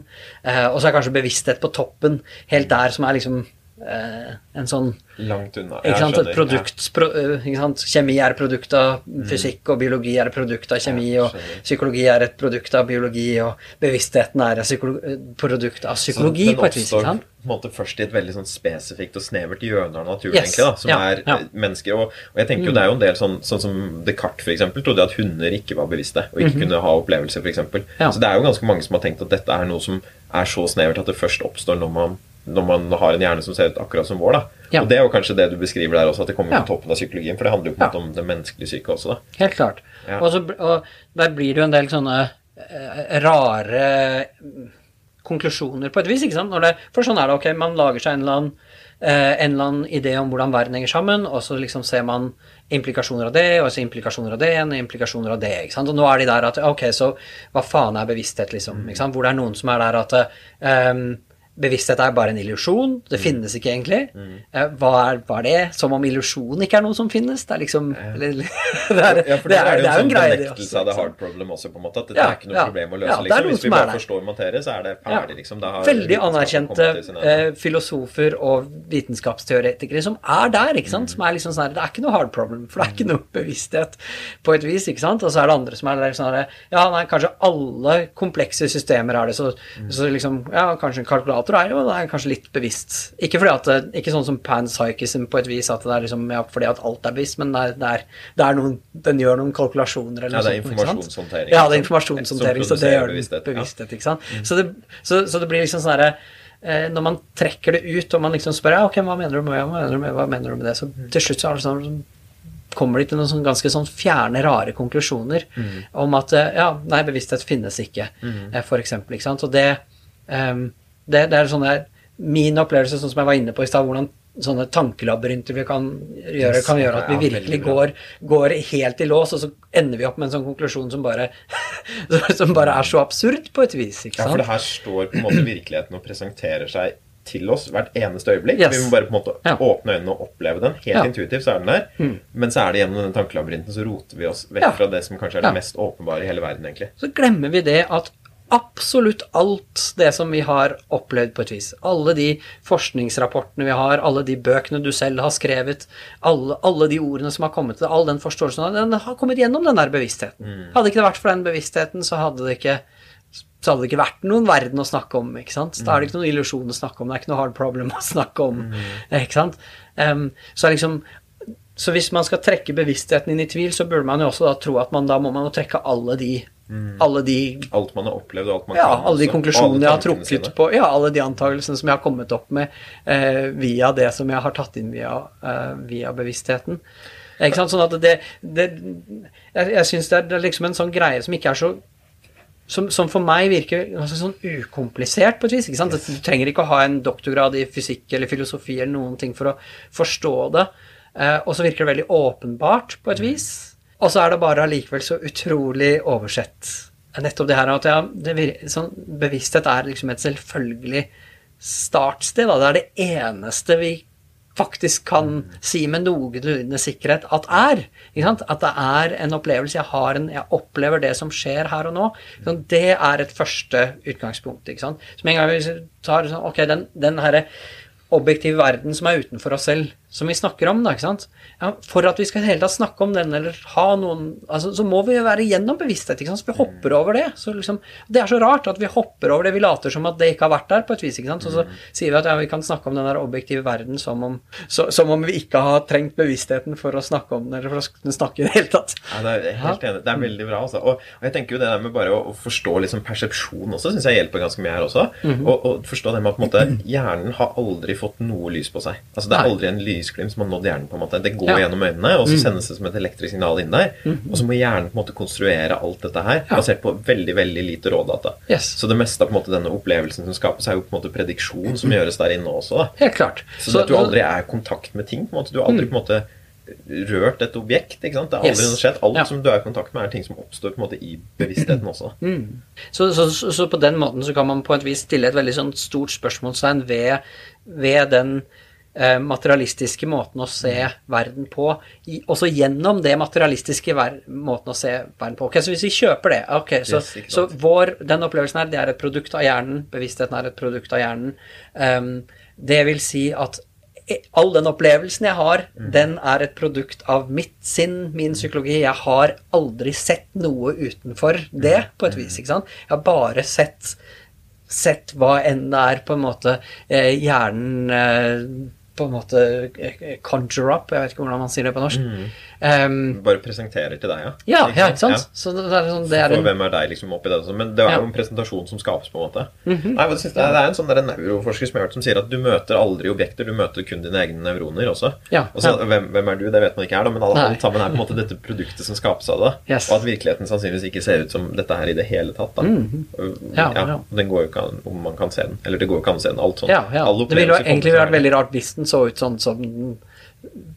Uh, og så er kanskje bevissthet på toppen, helt der som er liksom en sånn Langt unna. ikke sant? Skjønner. produkt, pro, øh, ikke sant? Kjemi er et produkt av fysikk, og biologi er et produkt av kjemi, og psykologi er et produkt av biologi, og bevisstheten er et øh, produkt av psykologi, på et vis. ikke sant? måte først i et veldig sånn spesifikt og snevert hjørne av naturen, Yes. egentlig, da, som Ja, er ja. Mm. eh, mennesker. Og, og jeg tenker jo det er jo en del sånn, sånn som Descartes eksempel, trodde at hunder ikke var bevisste og ikke kunne ha opplevelser, f.eks. Ja. Så det er jo ganske mange som har tenkt at dette er noe som er så snevert at det først oppstår når man, når man har en hjerne som ser ut akkurat som vår. da. Ja. Og det er jo kanskje det du beskriver der også, at det kommer Ja. på toppen av psykologien. For det handler jo på en måte om det menneskelige syke også, da. Helt klart. Ja. Og, så, og der blir det jo en del sånne uh, rare mm, konklusjoner på et vis, ikke sant? Det, for sånn er det, ok, man lager seg en eller annen eh, en eller annen idé om hvordan verden henger sammen, og så liksom ser man implikasjoner av det, og så implikasjoner av det igjen, implikasjoner av det. ikke sant? Og nå er de der at ok, så hva faen er bevissthet, liksom? ikke sant? Hvor det er noen som er der at eh, bevissthet er bare en illusjon, det finnes ikke egentlig. Mm. hva, er, hva er det? Som om illusjon ikke er noe som finnes? Det er liksom eller, det, er, Ja, for det, da er, det er jo en sånn greie, det benektelse sånn av the hard problem også, på en måte. At det Ja, er ikke noe ja. problem å løse, er liksom. Hvis vi er bare forstår materie, så er det ferdig, liksom. Veldig anerkjente eh, filosofer og vitenskapsteoretikere som er der, ikke sant? Som er liksom sånn her, Det er ikke noe hard problem, for det er ikke noe bevissthet på et vis, ikke sant? Og så er det andre som er der sånn her Ja, nei, kanskje alle komplekse systemer er det, så, så liksom Ja, kanskje en kalkulator er jo det er kanskje litt bevisst. Ikke det, Ikke sånn som panpsychism på et vis, at det er liksom Ja, fordi at alt er bevisst, men det er, det er, det er noen Den gjør noen kalkulasjoner eller noe sånt. Ja, det er informasjonshåndtering, Ja, det er informasjonshåndtering, så det gjør den bevissthet, ikke sant? Så, det, så, så det blir liksom sånn herre eh, Når man trekker det ut, og man liksom spør ja, ok, hva mener du med, mener du med, hva mener du med det, så til slutt så er det sånn kommer de til noen sånn ganske sånn fjerne, rare konklusjoner om at eh, ja, nei, bevissthet finnes ikke, mm. for eksempel, ikke sant? Og det, ehm, det, det er sånn der Min opplevelse, sånn som jeg var inne på i stad, hvordan sånne tankelabyrinter vi kan gjøre, kan gjøre at vi virkelig går, går helt i lås, og så ender vi opp med en sånn konklusjon som bare, som bare er så absurd på et vis. ikke Ja, for det her står på en måte virkeligheten og presenterer seg til oss hvert eneste øyeblikk. Yes. Vi må bare på en måte Ja. åpne øynene og oppleve den. Helt Ja. intuitivt så er den der. Men så er det gjennom den tankelabyrinten så roter vi oss vekk Ja. fra det som kanskje er det mest åpenbare i hele verden, egentlig. så glemmer vi det at absolutt alt det som vi har opplevd på et vis, alle de forskningsrapportene vi har, alle de bøkene du selv har skrevet, alle, alle de ordene som har kommet til all den forståelsen, den har kommet gjennom den der bevisstheten. Hadde ikke det vært for den bevisstheten, så hadde det ikke så hadde det ikke vært noen verden å snakke om. ikke sant? Da er det ikke noen illusjon å snakke om, det er ikke noe hard problem å snakke om. ikke sant? Um, så liksom så hvis man skal trekke bevisstheten inn i tvil, så burde man jo også da tro at man da må man jo trekke alle de alle de Alt man har opplevd, og alt man ja, kan. alle de også, konklusjonene jeg har trukket sine. på, ja, alle de antakelsene som jeg har kommet opp med eh, via det som jeg har tatt inn via, eh, via bevisstheten. Ikke sant? Sånn at det, det Jeg, jeg syns det, det er liksom en sånn greie som ikke er så som, som for meg virker altså sånn ukomplisert på et vis. ikke sant? Du trenger ikke å ha en doktorgrad i fysikk eller filosofi eller noen ting for å forstå det. Eh, og så virker det veldig åpenbart på et vis. Og så er det bare allikevel så utrolig oversett. Nettopp det her at ja, det sånn, bevissthet er liksom et selvfølgelig startsted. Da. Det er det eneste vi faktisk kan si med noenlunde sikkerhet at er. At det er en opplevelse. Jeg, har en, jeg opplever det som skjer her og nå. Ikke? Det er et første utgangspunkt. Med en gang vi tar sånn, ok, den, den herre objektive verden som er utenfor oss selv, som vi snakker om, da, ikke sant ja, For at vi skal hele tatt snakke om den, eller ha noen altså, Så må vi jo være gjennom bevissthet, ikke sant. Så vi hopper over det. Så liksom, det er så rart at vi hopper over det. Vi later som at det ikke har vært der, på et vis, ikke sant. Og så sier vi at ja, vi kan snakke om den der objektive verden som om, så, som om vi ikke har trengt bevisstheten for å snakke om den, eller for å snakke i det hele tatt. Ja, det er helt enig. Det er veldig bra. Altså. Og, og, jeg tenker jo det der med bare å, å forstå liksom persepsjon også, syns jeg hjelper ganske mye her også. Mm -hmm. og, og, forstå det med at på en måte, hjernen har aldri fått noe lys på seg. Altså Det er aldri en lysglimt som har nådd hjernen. på en måte. Det går ja. gjennom øynene, og så mm. sendes det som et elektrisk signal inn der. Mm. Og så må hjernen på en måte konstruere alt dette her ja. basert på veldig veldig lite rådata. Yes. Så det meste av på en måte denne opplevelsen som skapes, er jo på en måte prediksjon som gjøres der inne også. Da. Helt klart. Så, så at du aldri er i kontakt med ting. på en måte. Du har aldri mm. på en måte rørt et objekt. ikke sant? Det har aldri yes. skjedd. Alt ja. som du er i kontakt med, er ting som oppstår på en måte i bevisstheten også. Mm. Så, så, så, så, på den måten så kan man på et vis stille et veldig sånn stort spørsmålstegn ved, ved den materialistiske måten å se verden på, også gjennom det materialistiske måten å se verden på. Ok, Så hvis vi kjøper det ok, Så, yes, så vår, den opplevelsen her, det er et produkt av hjernen, bevisstheten er et produkt av hjernen. Um, det vil si at all den opplevelsen jeg har, mm. den er et produkt av mitt sinn, min psykologi. Jeg har aldri sett noe utenfor det, mm. på et vis. ikke sant? Jeg har bare sett, sett hva enn det er, på en måte, eh, hjernen eh, på en måte eh, conjure up, jeg vet ikke hvordan man sier det på norsk. Mm. Um, Bare presenterer til deg, ja? Ja, ja ikke sant? Ja. Så det er sånn, det er en... hvem er deg liksom oppi det? Men det er jo en presentasjon som skapes, på en måte. Mm -hmm. Nei, det, er, det er en sånn der neuroforsker som, hørt, som sier at du møter aldri objekter, du møter kun dine egne nevroner også. Ja, og så, hvem, hvem, er du? Det vet man ikke her, da, men alle, alt sammen er på en måte dette produktet som skapes av det. Yes. Og at virkeligheten sannsynligvis ikke ser ut som dette her i det hele tatt. Da. Mm -hmm. ja, Den går jo ikke an om man kan se den. Eller det går jo ikke an å se den. Alt sånt. Det ville jo egentlig vært veldig rart hvis den så ut sånn som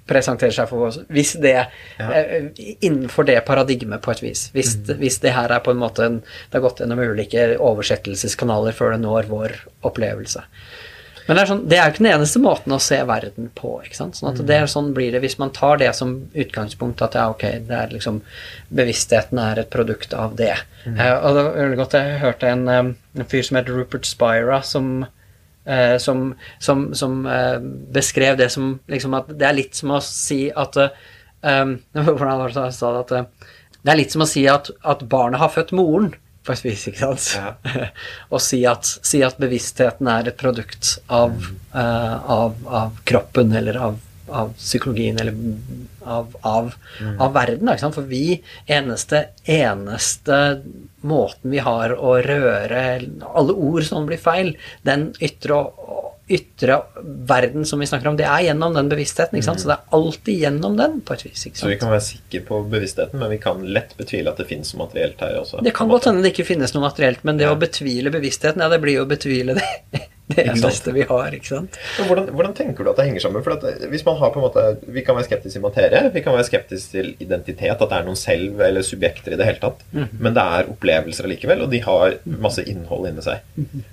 presenterer seg for oss. Hvis det ja. eh, Innenfor det paradigmet, på et vis. Hvis, mm. hvis, det her er på en måte en, Det har gått gjennom ulike oversettelseskanaler før det når vår opplevelse. Men det er, sånn, det er jo ikke den eneste måten å se verden på. ikke sant? Sånn at mm. det er sånn blir det hvis man tar det som utgangspunkt, at ja, ok, det er liksom bevisstheten er et produkt av det. Mm. Eh, og det var godt, Jeg hørte en, eh, en fyr som heter Rupert Spira, som eh, som, som, som eh, beskrev det som liksom at det er litt som å si at eh, Hvordan var det han sa det? At eh, det er litt som å si at, at barnet har født moren, på et vis, ikke sant? Ja. og si at, si at, bevisstheten er et produkt av, mm. uh, av, av kroppen eller av av psykologien eller av, av, mm. av verden. Sant? For vi eneste, eneste måten vi har å røre Alle ord som blir feil, den ytre, ytre verden som vi snakker om, det er gjennom den bevisstheten. Mm. Så det er alltid gjennom den, på et vis. Så vi kan være sikre på bevisstheten, men vi kan lett betvile at det finnes noe materielt her også? Det kan godt hende det ikke finnes noe materielt, men det ja. å betvile bevisstheten, ja, det blir jo å betvile det det eneste vi har. ikke sant? Hvordan, hvordan, tenker du at det henger sammen? For at hvis man har på en måte, Vi kan være skeptiske til materie, vi kan være skeptiske til identitet, at det er noen selv eller subjekter i det hele tatt. Mm -hmm. Men det er opplevelser allikevel, og de har masse innhold inni seg. -hmm.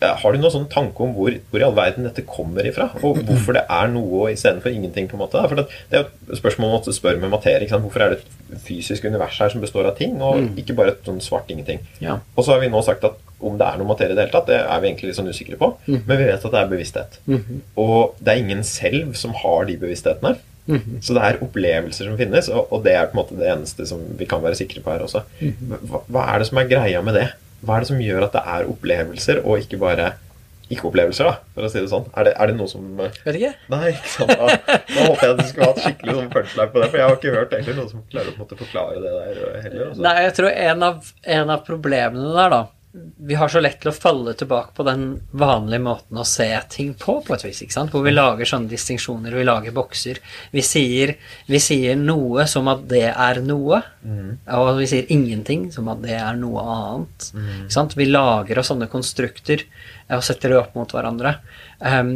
Har du noen sånn tanke om hvor, hvor, i all verden dette kommer ifra? Og hvorfor det er noe istedenfor ingenting? på en måte? For det, det er jo et spørsmål man spør med materie. ikke sant? Hvorfor er det et fysisk univers her som består av ting, og ikke bare et sånn svart ingenting? Ja. Og så har vi nå sagt at om det er noe materie i det hele tatt, det er vi egentlig litt sånn usikre på. Mm. Men vi vet at det er bevissthet. Mm. Og det er ingen selv som har de bevissthetene. Mm. Så det er opplevelser som finnes, og, og, det er på en måte det eneste som vi kan være sikre på her også. -hmm. Hva, hva, er det som er greia med det? Hva er det som gjør at det er opplevelser, og ikke bare ikke-opplevelser, da, for å si det sånn? Er det, er det noe som Vet ikke. Nei, ikke sant. Da, da håper jeg at du skulle hatt skikkelig sånn punchline på det, for jeg har ikke hørt egentlig noen som klarer å forklare det der heller. Også. Nei, jeg tror en av, en av problemene der, da vi har så lett til å falle tilbake på den vanlige måten å se ting på, på et vis, ikke sant? hvor vi lager sånne distinksjoner, vi lager bokser. Vi sier, vi sier, noe som at det er noe, mm. og vi sier ingenting som at det er noe annet. Mm. Ikke sant? Vi lager oss sånne konstrukter og setter det opp mot hverandre. Um,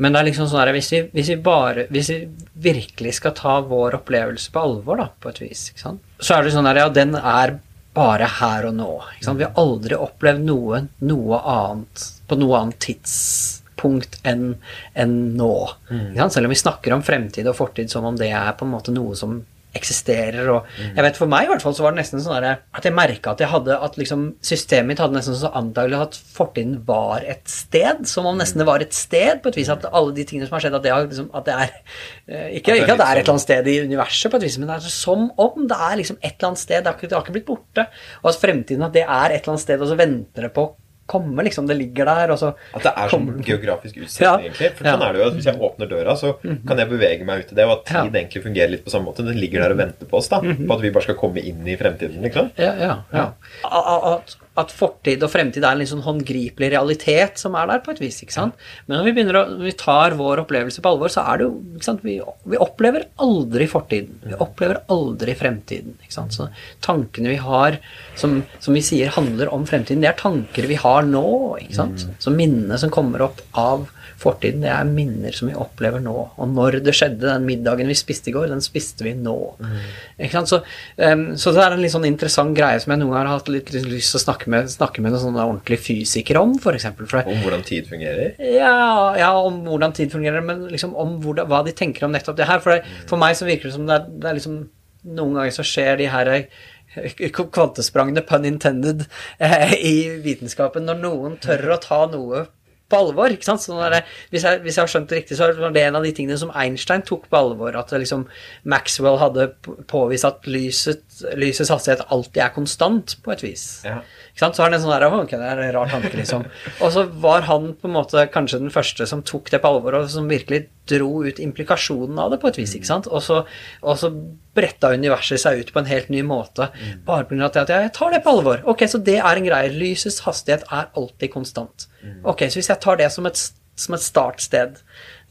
men det er liksom sånn her, hvis vi, hvis vi, bare, hvis vi virkelig skal ta vår opplevelse på alvor, da, på et vis, ikke sant? så er det sånn her, ja, den er bare her og nå. Vi har aldri opplevd noe, noe annet på noe annet tidspunkt enn en nå. Mm. Selv om vi snakker om fremtid og fortid som om det er på en måte noe som eksisterer. Og jeg vet For meg i hvert fall så var det nesten sånn der, at jeg merka at jeg hadde at liksom systemet mitt hadde nesten så antagelig at fortiden var et sted. Som om nesten det var et sted, på et vis. At alle de tingene som har skjedd, at det, har, liksom, at det er eh, ikke, ikke, at det er et eller annet sted i universet, på et vis, men det er som om det er liksom et eller annet sted. Det har ikke, det har ikke blitt borte. Og at fremtiden at det er et eller annet sted, og så venter det på komme, liksom. Det ligger der, og så At det er som geografisk utsetting, ja. egentlig. For sånn er det jo at hvis jeg åpner døra, så mhm. kan jeg bevege meg ut i det, og at tid ja. egentlig fungerer litt på samme måte. Den ligger der og venter på oss, da. Mm -hmm. På at vi bare skal komme inn i fremtiden, liksom. Ja, ja, ja. At, at fortid og fremtid er en litt sånn håndgripelig realitet som er der, på et vis. ikke sant? Men når vi begynner å, når vi tar vår opplevelse på alvor, så er det jo ikke sant? Vi, vi opplever aldri fortiden. Vi opplever aldri fremtiden. ikke sant? Så tankene vi har, som, som vi sier handler om fremtiden, det er tanker vi har nå. ikke sant? Mm. Så minnene som kommer opp av fortiden, det er minner som vi opplever nå. Og når det skjedde, den middagen vi spiste i går, den spiste vi nå. Mm. Så, um, så, det er en litt sånn interessant greie som jeg noen ganger har hatt litt, litt lyst til å snakke med, snakke med noen sånne ordentlige fysikere om, f.eks. Om hvordan tid fungerer? Ja, ja, om hvordan tid fungerer, men liksom om hvordan, hva de tenker om nettopp det her. For, det, mm. for meg så virker det som det er, det er liksom Noen ganger så skjer de her eh, kvantesprangene, pun intended, eh, i vitenskapen når noen tør å ta noe på alvor. ikke sant? Der, hvis, jeg, hvis, jeg, har skjønt det riktig, så var det en av de tingene som Einstein tok på alvor. At liksom, Maxwell hadde påvist at lyset, lysets hastighet alltid er konstant, på et vis. Ja. Så har han en sånn der, ok, det er en rar tanke, liksom. Og så var han på en måte kanskje den første som tok det på alvor, og som virkelig dro ut implikasjonen av det på et vis. ikke sant? Og så, og så bretta universet seg ut på en helt ny måte. Bare pga. at jeg tar det på alvor. Ok, Så det er en greie. Lysets hastighet er alltid konstant. Ok, Så hvis jeg tar det som et, som et startsted,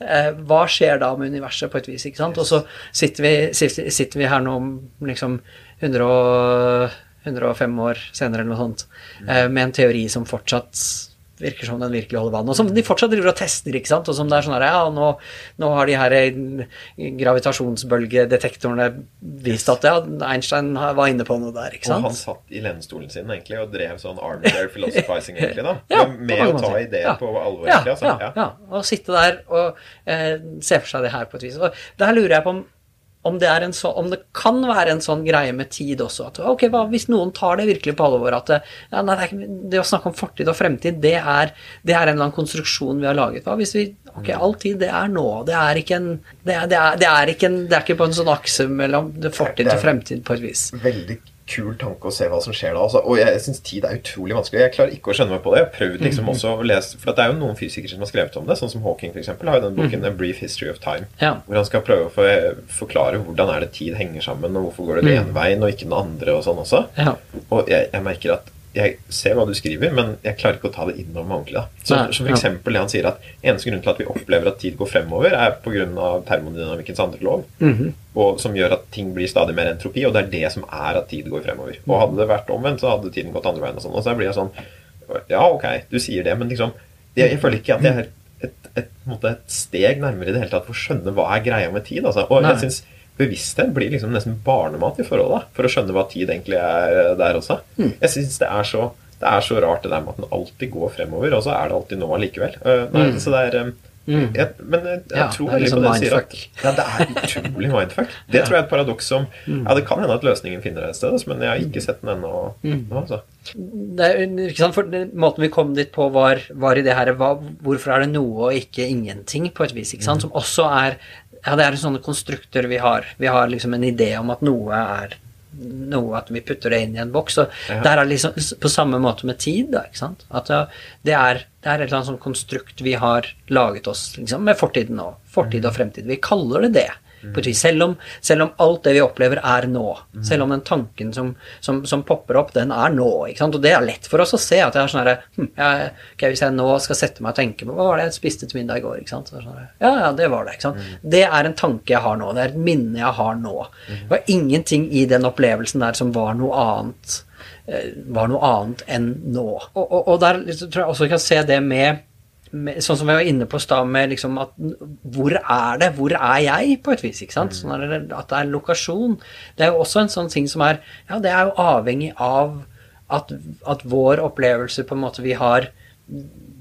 eh, hva skjer da med universet på et vis? ikke sant? Og så sitter vi, sitter vi her nå liksom 100 105 år senere eller noe sånt, eh, med en teori som fortsatt virker som den virkelig holder vann. Og som de fortsatt driver og tester, ikke sant. Og som det er sånn her, ja, nå, nå har de her eh, gravitasjonsbølgedetektorene vist at ja, Einstein var inne på noe der, ikke sant. Og han satt i lenestolen sin egentlig og drev sånn armchair philosophizing, egentlig, da. ja, med å ta ideer ja, på alvor, ja. Ja, ja, Og sitte der og eh, se for seg det her på et vis. Og der lurer jeg på om om det, så, om det, kan være en sånn greie med tid også. At, ok, hva, Hvis noen tar det virkelig på alvor at ja, nei, det, det, å snakke om fortid og fremtid, det er, det er, en eller annen konstruksjon vi har laget. Hva hvis vi Ok, mm. all tid, det er nå. Det er ikke en Det er, er ikke, en, det ikke på en sånn akse mellom fortid og fremtid på et vis. Veldig kul tanke å se hva som skjer da. Altså. Og jeg syns tid er utrolig vanskelig. Jeg klarer ikke å skjønne meg på det. Jeg har prøvd liksom mm. også å lese For det er jo noen fysikere som har skrevet om det, sånn som Hawking f.eks. har jo den boken mm. A Brief History of Time, ja. hvor han skal prøve å forklare hvordan er det tid henger sammen, og hvorfor går det den ene veien og ikke den andre, og sånn også. Ja. Og jeg, jeg merker at jeg ser hva du skriver, men jeg klarer ikke å ta det inn over meg ordentlig. Da. Så, Nei, så for eksempel det han sier at eneste grunn til at vi opplever at tid går fremover, er pga. termodynamikkens andre lov, mm -hmm. og som gjør at ting blir stadig mer entropi, og det er det som er at tid går fremover. Og hadde det vært omvendt, så hadde tiden gått andre veien. Og sånn, og så blir jeg sånn Ja, ok, du sier det, men liksom Jeg, jeg føler ikke at jeg er et, et, et, et, steg nærmere i det hele tatt for å skjønne hva er greia med tid. Altså. Og Nei. jeg synes bevissthet blir liksom nesten barnemat i forholdet, for å skjønne hva tid egentlig er der også. Mm. Jeg syns det, det, er så rart det der med at den alltid går fremover, og så er det alltid nå allikevel. Uh, nei, mm. Så det er um, Mm. Jeg, men jeg, jeg ja, tror veldig liksom på det du sier. At, ja, det er utrolig mindfuck. Det tror jeg er et paradoks som mm. Ja, det kan hende at løsningen finner et sted, men jeg har ikke sett den ennå. Mm. Altså. Det er, ikke sant, for Måten vi kom dit på, var, var i det her hva, Hvorfor er det noe og ikke ingenting, på et vis, ikke sant? Mm. som også er ja, det er sånne konstrukter vi har. Vi har liksom en idé om at noe er noe, at vi putter det inn i en boks. Og ja. der er liksom på samme måte med tid, da, ikke sant. At det, er, det er et eller annet sånn konstrukt vi har laget oss liksom, med fortiden og fortid og fremtid. Vi kaller det det vis. Selv om, selv om, alt det vi opplever, er nå. Selv om den tanken som, som, som popper opp, den er nå. Og det er lett for oss å se at jeg er sånn hm, okay, Hvis jeg nå skal sette meg og tenke på hva var det jeg spiste til middag i går? ikke sant? Sånn, ja, ja, det var det. ikke sant? Mm. Det er en tanke jeg har nå. Det er et minne jeg har nå. Det var ingenting i den opplevelsen der som var noe annet eh, var noe annet enn nå. Og, og, og der tror jeg også vi kan se det med sånn som vi var inne på i med liksom at Hvor er det? Hvor er jeg? På et vis. ikke sant? Sånn at det er lokasjon. Det er jo også en sånn ting som er Ja, det er jo avhengig av at, at vår opplevelse på en måte vi har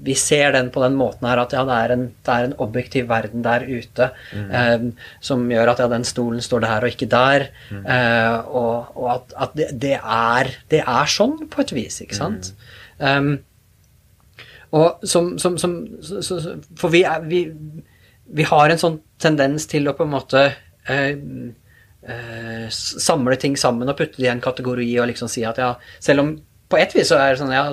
vi ser den på den måten her at ja, det er en, det er en objektiv verden der ute eh, som gjør at ja, den stolen står der og ikke der. Eh, og, og at, at det, det, er, det er sånn på et vis, ikke sant? Um, og som, som, som så, For vi, er, vi, vi har en sånn tendens til å på en måte eh, eh, samle ting sammen og putte det i en kategori og liksom si at ja, selv om på et vis så er det sånn ja,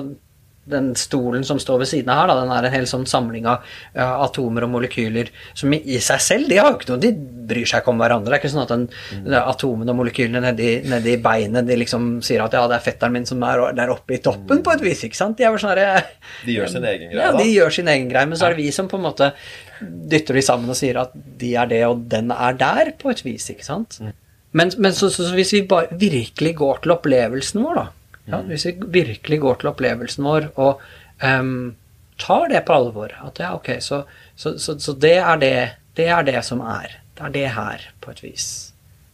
den stolen som står ved siden av her, da, den er en hel sånn samling av ja, atomer og molekyler som i, i seg selv de har jo ikke noe, de bryr seg ikke om hverandre. Det er ikke sånn at den, mm. atomene og molekylene nedi, nedi, beinet de liksom sier at ja, det er fetteren min som er der oppe i toppen, på et vis. ikke sant? De, er sånn her, de gjør sin egen greie, ja, da? Ja, de gjør sin egen greie, men så er det vi som på en måte dytter de sammen og sier at de er det, og den er der, på et vis. ikke sant? Mm. Men, men så, så, så, hvis vi bare virkelig går til opplevelsen vår, da ja, hvis vi virkelig går til opplevelsen vår og um, tar det på alvor At ja, ok, så, så, så, så det, er det, det er det som er. Det er det her, på et vis.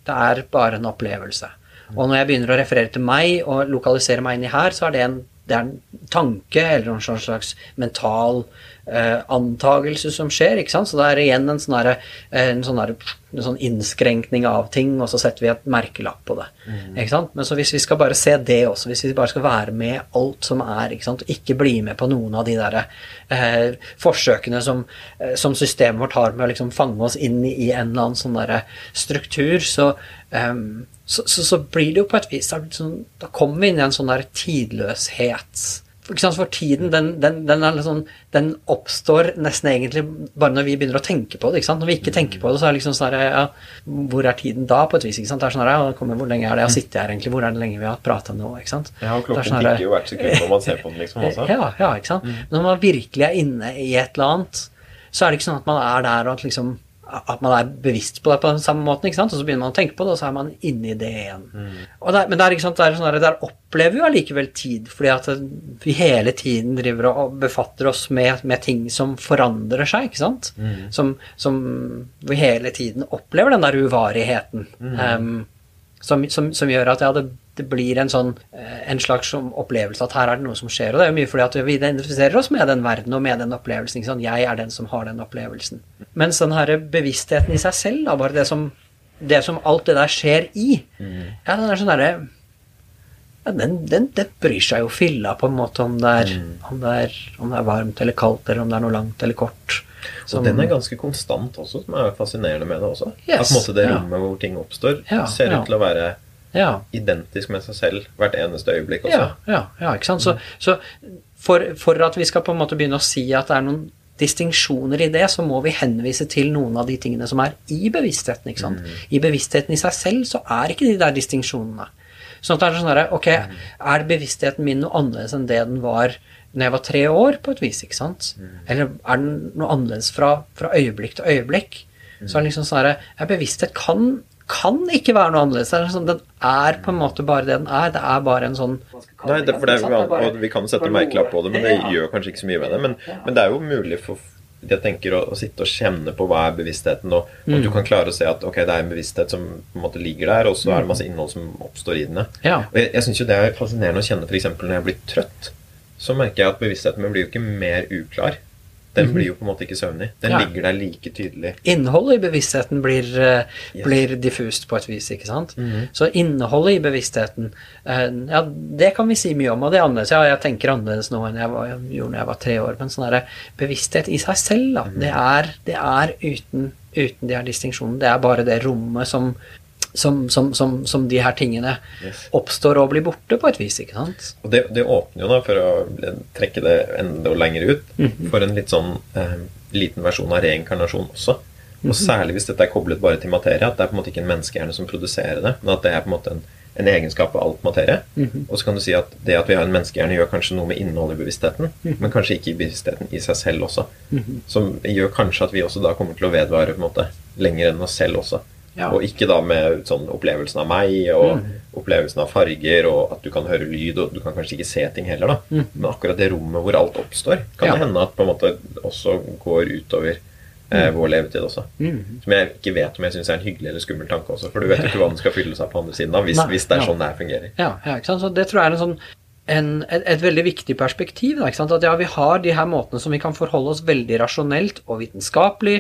Det er bare en opplevelse. Og når jeg begynner å referere til meg og lokalisere meg inni her, så er det en, det er en tanke eller en slags mental eh, antagelse som skjer. ikke sant? Så det er igjen en sånn, der, en sånn, der, en sånn innskrenkning av ting, og så setter vi et merkelapp på det. Mm. ikke sant? Men så hvis vi skal bare se det også, hvis vi bare skal være med alt som er, ikke sant? og ikke bli med på noen av de der eh, forsøkene som, eh, som, systemet vårt har med å liksom fange oss inn i, en eller annen sånn der struktur, så, um, så, så, så, blir det jo på et vis Da, sånn, da kommer vi inn i en sånn der tidløshet for tiden den, den, den, liksom, den, oppstår nesten egentlig bare når vi begynner å tenke på det. Når vi ikke tenker på det, så er det liksom sånn ja, Hvor er tiden da, på et vis? ikke sant? Det er sånn ja, kommer, Hvor lenge er det jeg har sittet her, egentlig? Hvor er det lenge vi har prata nå? ikke sant? Ja, og klokken sånn jo hvert sekund når man ser på den, liksom. også. Ja, ja ikke sant. Mm. Når man virkelig er inne i et eller annet, så er det ikke sånn at man er der og at liksom at man er bevisst på det på den samme måten, ikke sant? og så begynner man å tenke på det, og så er man inni det igjen. Mm. Der, men der, sant, der, sånn der, opplever vi allikevel tid, fordi at vi hele tiden driver og befatter oss med, med ting som forandrer seg, ikke sant? Mm. Som, som, vi hele tiden opplever den der uvarigheten. Mm. Um, som, som, som, gjør at ja, det det blir en sånn eh, en slags opplevelse at her er det noe som skjer. Og det er jo mye fordi at vi identifiserer oss med den verden og med den opplevelsen. Ikke sant? Jeg er den som har den opplevelsen. Mens den her bevisstheten i seg selv, da, bare det som, det som alt det der skjer i, mm. ja, den er sånn derre ja, den, den, den, bryr seg jo filla på en måte om det, er, mm. om, det er, om det er varmt eller kaldt, eller om det er noe langt eller kort. Som, og den er ganske konstant også, som er fascinerende med det også. Yes, at på en måte det rommet ja. hvor ting oppstår, ja, ser ut til å være ja. identisk med seg selv hvert eneste øyeblikk også. Ja, ja, ja ikke sant. Så, så for, for, at vi skal på en måte begynne å si at det er noen distinksjoner i det, så må vi henvise til noen av de tingene som er i bevisstheten. ikke sant? Mm. I bevisstheten i seg selv så er ikke de der distinksjonene. Sånn at det er sånn herre Ok, mm. er bevisstheten min noe annerledes enn det den var når jeg var tre år, på et vis? ikke sant? Mm. Eller er den noe annerledes fra, fra øyeblikk til øyeblikk? Mm. Så er det liksom sånn herre Bevissthet kan kan ikke være noe annerledes. Sånn, den er på en måte bare det den er. Det er bare en sånn Nei, det, for det er, og Vi kan sette merkelapp på det, men det gjør kanskje ikke så mye med det. Men, men det er jo mulig for jeg tenker å, å, sitte og kjenne på hva er bevisstheten, og, og mm. du kan klare å se at ok, det er en bevissthet som på en måte ligger der, og så er det masse innhold som oppstår i den. Ja. Og Jeg, jeg syns jo det er fascinerende å kjenne f.eks. når jeg blir trøtt. Så merker jeg at bevisstheten min blir jo ikke mer uklar den blir jo på en måte ikke søvnig. Den ja. ligger der like tydelig. Innholdet i bevisstheten blir, uh, yes. blir diffust på et vis, ikke sant. Mm -hmm. Så innholdet i bevisstheten, uh, ja, det kan vi si mye om, og det er annerledes. Ja, jeg tenker annerledes nå enn jeg, var, jeg gjorde da jeg var tre år, men sånn bevissthet i seg selv, da, mm -hmm. det, er, det er uten, uten de her distinksjonene. Det er bare det rommet som som, som, som, som, de her tingene yes. oppstår og blir borte på et vis. ikke sant? Og det, det, åpner jo da, for å trekke det enda lenger ut, mm -hmm. for en litt sånn eh, liten versjon av reinkarnasjon også. Og mhm. særlig hvis dette er koblet bare til materie, at det er på en måte ikke en menneskehjerne som produserer det, men at det er på en måte en, en egenskap av alt materie. Mm -hmm. Og så kan du si at det at vi har en menneskehjerne, gjør kanskje noe med innholdet i bevisstheten, mm -hmm. men kanskje ikke i bevisstheten i seg selv også. Mhm. Som gjør kanskje at vi også da kommer til å vedvare på en måte lenger enn oss selv også. Ja. Og ikke da med sånn opplevelsen av meg og mm. opplevelsen av farger og at du kan høre lyd, og du kan kanskje ikke se ting heller, da. Mm. Men akkurat det rommet hvor alt oppstår, kan ja. det hende at på en måte også går utover eh, mm. vår levetid også. Mm. Som jeg ikke vet om jeg syns er en hyggelig eller skummel tanke også, for du vet jo ikke hva den skal fylle seg på andre siden av hvis, hvis det er sånn det fungerer. Ja, ja, ikke sant? Så det tror jeg er en sånn en, et, et, veldig viktig perspektiv. Da, At ja, vi har de her måtene som vi kan forholde oss veldig rasjonelt og vitenskapelig,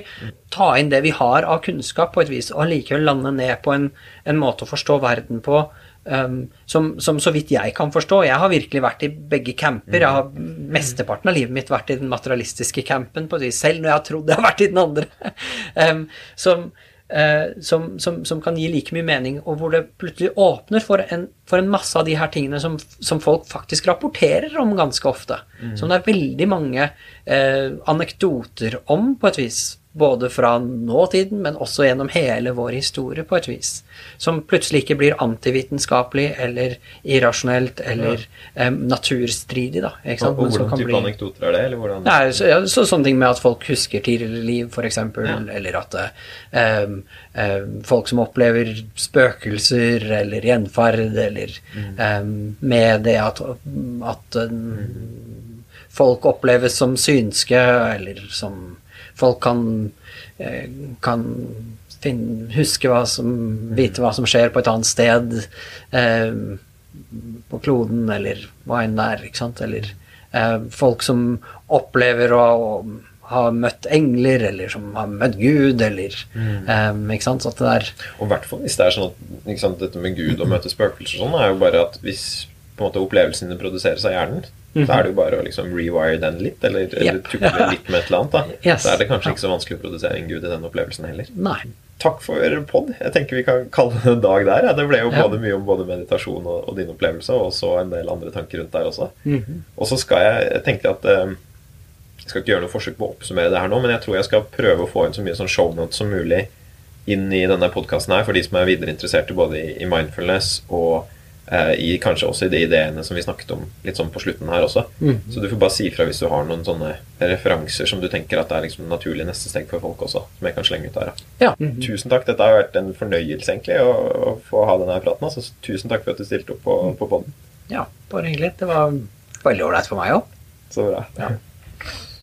ta inn det vi har av kunnskap på et vis, og allikevel lande ned på en, en måte å forstå verden på um, som, som, så vidt jeg kan forstå Jeg har virkelig vært i begge camper. Jeg har Mesteparten av livet mitt vært i den materialistiske campen, på selv når jeg har trodd jeg har vært i den andre. um, som som, som, som, kan gi like mye mening, og hvor det plutselig åpner for en, for en masse av de her tingene som, som, folk faktisk rapporterer om ganske ofte. Mm. Som det er veldig mange eh, anekdoter om, på et vis både fra nåtiden, men også gjennom hele vår historie, på et vis. Som plutselig ikke blir antivitenskapelig eller irrasjonelt eller ja. um, naturstridig. da. Ikke sant? Og, og hvordan type bli... anekdoter er det? eller hvordan... Nei, så, ja, så, sånne ting med at folk husker tidligere liv, f.eks., ja. eller at um, um, folk som opplever spøkelser eller gjenferd, eller mm. med det at, at mm. folk oppleves som synske, eller som folk kan, eh, kan finne, huske hva som Vite hva som skjer på et annet sted eh, på kloden, eller hva enn det er. ikke sant? Eller eh, folk som opplever å, å ha møtt engler, eller som har møtt Gud, eller mm. eh, ikke sant? Så at det er Og i hvert fall hvis det er sånn at sant, dette med Gud og møte spøkelser og sånn, er jo bare at hvis på en måte opplevelsene produseres av hjernen, Da er det jo bare å liksom rewire den litt, eller, eller tukle litt med et eller annet. da. Yes. Så er det kanskje ikke så vanskelig å produsere en gud i den opplevelsen heller. Nei. Takk for pod. Jeg tenker vi kan kalle det en dag der. Ja. Det ble jo både mye om både meditasjon og, og din opplevelse, og så en del andre tanker rundt der også. Mm -hmm. Og så skal jeg, jeg tenkte at eh, Jeg skal ikke gjøre noe forsøk på å oppsummere det her nå, men jeg tror jeg skal prøve å få inn så mye sånn shownotes som mulig inn i denne podkasten her, for de som er videre interesserte både i, i mindfulness og i kanskje også i de ideene som vi snakket om litt sånn på slutten her også. Mm. Så du får bare si ifra hvis du har noen sånne referanser som du tenker at det er liksom naturlig neste steg for folk også. Som jeg kan slenge ut her. Ja. Mm Tusen takk. Dette har vært en fornøyelse egentlig å, å få ha denne praten. Altså, tusen takk for at du stilte opp på, mm. på poden. Ja, bare hyggelig. Det var veldig ålreit for meg òg. Så bra. Ja.